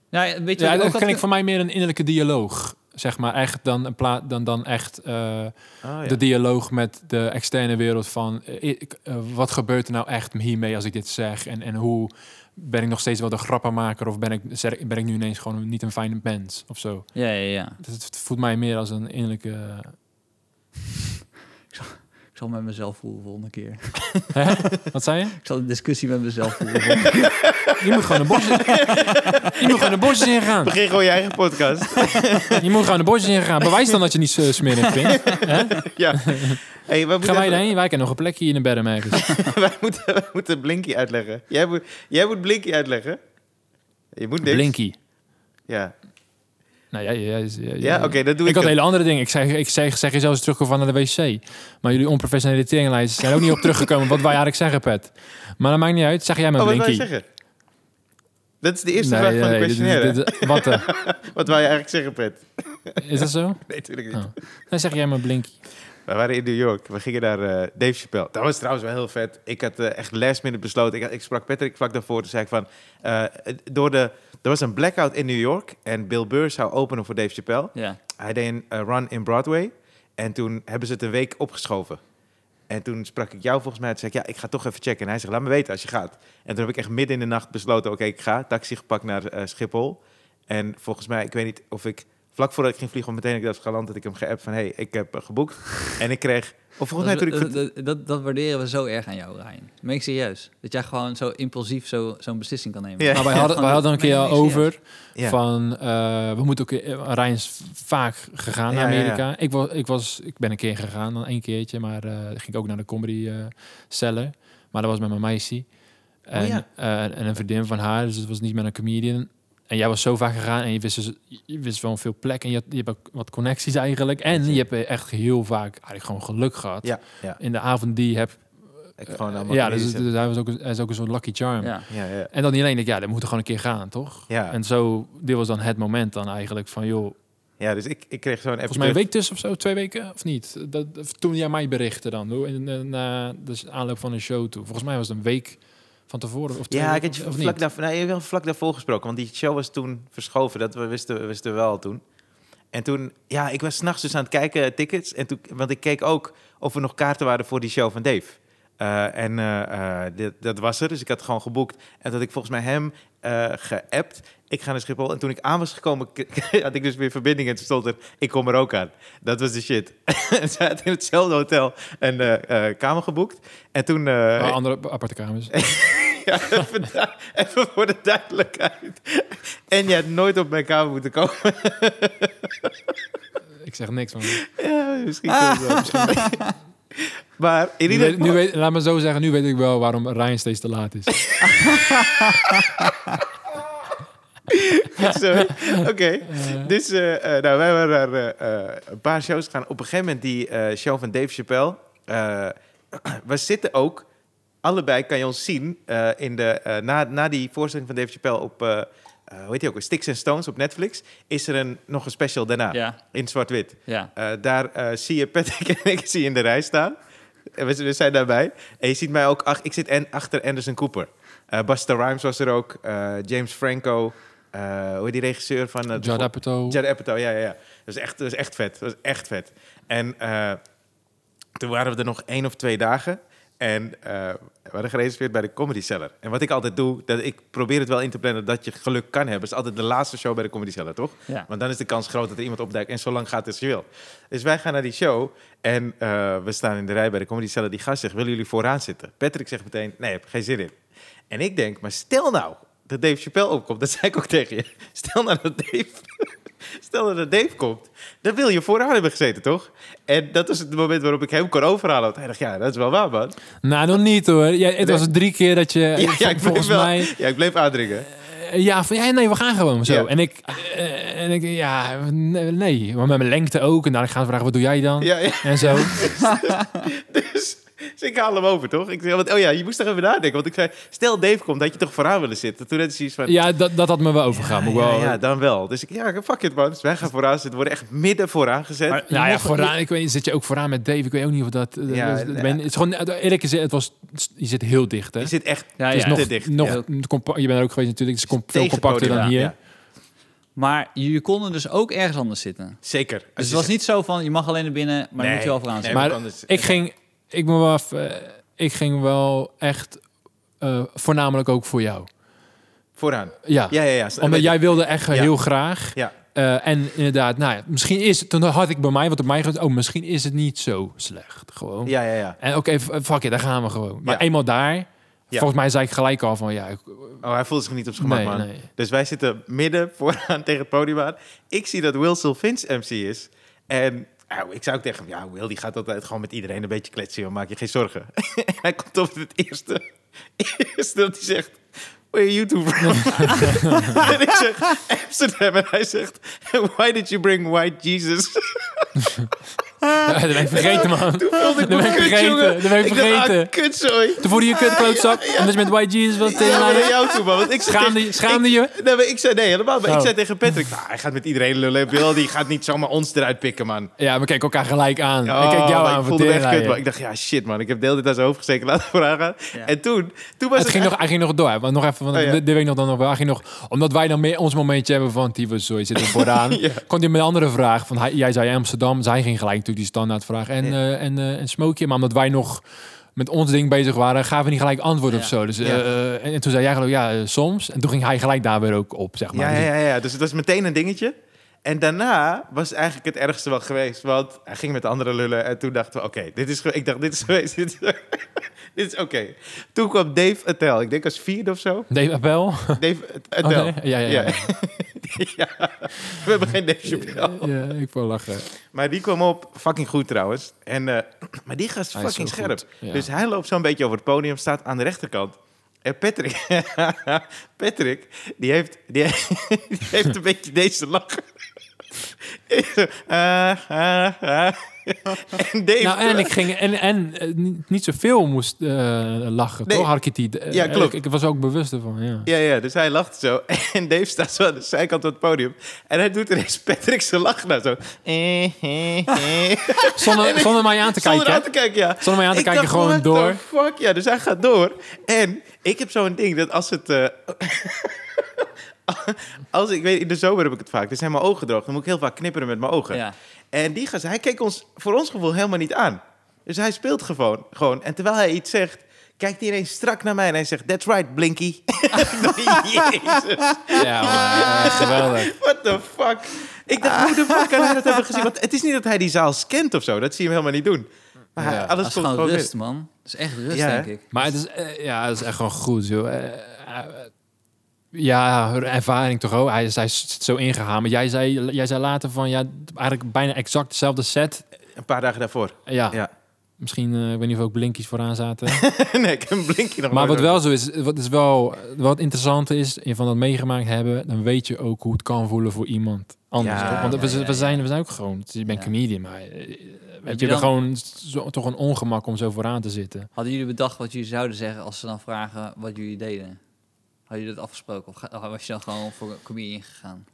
Ja, weet je
Ja,
wat ik
dat ken ik voor mij meer een innerlijke dialoog. Zeg maar echt dan, een pla dan, dan echt eh,
ja.
de dialoog met de externe wereld van eh, ik- eh, wat gebeurt er nou echt hiermee als ik dit zeg en, en hoe ben ik nog steeds wel de grappenmaker of ben ik, ben ik nu ineens gewoon niet een fijne mens of zo.
Ja, ja, ja.
Dus het voelt mij meer als een innerlijke
Ik zal met mezelf voelen volgende keer.
Hè? Wat zei je?
Ik zal een discussie met mezelf voelen. *laughs* volgende keer.
Je moet gewoon de bosjes, je moet gewoon de bosjes ingaan.
Begin gewoon je eigen podcast.
Je moet gewoon de bosjes ingaan. Bewijs dan dat je niet uh, smerig
ja. Hey, we moeten
Gaan wij
even-
erheen? Wij kennen nog een plekje in de bedden ergens. *laughs*
wij, moeten, wij moeten Blinky uitleggen. Jij moet, jij moet Blinky uitleggen. Je moet niks.
Blinky.
Ja,
Nou ja,
oké, dat doe ik.
Ik had hele andere dingen. Ik zeg, ik zeg, zeg je zelfs terugkomen van naar de wc. Maar jullie onprofessionele teringlijsten zijn ook niet op teruggekomen wat wij eigenlijk zeggen, Pet. Maar dat maakt niet uit. Zeg jij maar
Oh, wat
Blinky.
zeggen? Dat is de eerste vraag van de
dit
questionnaire.
dit wat eh, *laughs*
Wat wou je eigenlijk zeggen, Pet?
is dat zo? *laughs*
Nee, natuurlijk niet.
Oh. Dan zeg jij maar Blinky.
We waren in New York. We gingen naar eh, Dave Chappelle. Dat was trouwens wel heel vet. Ik had eh, echt last minute besloten. Ik, ik sprak Patrick vlak daarvoor. Toen zei ik van... eh, door de, er was een blackout in New York. En Bill Burr zou openen voor Dave Chappelle.
Ja.
Hij deed een run in Broadway. En toen hebben ze het een week opgeschoven. En toen sprak ik jou volgens mij. Toen zei ik, ja, ik ga toch even checken. En hij zegt, laat me weten als je gaat. En toen heb ik echt midden in de nacht besloten... Oké, ik ga. Taxi gepakt naar Schiphol. En volgens mij, ik weet niet of ik... Vlak voordat ik ging vliegen, want meteen ik dat geland... dat ik hem geappt van, hey, ik heb eh, geboekt. *laughs* en ik kreeg... Of volgens mij
Dat,
toen ik...
dat, dat, dat, waarderen we zo erg aan jou, Ryan. Meen ik serieus. Dat jij gewoon zo impulsief zo- zo'n beslissing kan nemen.
Ja.
Maar wij hadden, wij hadden een keer al over
Ja.
van... eh, we moeten ook... Rijn is vaak gegaan naar
Ja, ja, ja.
Amerika. Ik, was, ik, was, ik ben een keer gegaan, dan één keertje. Maar eh ging ik ook naar de comedy eh cellar. Maar dat was met mijn meisje. En,
Oh ja.
eh, en een vriendin van haar. Dus het was niet met een comedian. En jij was zo vaak gegaan en je wist, dus, je wist wel veel plek. En je, je hebt ook wat connecties eigenlijk. En je hebt echt heel vaak eigenlijk gewoon geluk gehad.
Ja, ja.
In de avond die je hebt.
Ik gewoon allemaal
Ja, dus, dus hij, was ook, hij is ook een soort lucky charm.
Ja.
heb. ja, ja.
En dan niet alleen, denk ik, ja, dat moet er gewoon een keer gaan, toch?
Ja.
En zo, dit was dan het moment dan eigenlijk van, joh,
ja, dus ik, ik kreeg zo'n
volgens mij een week tussen of zo, twee weken, of niet? Dat, toen jij mij berichtte dan, hoe, in, in, na de aanloop van een show toe. Volgens mij was het een week van tevoren, of
Ja, ik had je vlak, daarvoor, wel vlak daarvoor gesproken, want die show was toen verschoven. Dat we wisten, we wisten wel toen. En toen, ja, ik was s'nachts dus aan het kijken, eh, tickets. En toen, want ik keek ook of er nog kaarten waren voor die show van Dave. Eh, en eh, dit, dat was er, dus ik had gewoon geboekt. En dat ik volgens mij hem geappt. Ik ga naar Schiphol. En toen ik aan was gekomen, *laughs* had ik dus weer verbinding. En toen stond er, ik kom er ook aan. Dat was de shit. *laughs* en ze had in hetzelfde hotel een eh, kamer geboekt. En toen...
Oh, andere aparte kamers. *laughs* *laughs*
ja, even, voor de duidelijkheid. En je had nooit op mijn kamer moeten komen. *laughs*
ik zeg niks, man.
Ja, misschien het wel, misschien. *laughs* Maar in
Nu
ieder geval...
nu weet, laat me zo zeggen, nu weet ik wel waarom Ryan steeds te laat is.
Zo, Oké, dus eh, eh, nou, wij waren naar eh, eh, een paar shows gegaan. Op een gegeven moment die eh, show van Dave Chappelle. eh, *clears throat* we zitten ook, allebei kan je ons zien, eh, in de, eh, na, na die voorstelling van Dave Chappelle op, eh, eh, hoe heet die ook, Sticks and Stones op Netflix, is er een, nog een special daarna,
Ja,
in zwart-wit.
ja.
Eh, daar eh, zie je Patrick *laughs* en ik zie in de rij staan. En We, we zijn daarbij. En je ziet mij ook... Ach, ik zit en, achter Anderson Cooper. Eh Busta Rhymes was er ook. eh, James Franco. eh, hoe heet die regisseur van... eh,
Judd Apatow.
Judd Apatow, ja, ja, ja. Dat is echt, dat is echt vet. Dat is echt vet. En eh, toen waren we er nog één of twee dagen. En eh, we hadden gereserveerd bij de Comedy Cellar. En wat ik altijd doe, dat ik probeer het wel in te plannen dat je geluk kan hebben. Het is altijd de laatste show bij de Comedy Cellar, toch?
ja.
Want dan is de kans groot dat er iemand opduikt en zo lang gaat als je wil. Dus wij gaan naar die show en eh, we staan in de rij bij de Comedy Cellar. Die gast zegt, willen jullie vooraan zitten? Patrick zegt meteen, nee, ik heb geen zin in. En ik denk, maar stel nou dat Dave Chappelle opkomt. Dat zei ik ook tegen je. *laughs* Stel nou dat Dave, stel dat Dave komt. Dan wil je vooraan hebben gezeten, toch? En dat was het moment waarop ik hem kon overhalen. Want hij dacht, ja, dat is wel waar, man.
Nou, nog niet hoor. Ja, het was drie keer dat je, *laughs*
Ja, ik
volgens
wel,
mij...
ja, ik bleef aandringen.
Eh, Ja, van ja, nee, we gaan gewoon zo. En ik, eh, en ik, ja, nee, nee, maar met mijn lengte ook. En dan gaan ze vragen, wat doe jij dan?
Ja, ja.
En zo. *laughs*
Dus, dus *laughs* ik haal hem over, toch? Ik zei, want, oh ja, je moest toch even nadenken. Want ik zei, stel Dave komt, dat je toch vooraan willen zitten. Toen had hij zoiets van...
Ja, dat, dat had me wel overgaan.
ja,
wel,
ja, dan wel. Dus ik, ja, fuck it, man. Dus wij gaan vooraan zitten. We worden echt midden vooraan gezet.
Maar-
nou ja, vooraan, ik weet niet, zit je ook vooraan met Dave? Ik weet ook niet of dat...
Ja,
dus- ben- het is gewoon, eerlijk gezegd, het was, je zit heel dicht, hè?
je zit echt
Ja,
het is
ja.
nog,
te dicht.
nog je bent er ook geweest natuurlijk, het is veel compacter dan hier.
ja.
Maar jullie konden dus ook ergens anders zitten.
Zeker.
Dus het was
zegt-
niet zo van, je mag alleen naar binnen, maar dan moet je wel vooraan
nee,
zitten.
Maar
dus-
Ik ging, ik wel even, eh, ik ging wel echt eh, voornamelijk ook voor jou.
Vooraan.
Ja,
Ja, ja, ja.
omdat jij wilde echt
Ja.
heel graag.
Ja.
Eh, en inderdaad, nou ja, misschien is het, toen had ik bij mij wat op mij gezegd, oh, misschien is het niet zo slecht. Gewoon.
Ja, ja, ja.
En oké, f- fuck it, daar gaan we gewoon. Maar
Ja.
eenmaal daar,
Ja.
volgens mij zei ik gelijk al van, ja, ik-
Oh, hij voelt zich niet op zijn gemak,
nee,
man.
nee.
Dus wij zitten midden *laughs* vooraan tegen het podium aan. Ik zie dat Will Sylvins MC is. En ik zou ook tegen ja, Will die gaat altijd gewoon met iedereen een beetje kletsen. Maak je geen zorgen. en *laughs* hij komt op het eerste, *laughs* eerste dat hij zegt, where are you two from? en ik zeg, Amsterdam. En hij zegt, why did you bring white Jesus? *laughs*
Ja, *laughs* dat ben ik vergeten, man.
Toen voelde ik me
ben ik
kut,
vergeten,
jongen.
dat ben ik
dacht, ah,
vergeten.
kutzooi.
Toen voelde je kut klootzak, omdat je met White Jesus wat
Ja,
tegen
maar naar jou toe, man. Want ik zei
Schaamde
tegen-
je- schaamde
ik-
je?
Nee, maar ik zei nee, helemaal. Maar ik
Oh.
zei tegen Patrick, nou, hij gaat met iedereen lullen. Wil, die gaat niet zomaar ons eruit pikken, man.
Ja, we keken elkaar gelijk aan.
Oh,
ik keek jou
maar
aan
ik
voor
voelde me echt
teringleier.
kut, man. Ik dacht, ja, shit, man. Ik heb de hele tijd aan zijn hoofd gezeken laten vooraan gaan.
Ja.
En toen, toen was
Het ging
echt-
nog, hij ging nog door. hè. Want nog even, want
Oh, ja.
dit, dit weet ik nog dan nog wel. Hij ging nog, omdat wij dan meer ons momentje hebben van tyfus, zo je zit er vooraan. *laughs*
Ja.
Kon hij met een andere vraag. Van, hij, jij zei Amsterdam, zij ging gelijk natuurlijk die standaard vraag. En,
Ja.
eh en, eh en smoke je? Maar omdat wij nog met ons ding bezig waren, gaven we niet gelijk antwoord
Ja.
of zo. Dus, eh,
Ja.
en, en toen zei jij geloof ja, soms. En toen ging hij gelijk daar weer ook op, zeg maar.
Ja,
Dus
ja, ja, ja. Dus het was meteen een dingetje. En daarna was eigenlijk het ergste wel geweest. Want hij ging met de andere lullen. En toen dachten we, oké, dit is Ik dacht, dit is geweest. *laughs* Dit is, *laughs* dit is oké. Toen kwam Dave Attell. Ik denk als vierde of zo.
Dave Appel.
Dave *laughs*
Oh,
Attell.
nee? ja, ja, ja.
Ja. *laughs* We hebben geen Dave Chappelle.
Ja, ik wil lachen.
Maar die kwam op, fucking goed trouwens. En, eh, *clears throat* maar die gast is
Hij is
fucking scherp.
ja.
Dus hij loopt zo'n beetje over het podium, staat aan de rechterkant. En Patrick, Patrick die, heeft, die, die heeft een beetje deze lach. Ah, ah. *laughs* En Dave...
Nou, en ik ging en, en eh, niet, zoveel moest eh, lachen,
Nee.
toch? Had ik.
Ja, klopt.
Ik, ik was ook bewust ervan, ja.
Ja, ja, dus hij lacht zo. *laughs* En Dave staat zo aan de zijkant op het podium. En hij doet ineens Patrick zijn lach naar zo. Eh, eh, eh.
Zonder, zonder mij aan te
Zonder
kijken.
aan te kijken, ja.
Zonder mij aan te
Ik
kijken,
dacht,
gewoon
what the
door.
fuck? Ja, dus hij gaat door. En ik heb zo'n ding dat als het... eh, *laughs* als ik weet, in de zomer heb ik het vaak. Dus zijn mijn ogen droog. Dan moet ik heel vaak knipperen met mijn ogen.
Ja.
En die gast, hij keek ons voor ons gevoel helemaal niet aan. Dus hij speelt gewoon. gewoon. En terwijl hij iets zegt, kijkt hij ineens strak naar mij en hij zegt... That's right, Blinky. Jezus. *laughs*
Ja, maar, eh, geweldig.
What the fuck? Ik dacht, hoe de fuck kan hij dat hebben gezien? Want het is niet dat hij die zaal scant of zo. Dat zie je hem helemaal niet doen. Maar
Ja.
alles
Dat is
komt
gewoon
gewoon
rust,
weer.
man. Dat is echt rust,
Ja,
denk ik.
Maar het is, eh, ja, het is echt gewoon goed, joh. Eh, eh, ja, haar ervaring toch ook. Hij is, hij is zo ingehamerd. Jij zei, jij zei later van, ja, eigenlijk bijna exact dezelfde set.
Een paar dagen daarvoor.
Ja,
Ja.
misschien, eh, ik weet niet of ook blinkies vooraan zaten. *laughs*
nee, ik heb een blinkje nog
maar wat wel zo is, wat is wel, wat interessant is, en van dat meegemaakt hebben, dan weet je ook hoe het kan voelen voor iemand anders.
Ja?
Want
ja,
we,
ja,
we, zijn, we zijn ook gewoon, dus je bent
Ja.
comedian, maar eh, weet
je
je, er
dan-
gewoon zo, toch een ongemak om zo vooraan te zitten.
Hadden jullie bedacht wat jullie zouden zeggen als ze dan vragen wat jullie deden? Hadden jullie dat afgesproken? Of ga- was je dan gewoon voor een comedian gegaan?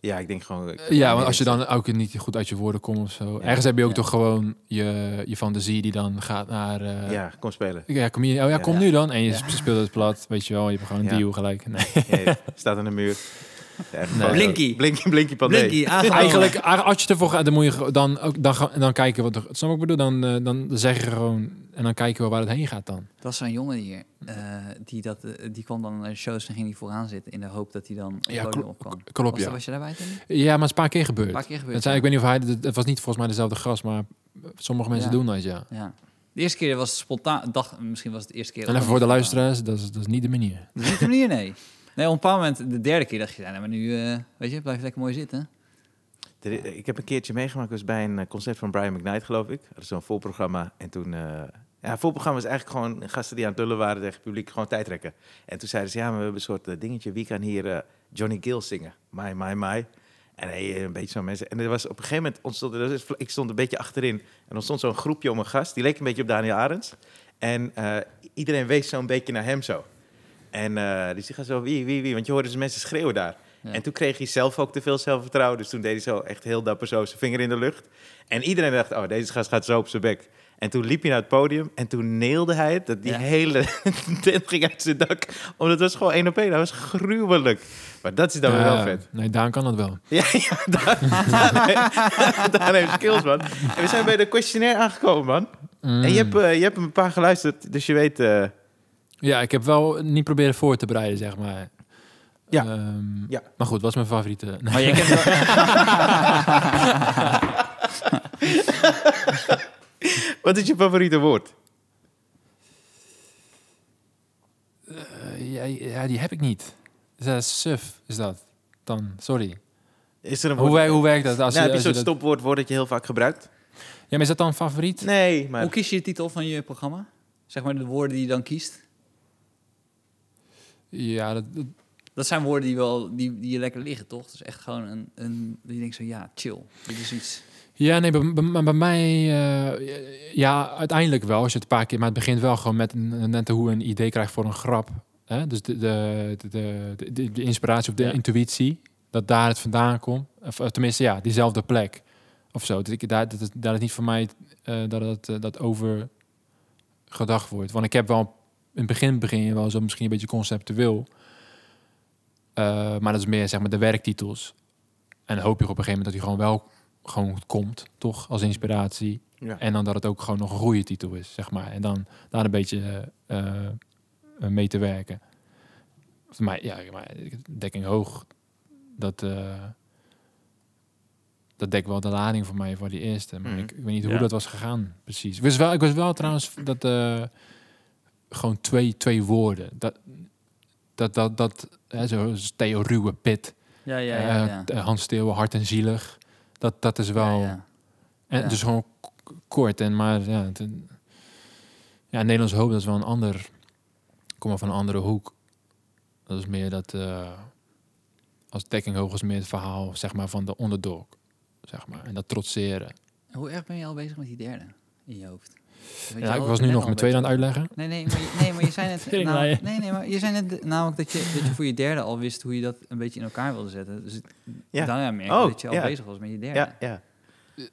Ja, ik denk gewoon... ik-
Ja, want als je dan ook niet goed uit je woorden komt of zo. Ergens heb je ook
Ja.
toch gewoon je, je fantasie die dan gaat naar... eh,
Ja, kom spelen.
ja, kom je, oh ja, kom
Ja.
nu dan. En je speelt het plat, weet je wel. Je hebt gewoon een
Ja.
deal gelijk. Nee.
Staat aan de muur. *laughs*
Nee.
Blinky.
Blinky, Blinky *laughs*
aangehouden.
Eigenlijk, als je ervoor gaat, dan moet je dan, ook, dan, dan kijken wat er... Snap wat ik bedoel? Dan, eh, dan zeg je gewoon... En dan kijken we waar het heen gaat dan.
Er was zo'n jongen hier, eh, die, dat, eh, die kwam dan naar de shows en ging die vooraan zitten in de hoop dat hij dan op
Ja,
het podium
klo-
opkwam.
klopt,
was,
ja.
Was je daarbij toen?
Ja, maar het is een paar keer gebeurd.
Een paar keer gebeurd.
Het, zijn, ik weet niet of hij... Het, was niet volgens mij dezelfde gast, maar sommige mensen
Ja.
doen dat, ja.
Ja. De eerste keer was het spontaan, dacht, misschien was het de eerste keer.
En even voor de luisteraars, dat is, dat is niet de manier.
Dat is niet de manier, nee. *laughs* Nee, op een bepaald moment, de derde keer dacht je, nee, maar nu, eh, weet je, blijf lekker mooi zitten.
Ik heb een keertje meegemaakt, was bij een eh, concert van Brian McKnight, geloof ik. Dat is zo'n volprogramma. En toen... eh ja, volprogramma is eigenlijk gewoon gasten die aan het lullen waren tegen het publiek, gewoon tijd trekken. En toen zeiden ze, ja, maar we hebben een soort dingetje. Wie kan hier Johnny Gill zingen? My, my, my. En hey, een beetje zo'n mensen. En er was op een gegeven moment ontstond ik stond een beetje achterin. En ontstond zo'n groepje om een gast. Die leek een beetje op Daniel Arends. En iedereen wees zo'n beetje naar hem zo. En dus die gaat zo, wie, wie, wie? Want je hoorde dus mensen schreeuwen daar.
Ja.
En toen kreeg hij zelf ook te veel zelfvertrouwen. Dus toen deed hij zo echt heel dapper zo zijn vinger in de lucht. En iedereen dacht, oh, deze gast gaat zo op zijn bek. En toen liep hij naar het podium en toen neelde hij het. Dat die
Ja.
hele *laughs* tent ging uit zijn dak. Omdat het was gewoon één op één. Dat was gruwelijk. Maar dat is dan wel vet.
Nee, Daan kan dat wel.
Ja, *laughs* ja daar *laughs* heeft skills, man. En we zijn bij de questionnaire aangekomen, man.
Mm.
En je hebt, eh, je hebt een paar geluisterd, dus je weet... eh,
Ja, ik heb wel niet proberen voor te bereiden, zeg maar.
Ja.
Ehm,
Ja.
Maar goed, wat is mijn favoriete? Nee. *laughs*
Maar je kent wel... *laughs*
Wat is je favoriete woord?
Eh, ja, ja, die heb ik niet. Dat is suf, is dat. Dan, sorry.
Is er een
Hoe,
woord?
hoe werkt dat? Als
nou,
je,
heb je
als
zo'n stopwoord dat je heel vaak gebruikt?
Ja, maar is dat dan favoriet?
Nee, maar...
Hoe kies je de titel van je programma? Zeg maar de woorden die je dan kiest.
Ja, dat, dat-
Dat zijn woorden die, wel, die, die je lekker liggen, toch? Dat is echt gewoon een... een die denkt zo, ja, chill. Dit is iets...
ja nee, bij, bij, bij mij... eh, ja, uiteindelijk wel. Als je het een paar keer... Maar het begint wel gewoon met een, net hoe een idee krijgt voor een grap. Hè? Dus de, de, de, de, de, de inspiratie of de
Ja.
intuïtie. Dat daar het vandaan komt. Of eh, tenminste, ja, diezelfde plek. Of zo. Dat, ik, daar, dat, is- daar is niet voor mij eh, dat het dat over gedacht wordt. Want ik heb wel... In het begin begin je wel zo misschien een beetje conceptueel. Eh, maar dat is meer zeg maar de werktitels. En dan hoop je op een gegeven moment dat hij gewoon wel gewoon goed komt, toch? Als inspiratie.
Ja.
En dan dat het ook gewoon nog een goede titel is, zeg maar. En dan daar een beetje eh, eh, mee te werken. Voor mij, ja, maar dekking hoog, dat, eh dat dekt wel de lading voor mij voor die eerste. Maar
Mhm.
ik, ik weet niet hoe
Ja.
dat was gegaan, precies. Ik was wel, ik was wel trouwens dat eh, gewoon twee, twee woorden. Dat, dat, dat, dat hè, zoals Theo Ruwe Pit,
Ja, ja, ja.
eh,
ja.
Hans Steeuwen Hart en Zielig. Dat, dat is wel...
Ja, ja.
En dus gewoon kort en maar ja, het, ja, Nederlands hoop dat is wel een ander, kom maar van een andere hoek. Dat is meer dat uh, als dekking hoog is meer het verhaal zeg maar van de underdog, zeg maar, en dat trotseren.
Hoe erg ben je al bezig met die derde in je hoofd?
Ja,
je
ik was nu nog mijn tweede aan het uitleggen.
Nee, nee, maar je, nee, maar je zei net... *laughs*
Tering
nou, nee, nee, maar je zei net namelijk dat je, dat je voor je derde al wist hoe je dat een beetje in elkaar wilde zetten. Dus
Ja.
dan ja, merk
Oh,
dat je al
ja.
bezig was met je derde.
Ja, ja.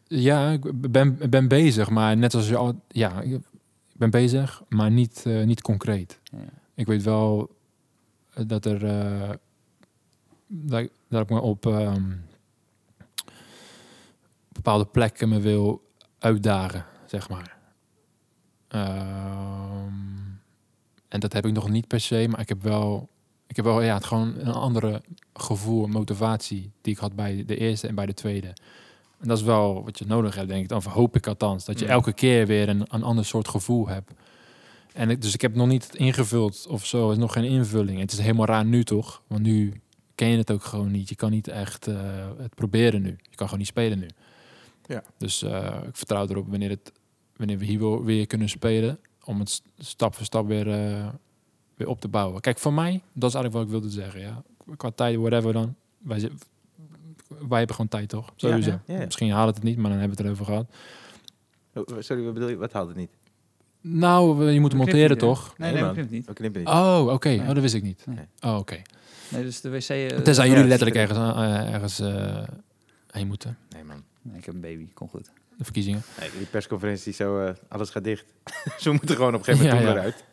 Ja, ik ben, ben bezig, maar net als je al, ja, ik ben bezig, maar niet, eh, niet concreet.
Ja.
Ik weet wel eh, dat er eh, dat, ik- dat ik me op ehm, bepaalde plekken me wil uitdagen, zeg maar. Ehm, en dat heb ik nog niet per se, maar ik heb wel, ik heb wel ja, het gewoon een andere gevoel, motivatie die ik had bij de eerste en bij de tweede. En dat is wel wat je nodig hebt, denk ik. Of hoop ik althans. Dat je
Mm.
elke keer weer een, een ander soort gevoel hebt. En ik, dus ik heb nog niet ingevuld of zo. Is nog geen invulling. Het is helemaal raar nu toch? Want nu ken je het ook gewoon niet. Je kan niet echt eh, het proberen nu. Je kan gewoon niet spelen nu.
Ja.
Dus eh, ik vertrouw erop wanneer, het, wanneer we hier weer kunnen spelen. Om het st- stap voor stap weer, eh, weer op te bouwen. Kijk, voor mij, dat is eigenlijk wat ik wilde zeggen. Ja. Qua tijd, whatever dan. Wij, hebben gewoon tijd toch? Sowieso.
ja, ja.
Misschien haalt het het niet, maar dan hebben we het erover gehad.
Oh, Sorry, wat bedoel je? Wat haalt het niet?
Nou, je moet
We
monteren
niet,
toch?
Nee,
Nee,
nee, niet.
We knippen niet.
Oh, oké.
Nee.
Oh, dat wist ik niet.
Nee.
Oh, oké.
Nee, dus de wc... eh,
Tenzij
ja,
jullie letterlijk ergens, eh, ergens eh, heen moeten.
Nee, man.
Nee, ik heb een baby, kom goed.
De verkiezingen.
Nee, die persconferentie zo, eh, alles gaat dicht. *laughs* Ze moeten gewoon op een gegeven moment
Ja,
ja,
ja.
eruit.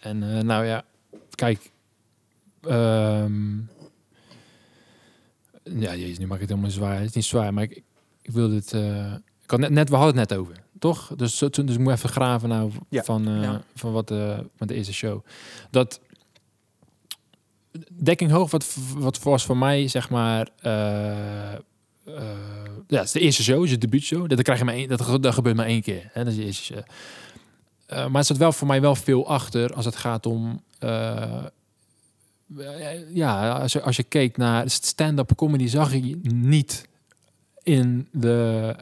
En eh, nou ja, kijk. ehm, ja, jezus, nu maak ik het helemaal zwaar. Het is niet zwaar, maar ik, ik wil dit... eh, ik had net, net, we hadden het net over, toch? Dus, toen- dus ik moet even graven nou
Ja.
van, eh,
Ja.
van wat eh, van de eerste show. Dat dekking hoog, wat, wat was voor mij, zeg maar... eh, ja, het is de eerste show, is je debuutshow. Dat, krijg je maar één, dat, dat gebeurt maar één keer. Hè? Dat is de eerste show. Eh, maar er zat wel voor mij wel veel achter als het gaat om. eh, ja, als je, als je keek naar stand-up comedy, zag je niet in de,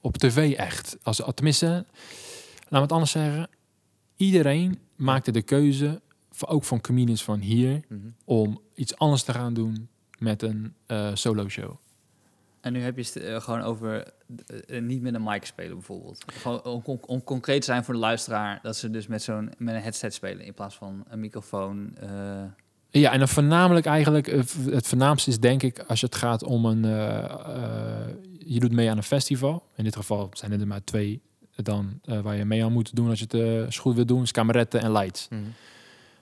op tv echt. Als, tenminste, laat me het anders zeggen. Iedereen maakte de keuze, ook van comedians van hier,
Mhm.
om iets anders te gaan doen met een solo show.
En nu heb je het eh, gewoon over eh, eh, niet met een mic spelen bijvoorbeeld. Gewoon om, om, om concreet te zijn voor de luisteraar, dat ze dus met zo'n met een headset spelen in plaats van een microfoon.
Ja, en dan voornamelijk eigenlijk, het voornaamste is denk ik als het gaat om een, je doet mee aan een festival. In dit geval zijn er maar twee dan waar je mee aan moet doen als je het goed wil doen, is kameretten en lights.
Mhm.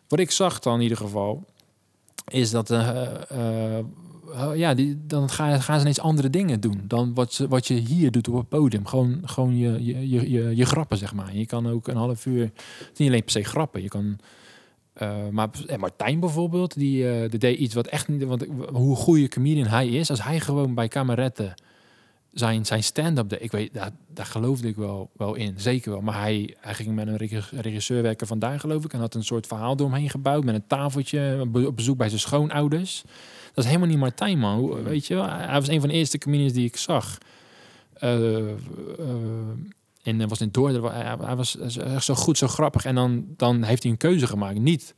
Wat ik zag dan in ieder geval, is dat eh, ja, die, dan gaan, gaan ze ineens andere dingen doen dan wat, wat je hier doet op het podium. Gewoon, gewoon je, je, je, je, grappen, zeg maar. Je kan ook een half uur, het is niet alleen per se grappen, je kan Eh, maar en Martijn bijvoorbeeld, die, eh, die deed iets wat echt niet... Want hoe goede comedian hij is, als hij gewoon bij kameretten zijn, zijn stand-up deed, ik weet, daar, daar geloofde ik wel, wel in, zeker wel. Maar hij, hij ging met een reg- regisseur werken vandaag, geloof ik, en had een soort verhaal doorheen gebouwd met een tafeltje, op bezoek bij zijn schoonouders. Dat is helemaal niet Martijn, man. Hoe- Weet je? Hij was een van de eerste comedians die ik zag. Eh, eh, en was in Dordrecht. Hij, hij was echt zo goed, zo grappig. En dan, dan heeft hij een keuze gemaakt. Niet,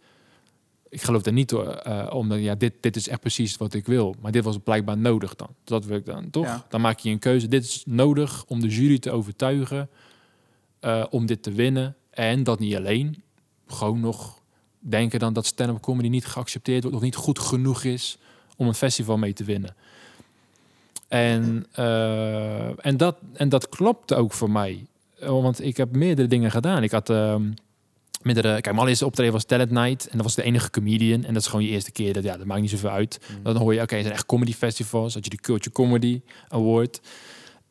ik geloof er niet door, eh, omdat ja, dit, dit is echt precies wat ik wil. Maar dit was blijkbaar nodig dan. Dat wil ik dan, toch?
Ja.
Dan maak je een keuze. Dit is nodig om de jury te overtuigen. om dit te winnen. En dat niet alleen. Gewoon nog denken dan dat stand-up comedy niet geaccepteerd wordt. Of niet goed genoeg is om een festival mee te winnen. En, eh, en, dat, en dat klopte ook voor mij. Eh, Want ik heb meerdere dingen gedaan. Ik had ehm meerdere... Kijk, mijn allereerste optreden was Talent Night. En dat was de enige comedian. En dat is gewoon je eerste keer. Dat, ja, dat maakt niet zoveel uit. Dan hoor je, oké, er zijn echt comedy festivals. Had je de Culture Comedy Award.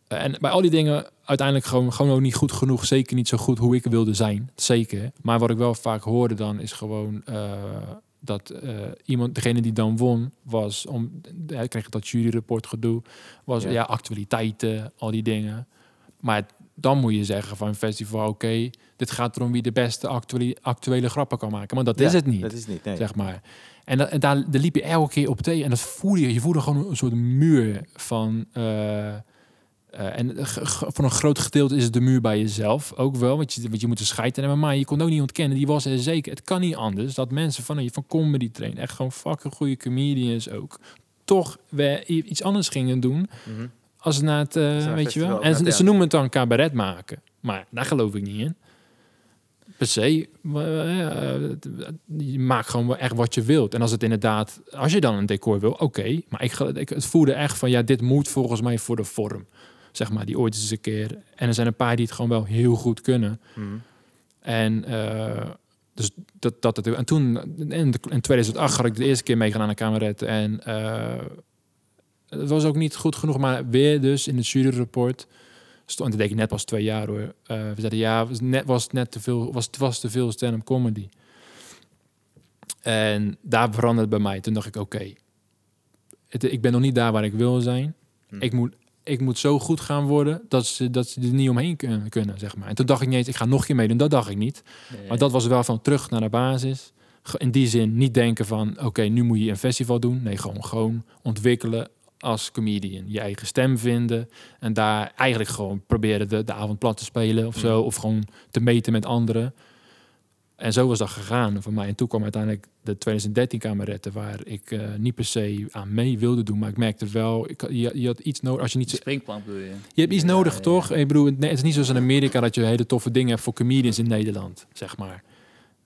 Eh, en bij al die dingen uiteindelijk gewoon, gewoon ook niet goed genoeg. Zeker niet zo goed hoe ik wilde zijn. Zeker. Maar wat ik wel vaak hoorde dan is gewoon... dat eh, iemand, degene die dan won, was om, hij kreeg dat juryrapport gedoe, was
Ja.
ja. actualiteiten, al die dingen. Maar dan moet je zeggen van een festival, oké, dit gaat erom wie de beste actuele, actuele grappen kan maken. Maar dat is het niet,
Dat is niet, nee.
zeg maar. En, dat, en daar, daar liep je elke keer op tegen en dat voelde je, je voelde gewoon een soort muur van. eh, eh, en voor een groot gedeelte is het de muur bij jezelf ook wel. Want je, want je moet een scheid hebben. Maar je kon ook niet ontkennen. Die was er zeker. Het kan niet anders. Dat mensen van, van comedy train. Echt gewoon fucking goede comedians ook. Toch weer iets anders gingen doen.
Mhm.
Als het naar het, eh, weet je wel. En ze, noemen het dan cabaret maken. Maar daar geloof ik niet in. Per se. Maar, eh, je maakt gewoon echt wat je wilt. En als het inderdaad, als je dan een decor wil, oké. Maar ik, het voelde echt van, ja, dit moet volgens mij voor de vorm. Zeg maar, die ooit eens een keer. En er zijn een paar die het gewoon wel heel goed kunnen.
Mhm.
En eh, dus dat, dat, dat, en toen, in, de- in 2008 had ik de eerste keer meegedaan aan Kameret. En eh, het was ook niet goed genoeg, maar weer dus in het juryrapport stond, dat deed ik net pas twee jaar hoor. Eh, we zeiden ja, was net, was net te veel, was, het was te veel stand-up comedy. En daar veranderde bij mij. Toen dacht ik, oké, ik ben nog niet daar waar ik wil zijn.
Hm.
Ik moet ik moet zo goed gaan worden dat ze, dat ze er niet omheen kunnen, zeg maar. En toen dacht ik niet eens, ik ga nog een keer meedoen. Dat dacht ik niet. Maar dat was wel van terug naar de basis. In die zin niet denken van, oké, nu moet je een festival doen. Nee, gewoon, gewoon ontwikkelen als comedian. Je eigen stem vinden. En daar eigenlijk gewoon proberen de, de avond plat te spelen of zo. Of gewoon te meten met anderen. En zo was dat gegaan voor mij. En toen kwam uiteindelijk de 2013 kameretten... waar ik eh, niet per se aan mee wilde doen. Maar ik merkte wel, ik, je, je had iets nodig. Als je niet
springplank bedoel je?
je hebt iets
Ja,
nodig,
ja,
toch? Ik bedoel, het, nee, het is niet zoals in Amerika dat je hele toffe dingen hebt voor comedians in Nederland, zeg maar.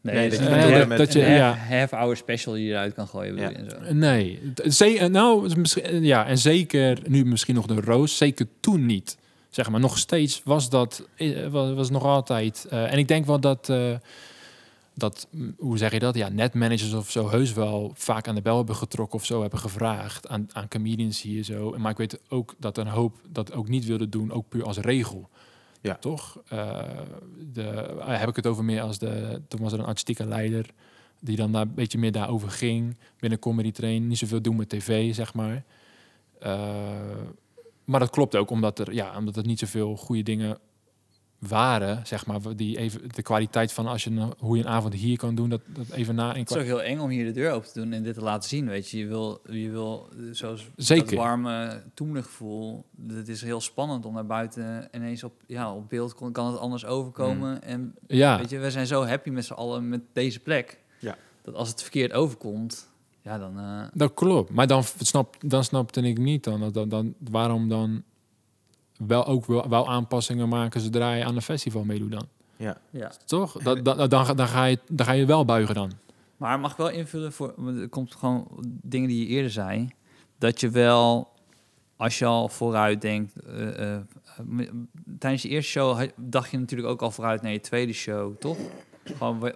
Nee,
Nee,
dat je
met-
dat
een
ja.
half- hour special die je eruit kan gooien,
Ja.
en zo.
Nee, ze, eh, nou, misschien, ja, en zeker nu misschien nog de roos, zeker toen niet. Zeg maar, nog steeds was dat, eh, was, was nog altijd. eh, en ik denk wel dat, eh, dat, hoe zeg je dat? Ja, netmanagers of zo heus wel vaak aan de bel hebben getrokken of zo hebben gevraagd aan, aan comedians hier zo. Maar ik weet ook dat een hoop dat ook niet wilden doen, ook puur als regel.
Ja.
Toch? Eh, de, eh, heb ik het over meer als de, toen was er een artistieke leider die dan daar een beetje meer daarover ging binnen comedy train, niet zoveel doen met tv, zeg maar. Eh, maar dat klopt ook, omdat er, ja, omdat er niet zoveel goede dingen waren, zeg maar, die even de kwaliteit van als je een, hoe je een avond hier kan doen, dat, dat even na in
Het is ook heel eng om hier de deur open te doen en dit te laten zien, weet je. Je wil, je wil eh, zoals
Zeker.
dat warme gevoel. Het is heel spannend om naar buiten ineens op, ja, op beeld kon, kan het anders overkomen. En
ja,
weet je, we zijn zo happy met z'n allen met deze plek.
Ja.
Dat als het verkeerd overkomt, ja, dan... eh,
dat klopt. Maar dan snap, dan snapte ik niet dan, dat- dan, dan waarom dan wel ook wel, wel aanpassingen maken zodra je aan een festival meedoet dan.
Ja.
ja.
Toch? Dat, dan, dan, dan, ga je, dan ga je wel buigen dan.
Maar mag ik wel invullen voor. want Er komt gewoon dingen die je eerder zei. Dat je wel, als je al vooruit denkt. eh, eh, tijdens je eerste show dacht je natuurlijk ook al vooruit naar je tweede show, toch? Gewoon,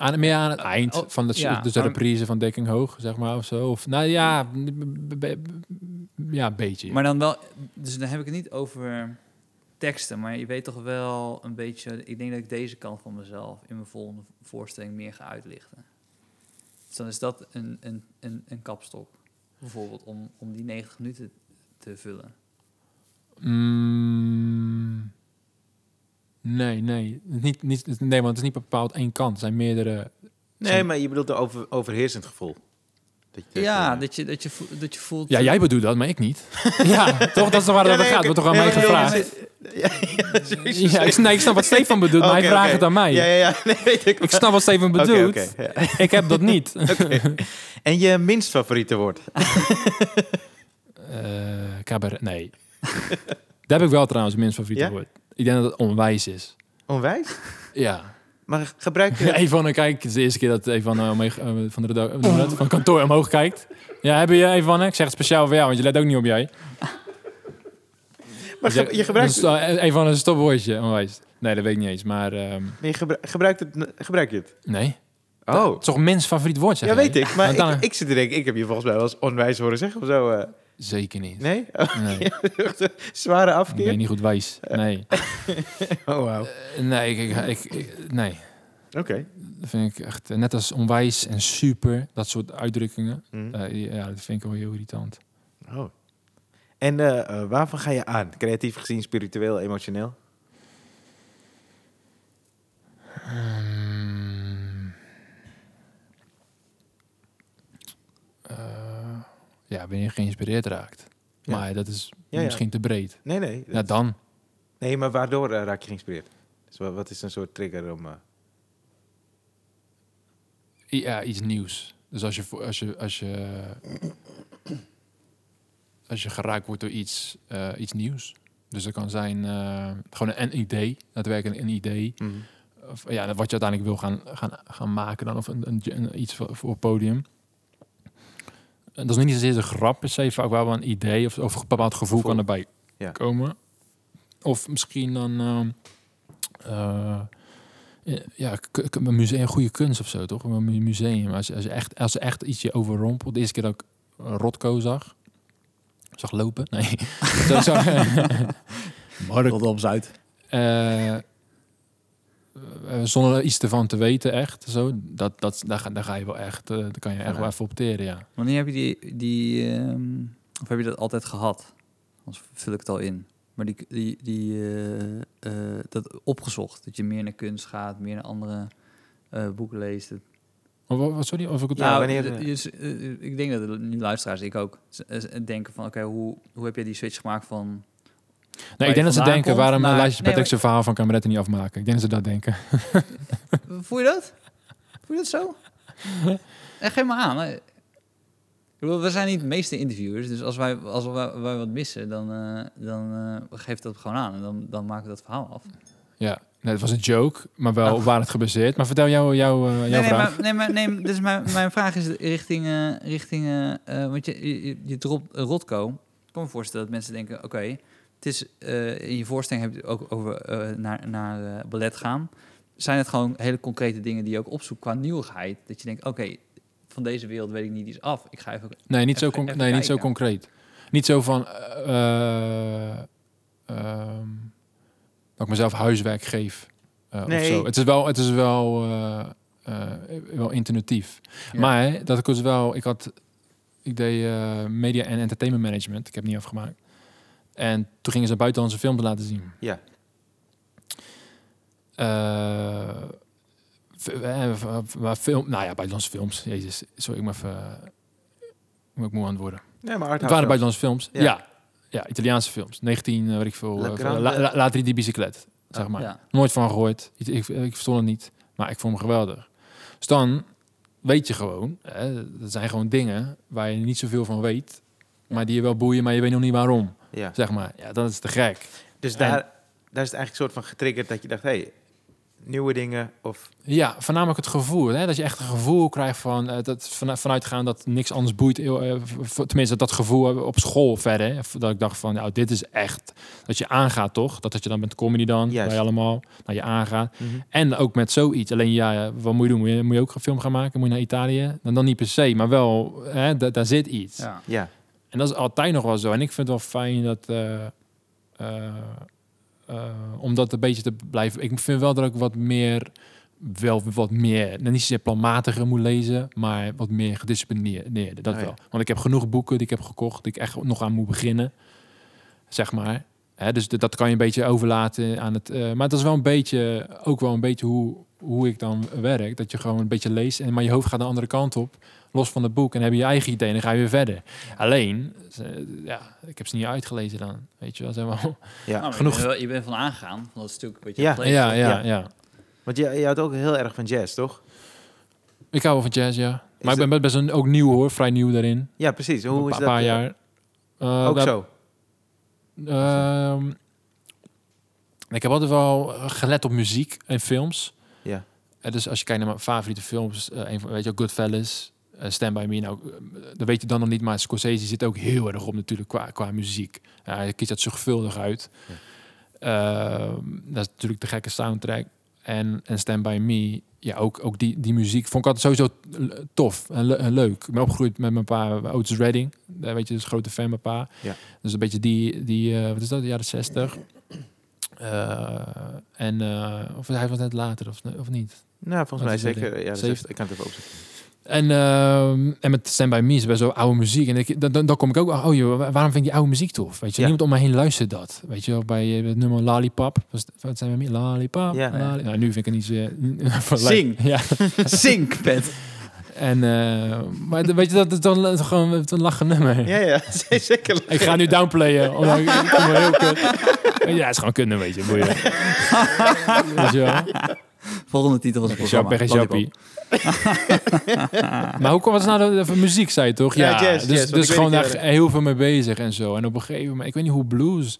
Aan, meer aan het eind
oh,
van de,
ja,
dus de reprise van Dekking Hoog, zeg maar, of zo. Of, nou ja, ja, een beetje.
maar dan wel. Dus dan heb ik het niet over teksten, maar je weet toch wel een beetje. Ik denk dat ik deze kant van mezelf in mijn volgende voorstelling meer ga uitlichten. Dus dan is dat een, een, een, een kapstok. Bijvoorbeeld om, om die 90 minuten te vullen.
Mm, nee, nee. Niet, niet, nee, want het is niet bepaald één kant. Er zijn meerdere...
Nee, maar je bedoelt een over, overheersend gevoel. Dat je,
Ja, dat je, dat je, vo- dat je voelt...
Ja, jij bedoelt dat, maar ik niet. *laughs* ja, toch? Dat is waar het
Ja,
over
nee,
gaat.
oké.
Wordt toch aan
Nee,
mij
nee,
gevraagd?
nee, *laughs* Ja, ja, sowieso.
Ja, ik, nee, ik snap wat Stefan bedoelt, maar hij vraagt het aan mij.
Ja, ja, ja. *laughs* Nee, weet ik.
Ik snap wat Stefan bedoelt.
oké, ja.
Ik heb dat niet.
En je minst favoriete woord?
Eh cabaret, nee. Daar heb ik wel trouwens minst favoriete
Ja?
woord. Ik denk dat het onwijs is.
Onwijs?
Ja. *laughs*
Maar gebruik je... *laughs*
Evan, kijk, het is de eerste keer dat Evan uh, omheen- eh, van, de, van kantoor omhoog kijkt. Ja, heb je Evan? Ik zeg het speciaal voor jou, want je let ook niet op jij. *laughs*
Maar ge- je gebruikt,
Dus, eh, Evan is een stopwoordje, onwijs. Nee, dat weet ik niet eens, maar ehm,
je gebru- gebruikt, het, gebruik je het?
nee.
Oh,
Het is toch minst favoriet woord, zeg
ja,
jij?
weet ik. Maar
dan-
ik, ik zit te denken, ik heb je volgens mij wel eens onwijs horen zeggen of zo. Eh.
Zeker niet.
nee? Oh, *laughs*
Nee, *laughs*
zware
ik
afkeer?
ben niet goed wijs. Nee. *laughs*
Oh, wauw.
Eh, nee, ik, ik, nee.
Oké.
Dat vind ik echt, eh, net als onwijs en super, dat soort uitdrukkingen.
Hm.
Eh, ja, dat vind ik wel heel irritant.
Oh. En eh, eh, waarvan ga je aan? Creatief gezien, spiritueel, emotioneel?
Hmm. Ja, wanneer je geïnspireerd raakt.
Ja.
Maar dat is
Ja,
misschien te breed.
Nee, nee.
Ja, dan.
Nee, maar waardoor eh, raak je geïnspireerd? Dus wat, is een soort trigger om... eh,
Ja, iets nieuws. Dus als je, als je, als je, als je geraakt wordt door iets, eh, iets nieuws. Dus dat kan zijn gewoon een, idee, daadwerkelijk een idee.
mhm.
Of, ja, wat je uiteindelijk wil gaan, gaan, gaan maken dan, of een, een, een- iets voor, voor het podium. Dat is niet zozeer een grap, per se, vaak wel een idee of, of een bepaald gevoel
Gevoel.
kan erbij
Ja.
komen. Of misschien dan, ehm, eh, ja, een museum, goede kunst of zo, toch? Een mu- museum. Als, je- als, je echt, als er echt iets je overrompelt. De eerste keer dat ik eh, Rotko zag, zag lopen, nee. *laughs* Mark, *laughs*
Rotterdam Zuid.
Zonder iets ervan te weten, echt. Zo, dat, dat, daar, ga, daar ga je wel echt, eh daar kan je echt wel even opteren, ja.
Wanneer heb je die, die ehm, of heb je dat altijd gehad? Anders vul ik het al in. Maar die, die, die eh, eh, dat opgezocht, dat je meer naar kunst gaat, meer naar andere eh, boeken leest.
Oh, wat, sorry, of ik het...
Ja,
nou,
wanneer-
eh, ik denk dat de nu luisteraars, ik ook, eh, denken van, oké, hoe, hoe heb jij die switch gemaakt van...
nee, ik denk dat ze denken,
komt,
waarom
naar-
laat je
nee,
zijn verhaal van kameretten niet afmaken? Ik denk dat ze dat denken. *laughs*
Voel je dat? Voel je dat zo? *laughs* En geef maar aan. hè. Ik bedoel, we zijn niet de meeste interviewers, dus als wij, als wij, wij wat missen, dan, eh dan eh geef dat gewoon aan en dan, dan maken we dat verhaal af.
Ja, nee, het was een joke, maar wel
Oh.
waar het gebaseerd. Maar vertel jou, jou, eh, jouw
Nee, nee,
vraag.
maar, nee, maar nee, dus mijn, mijn vraag is richting, eh, richting eh, eh, want je, je, je dropt eh, Rotko. Ik kan me voorstellen dat mensen denken, oké, het is eh, in je voorstelling heb je het ook over eh, naar, naar eh, ballet gaan. Zijn het gewoon hele concrete dingen die je ook opzoekt qua nieuwigheid? Dat je denkt, oké, van deze wereld weet ik niet iets af. Ik ga even...
Nee, niet, zo,
Even-
con-
even
nee, niet zo concreet. Niet zo van... eh, eh, ehm, dat ik mezelf huiswerk geef. eh,
Nee.
Of zo. Het is wel, het is wel, eh, eh, wel intuïtief.
Ja.
Maar dat ik dus wel... Ik had... Ik deed eh, media en entertainment management. Ik heb het niet afgemaakt. En toen gingen ze buitenlandse films laten zien.
Ja.
Eh, v- eh, maar film, nou ja, buitenlandse films. Jezus, sorry, ik moet even, ik moet moe aan het worden.
Nee, maar
Het waren buitenlandse films.
Ja.
Ja. ja, Italiaanse films. 19, eh, weet ik veel.
La
eh,
Grande-
la, la, later die bicyclet, zeg maar.
Ja.
Nooit van gehoord. Ik, ik, ik verstond het niet, maar ik vond hem geweldig. Dus dan weet je gewoon, hè, dat zijn gewoon dingen waar je niet zoveel van weet, maar die je wel boeien, maar je weet nog niet waarom,
Ja.
zeg maar. Ja, dat is te gek.
Dus daar, daar is het eigenlijk een soort van getriggerd dat je dacht, hé, hey, nieuwe dingen of...
Ja, voornamelijk het gevoel. Hè? Dat je echt een gevoel krijgt van eh, dat van, vanuitgaan dat niks anders boeit. eh, tenminste, dat gevoel hebben op school verder. hè. Dat ik dacht van, nou, dit is echt. Dat je aangaat, toch? Dat, dat je dan met comedy dan,
Juist.
bij allemaal, naar je aangaat. En ook met zoiets. Alleen, ja, wat moet je doen? Moet je, moet je ook een film gaan maken? Moet je naar Italië? Dan, dan niet per se, maar wel, hè, da- daar zit iets.
Ja.
Ja.
En dat is altijd nog wel zo. En ik vind het wel fijn dat... eh, eh, om dat een beetje te blijven... Ik vind wel dat ik wat meer wel wat meer, nou, niet zozeer planmatiger moet lezen, maar wat meer gedisciplineerd. Dat
Oh ja.
wel. Want ik heb genoeg boeken die ik heb gekocht, die ik echt nog aan moet beginnen, zeg maar. Hè, dus dat kan je een beetje overlaten aan het. maar dat is wel een beetje, ook wel een beetje hoe, hoe ik dan werk. Dat je gewoon een beetje leest, en maar je hoofd gaat de andere kant op, los van het boek, en heb je je eigen idee en dan ga je weer verder. Alleen, ja, ik heb ze niet uitgelezen dan, weet je wel. Zeg maar.
Ja.
Nou,
genoeg-
Je bent, wel- je bent van aangegaan. Dat is natuurlijk wat je
Ja.
hebt.
Ja, ja,
Ja.
ja.
Want je, je houdt ook heel erg van jazz, toch?
Ik hou wel van jazz, ja. Maar ik ben best een, ook nieuw hoor, vrij nieuw daarin.
Ja, precies. Hoe
een
is dat?
paar
eh,
jaar. Eh,
Ook zo.
ehm, ik heb altijd wel gelet op muziek en films.
Ja.
Eh, dus als je kijkt naar mijn favoriete films, een van, weet je, ook Goodfellas, Stand By Me, nou, eh, dat weet je dan nog niet, maar Scorsese zit ook heel erg op natuurlijk qua, qua muziek. Ja, hij kiest dat zorgvuldig uit.
Ja.
Ehm, dat is natuurlijk de gekke soundtrack. En, en Stand By Me, ja, ook, ook die, die muziek vond ik altijd sowieso tof en, le- en leuk. Ik ben opgegroeid met mijn pa, Otis Redding. Daar weet je, dus grote fan mijn pa.
Ja.
Dus een beetje die, die eh, wat is dat, de jaren 60. Eh, en, eh, of hij was net later, of, of niet?
Nou, volgens mij zeker. Ja, dat is-
Zeventig.
ik kan het even opzoeken.
En, ehm, en met Stand By Me is best wel oude muziek. En ik, dan, dan, dan kom ik ook, oh joh, wa- waarom vind ik die oude muziek tof? Weet je,
Ja.
niemand om me heen luistert dat. Weet je bij eh, het nummer Lollipop. Wat zijn we? Lollipop.
Ja.
Lolli- nou, nu vind ik het niet zo... *laughs*
Zing.
Ja. *laughs*
Zink, Pet.
En, eh, maar weet je, dat is dan gewoon een lachen nummer.
Ja, ja, *laughs* zeker.
Ik ga nu downplayen. Omdat ik, ik vind me heel kut. Ja, het is gewoon kunnen, weet je. Boeien. Weet je wel?
Volgende titel was het programma.
Jappie, jappie. maar hoe kwam het nou de, de muziek, zei je toch?
Ja,
Ja,
jazz,
dus,
jazz,
dus gewoon daar heel veel mee bezig en zo. En op een gegeven moment, ik weet niet hoe blues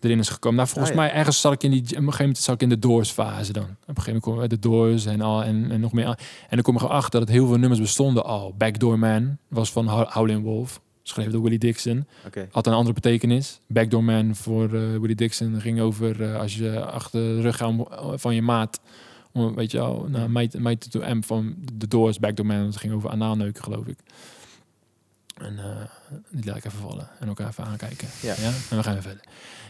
erin is gekomen. Nou, volgens
Ah, ja.
mij ergens zat ik in die, op een gegeven moment zat ik in de Doors fase dan. Op een gegeven moment kwam de Doors en al en, en nog meer. En dan kom ik erachter dat heel veel nummers bestonden al. Backdoor Man was van How- Howlin' Wolf, geschreven door Willie Dixon.
Oké.
Had een andere betekenis. Backdoor Man voor eh, Willie Dixon ging over eh, als je achter de rug van je maat. Weet je wel, nou, meid to M van de Doors, Backdoor Man. Dat ging over anaalneuken, geloof ik. En eh, die laat ik even vallen en elkaar even aankijken.
Ja.
En we gaan weer verder.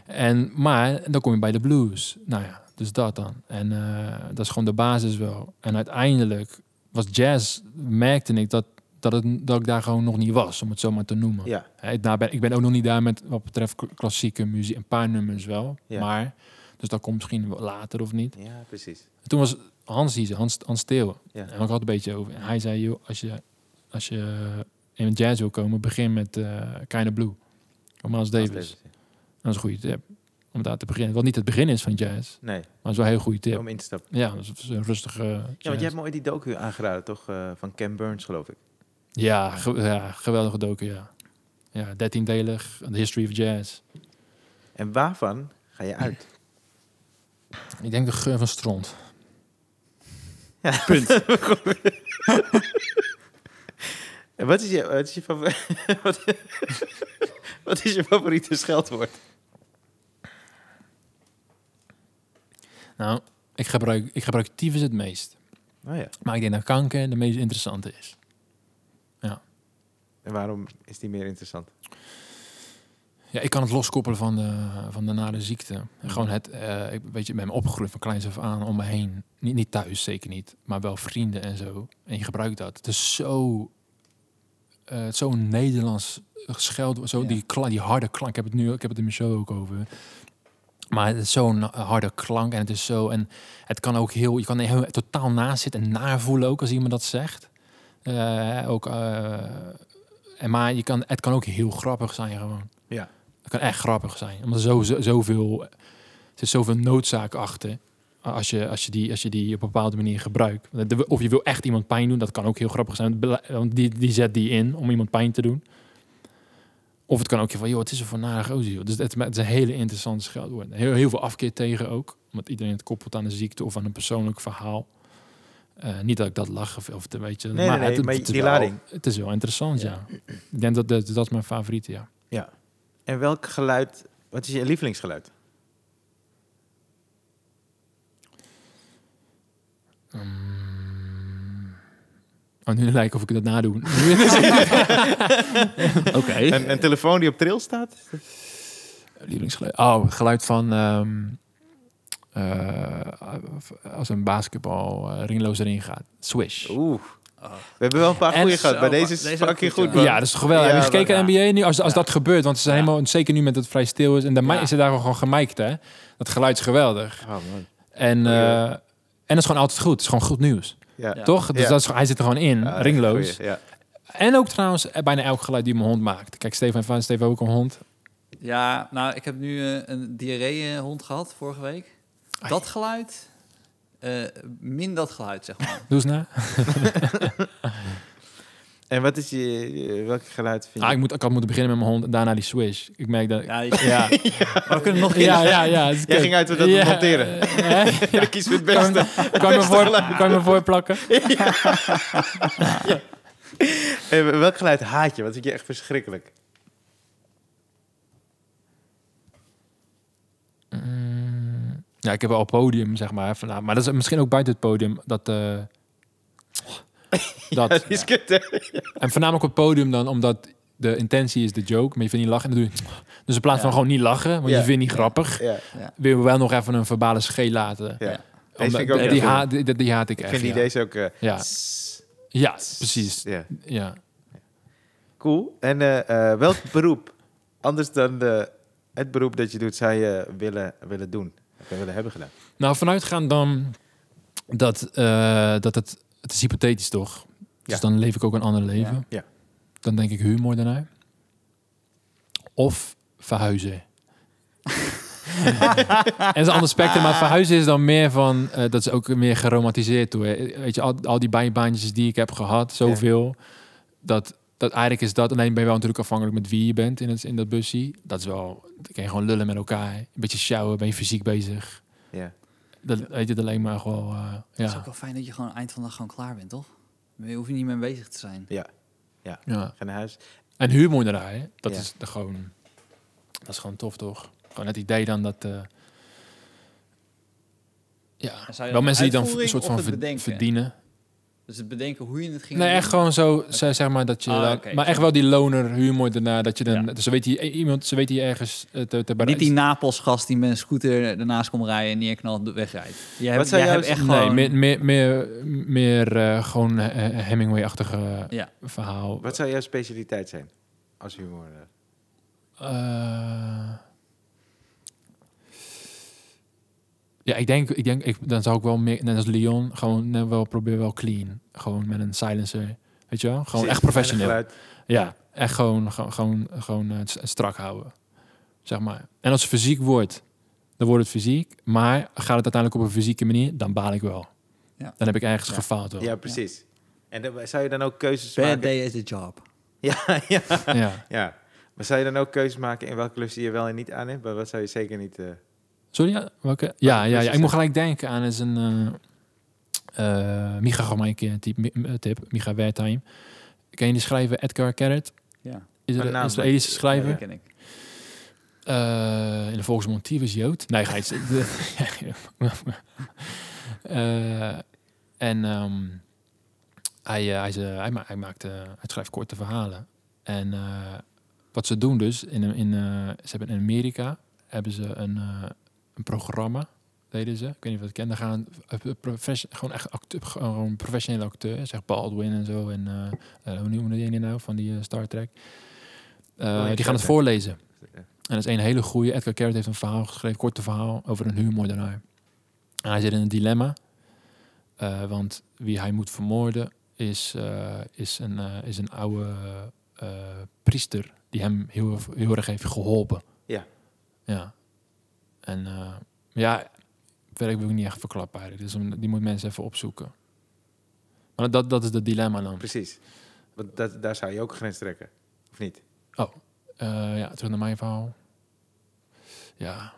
En, maar dan kom je bij de blues. Nou ja, dus dat dan. En eh, dat is gewoon de basis wel. En uiteindelijk was jazz, merkte ik dat, dat, het, dat ik daar gewoon nog niet was, om het zo maar te noemen.
Ja,
nou ben, ik ben ook nog niet daar met wat betreft klassieke muziek. Een paar nummers wel.
Ja.
Maar, dus dat komt misschien later of niet.
ja, precies.
En toen was Hans hier, Hans, Hans.
Ja.
En ik had een beetje over. En hij zei, joh, als je, als je in jazz wil komen, begin met eh Kind of Blue. Van Miles Davis.
Davis, ja.
Dat is een goede tip. Om daar te beginnen. Wat niet het begin is van jazz.
Nee,
Maar het is wel een heel goede tip.
om in te stappen.
Ja, dat is een rustige
Ja, want je hebt me ooit die docu aangeraden, toch? eh, van Ken Burns, geloof ik.
Ja, ge- ja, geweldige docu, ja. Ja, dertiendelig. The History of Jazz.
En waarvan ga je uit?
Ik denk de geur van stront.
Ja. *laughs*
Punt.
En *laughs* wat is je, wat is je, favor- *laughs* wat, wat is je favoriete scheldwoord?
Nou, ik gebruik, ik gebruik tyfus het meest.
Oh ja.
Maar ik denk dat kanker de meest interessante is.
En waarom is die meer interessant?
Ja, ik kan het loskoppelen van de, van de nare ziekte. En gewoon het, eh, ik weet je, ben opgegroeid van kleins af aan om me heen. Niet, niet thuis, zeker niet. Maar wel vrienden en zo. En je gebruikt dat. Het is zo, eh zo'n Nederlands scheld, zo
Ja.
die, die harde klank. Ik heb het nu, ik heb het in mijn show ook over. Maar het is zo'n harde klank en het is zo en het kan ook heel, je kan heel totaal naast zitten en navoelen ook als iemand dat zegt. Eh, ook, en maar je kan, het kan ook heel grappig zijn gewoon. Kan echt grappig zijn. Omdat er zo, zo, zoveel, er zit zoveel noodzaak achter. Als je, als, je die, als je die op een bepaalde manier gebruikt. Of je wil echt iemand pijn doen, dat kan ook heel grappig zijn. Want die, die zet die in om iemand pijn te doen. Of het kan ook je van, joh, het is een voor nare gozer, joh. Dus het, het is een hele interessante scheldwoord. Heel, heel veel afkeer tegen ook. Omdat iedereen het koppelt aan een ziekte of aan een persoonlijk verhaal. Eh, niet dat ik dat lach of, of weet je.
Nee, nee, nee,
het,
maar
het is
die
wel-
lading.
Het is wel interessant, ja.
Ja.
Ik denk dat, dat dat is mijn favoriete, ja.
Ja. En welk geluid, wat is je lievelingsgeluid?
Mm. Oh, nu lijkt of ik dat nadoe. *laughs*
Oké.
Een, een telefoon die op trail staat?
Lievelingsgeluid. Oh, het geluid van... ehm, eh, als een basketbal eh, ringloos erin gaat. Swish.
Oeh. We hebben wel een paar goede gehad, maar deze is
deze
fucking
goed,
goed,
ja.
man.
Ja, dat is geweldig.
Ja,
Heb je gekeken NBA nu? Als, als
Ja.
dat gebeurt, want ze zijn
Ja.
helemaal, zeker nu met het vrij stil is. En de is er daar gewoon gemiked, hè. Dat geluid is geweldig.
Oh, man.
En, eh, en dat is gewoon altijd goed. Het is gewoon goed nieuws. Toch? Dus
Ja.
dat is, hij zit er gewoon in, ringloos. En ook trouwens eh, bijna elk geluid die mijn hond maakt. Kijk, Stefan van Stefan heeft ook een hond.
Ja, nou, ik heb nu eh, een diarree-hond gehad vorige week. Dat geluid, eh, min dat geluid, zeg maar.
Doe eens na. *laughs*
En wat is je, eh, welk geluid vind
Ah,
je?
ik, moet, ik had moeten beginnen met mijn hond en daarna die swish. Ik merk dat...
Ja, *laughs*
Ja,
maar *laughs* we kunnen nog
ja, ja. ja, dus
Jij ging uit dat
Ja,
monteren. Ja, dan kies voor het
Kan,
beste.
kan, je me voor, kan je me voorplakken?
Eh, welk geluid haat je? Wat vind je echt verschrikkelijk?
Ja, ik heb wel podium, zeg maar. Van, nou, maar dat is misschien ook buiten het podium. Dat, eh, *laughs* dat,
Ja, is kut, hè?
En voornamelijk op het podium dan, omdat de intentie is de joke. Maar je vindt niet lachen. En dan doe je, dus in plaats van
Ja.
gewoon niet lachen, want
Ja.
je vindt niet grappig.
Ja,
Wil je wel nog even een verbale schee laten.
ja.
Ja.
Deze
Omdat-
vind ik ook
die, haat, die, die haat ik
Ik
echt.
vind die
ja.
deze ook... eh,
Ja. ja, precies.
Ja.
Ja.
Cool. En eh, welk beroep, anders dan de, het beroep dat je doet, zou je willen, willen doen? Willen hebben gedaan?
Nou, vanuitgaan dan dat, eh, dat het, het is hypothetisch toch? Dus
Ja.
dan leef ik ook een ander leven.
Ja. Ja.
Dan denk ik humor daarna. Of verhuizen. en dat is een ander spectrum, maar verhuizen is dan meer van, eh, dat is ook meer geromantiseerd door. Weet je, al, al die bijbaantjes die ik heb gehad, zoveel, dat, dat eigenlijk is dat, alleen ben je wel natuurlijk afhankelijk met wie je bent in, het, in dat busje. Dat is wel, dan kan je gewoon lullen met elkaar, een beetje sjouwen, ben je fysiek bezig.
Ja.
Dat weet je alleen maar eh,
Het is
ja.
ook wel fijn dat je gewoon eind van de dag gewoon klaar bent, toch? Je hoeft niet meer bezig te zijn.
Ja.
ja.
Ga naar huis.
En humor draaien, dat
Ja.
is de gewoon, dat is gewoon tof toch? Gewoon het idee dan dat, eh, ja, wel mensen die dan een soort van verdienen.
Dus het bedenken hoe je het ging
Nee,
doen.
echt gewoon zo, ze- zeg maar dat je,
Ah,
dan- maar echt wel die loner humor daarna, dat je dan,
Ja.
dus ze weet die iemand, ze weet die ergens eh, te, te
Niet die Napels-gast die met een scooter ernaast komt rijden en neerknalt wegrijdt. Jij hebt, jij hebt echt
Nee,
gewoon...
meer, meer, meer, meer eh, gewoon eh, Hemingway-achtige
Ja.
verhaal.
Wat zou jouw specialiteit zijn als humor? eh?
Eh, ja, ik denk, ik denk ik, dan zou ik wel meer, net als Leon, gewoon net wel proberen wel clean. Gewoon met een silencer. Weet je wel? Gewoon echt professioneel. Ja, echt gewoon, gewoon, gewoon, gewoon eh, strak houden. Zeg maar. En als het fysiek wordt, dan wordt het fysiek. Maar gaat het uiteindelijk op een fysieke manier, dan baal ik wel.
Ja.
Dan heb ik ergens
Ja.
gefaald. Wel.
Ja, precies. En dan, zou je dan ook keuzes
Bad
maken?
day is the job.
Ja, *laughs* ja.
Ja.
ja. Maar zou je dan ook keuzes maken in welke klus je wel en niet aan hebt? Maar wat zou je zeker niet... eh,
Sorry, ja, welke? Ja, ja, ja, ik moet
ja.
gelijk denken aan is een... eh eh Micha gaf mij een keer een tip, Micha Wertheim. Ken je die schrijver Edgar Carrot?
Ja,
Is
Een
Israëlische
ja,
schrijver?
die ken ik.
Eh, in de volksmond Tyfus Jood. Nee, ga *laughs* je... Eh, en ehm, hij, eh, hij, is, eh, hij, ma- hij, maakt, eh, hij schrijft korte verhalen. En eh, wat ze doen dus, in, in, eh, ze hebben in Amerika hebben ze een, eh, een programma, deden ze. Ik weet niet of je het kent. Dan gaan eh, profes- gewoon echt acteur, gewoon professionele acteurs, zeg Baldwin en zo. En eh, eh, hoe noemen die nou van die eh, Star Trek? Eh,
Oh,
die gaan het voorlezen.
Ja.
En dat is een hele goede. Edgar Carrot heeft een verhaal geschreven, korte verhaal over een huurmoordenaar. En hij zit in een dilemma, eh, want wie hij moet vermoorden is, eh, is, een, eh, is een oude eh, priester die hem heel, heel erg heeft geholpen.
Ja.
Ja. En eh, ja, verder wil ik niet echt verklappen eigenlijk. Dus om- die moet mensen even opzoeken. Maar dat, dat is het dilemma dan.
Precies. Want dat, daar zou je ook een grens trekken. Of niet?
Eh, ja, terug naar mijn verhaal. Ja.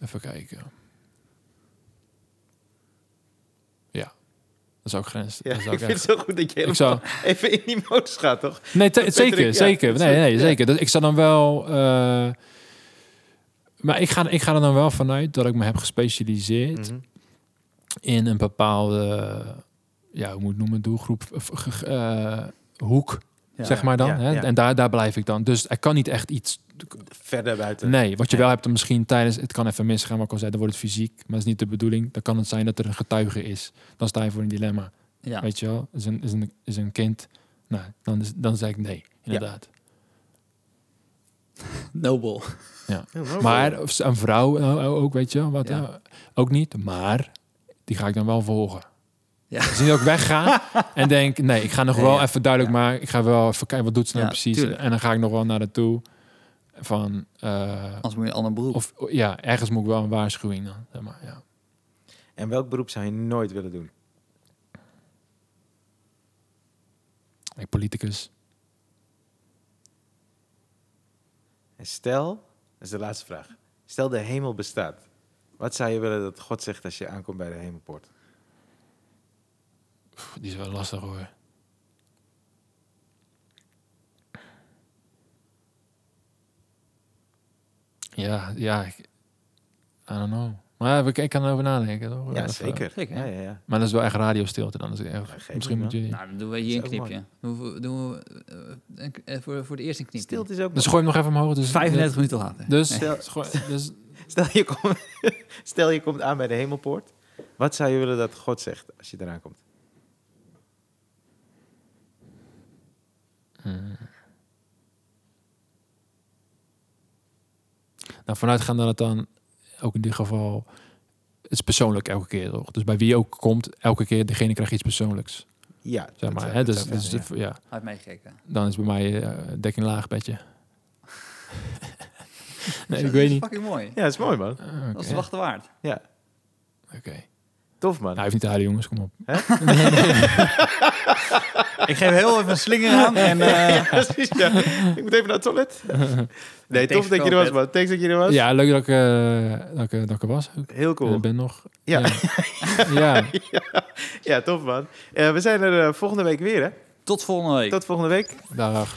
Even kijken. Ja. Dat is ook grens.
Ja,
dat
ik vind het zo goed dat je helemaal
zou, *laughs*
even in die modus gaat, toch?
nee, zeker,
ja,
zeker. Nee, nee, zeker. Dat, ik zou dan wel... eh, maar ik ga, ik ga er dan wel vanuit dat ik me heb gespecialiseerd
Mhm.
in een bepaalde, ja, hoe moet ik noemen, doelgroep, eh, hoek
Ja.
zeg maar dan.
Ja,
hè?
ja.
En daar, daar blijf ik dan. Dus er kan niet echt iets...
Verder buiten.
Nee, wat je wel hebt dan misschien tijdens... Het kan even misgaan, wat ik al zei, dan wordt het fysiek. Maar dat is niet de bedoeling. Dan kan het zijn dat er een getuige is. Dan sta je voor een dilemma.
Ja.
Weet je wel? Is een, is een, is een kind... Nou, dan, is, dan zeg ik nee, inderdaad. *laughs*
Nobel.
Mooi.
Maar of een vrouw eh, ook, weet je wel, wat,
Ja.
eh, ook niet. Maar die ga ik dan wel volgen.
Ja.
Niet dat ik wegga *laughs* en denk, nee, ik ga nog
Nee,
wel
ja.
even duidelijk
Ja.
maken. Ik ga wel even kijken, wat doet ze nou
Ja,
precies?
tuurlijk.
En dan ga ik nog wel naar de toe van, eh,
Anders moet je een ander beroep.
of ja, ergens moet ik wel een waarschuwing dan. Zeg maar, ja.
En welk beroep zou je nooit willen doen?
Ik politicus.
En stel, is de laatste vraag. Stel de hemel bestaat. Wat zou je willen dat God zegt als je aankomt bij de hemelpoort?
Die is wel lastig hoor. Ja, ja, ik, I don't know. Maar ik, ik kan erover nadenken. Toch?
Ja, zeker.
Zeker.
Ja, ja, ja.
Maar dat is wel echt radiostilte dan. Dus ik- echt-
geef
misschien
niet,
moet jullie...
Nou, dan doen we hier een
is
knipje. Doen we, doen we eh, een- eh, voor, voor de eerste knipje.
Stilte is ook
Dus
nog-
gooi hem nog even omhoog. Dus
35 minuten later.
Dus,
Stel- *laughs*
gooi- dus
Stel je, komt, *laughs* stel je komt aan bij de hemelpoort. Wat zou je willen dat God zegt als je eraan komt?
nou, vanuitgaan dat het dan ook in dit geval... Het is persoonlijk elke keer, toch? Dus bij wie je ook komt, elke keer degene krijgt iets persoonlijk.
Ja,
Zeg maar. Hè?
dat
Dus, dus ja.
Hij heeft meegekeken.
dan is bij mij eh, dekking laag bedje. *laughs* nee,
Zo,
ik weet
dat is
niet.
fucking mooi.
ja. ja, dat is mooi, man.
Ah,
Dat is de wachten waard.
Ja,
Oké.
tof, man.
Nou, hij heeft niet te huilen, jongens. Kom op. *laughs* *laughs*
Ik geef heel even een slinger aan. *laughs* En, eh, *laughs*
Precies, ja. Ik moet even naar het toilet. Nee, tof dat je er was, man. Thanks dat je er was.
Ja, leuk dat ik, eh, dat ik, dat ik er was.
Heel cool.
ik ben nog.
Ja.
Ja. *laughs* ja.
Ja, tof, man. Eh, we zijn er eh, volgende week weer, hè?
tot volgende week.
Tot volgende week.
Dag.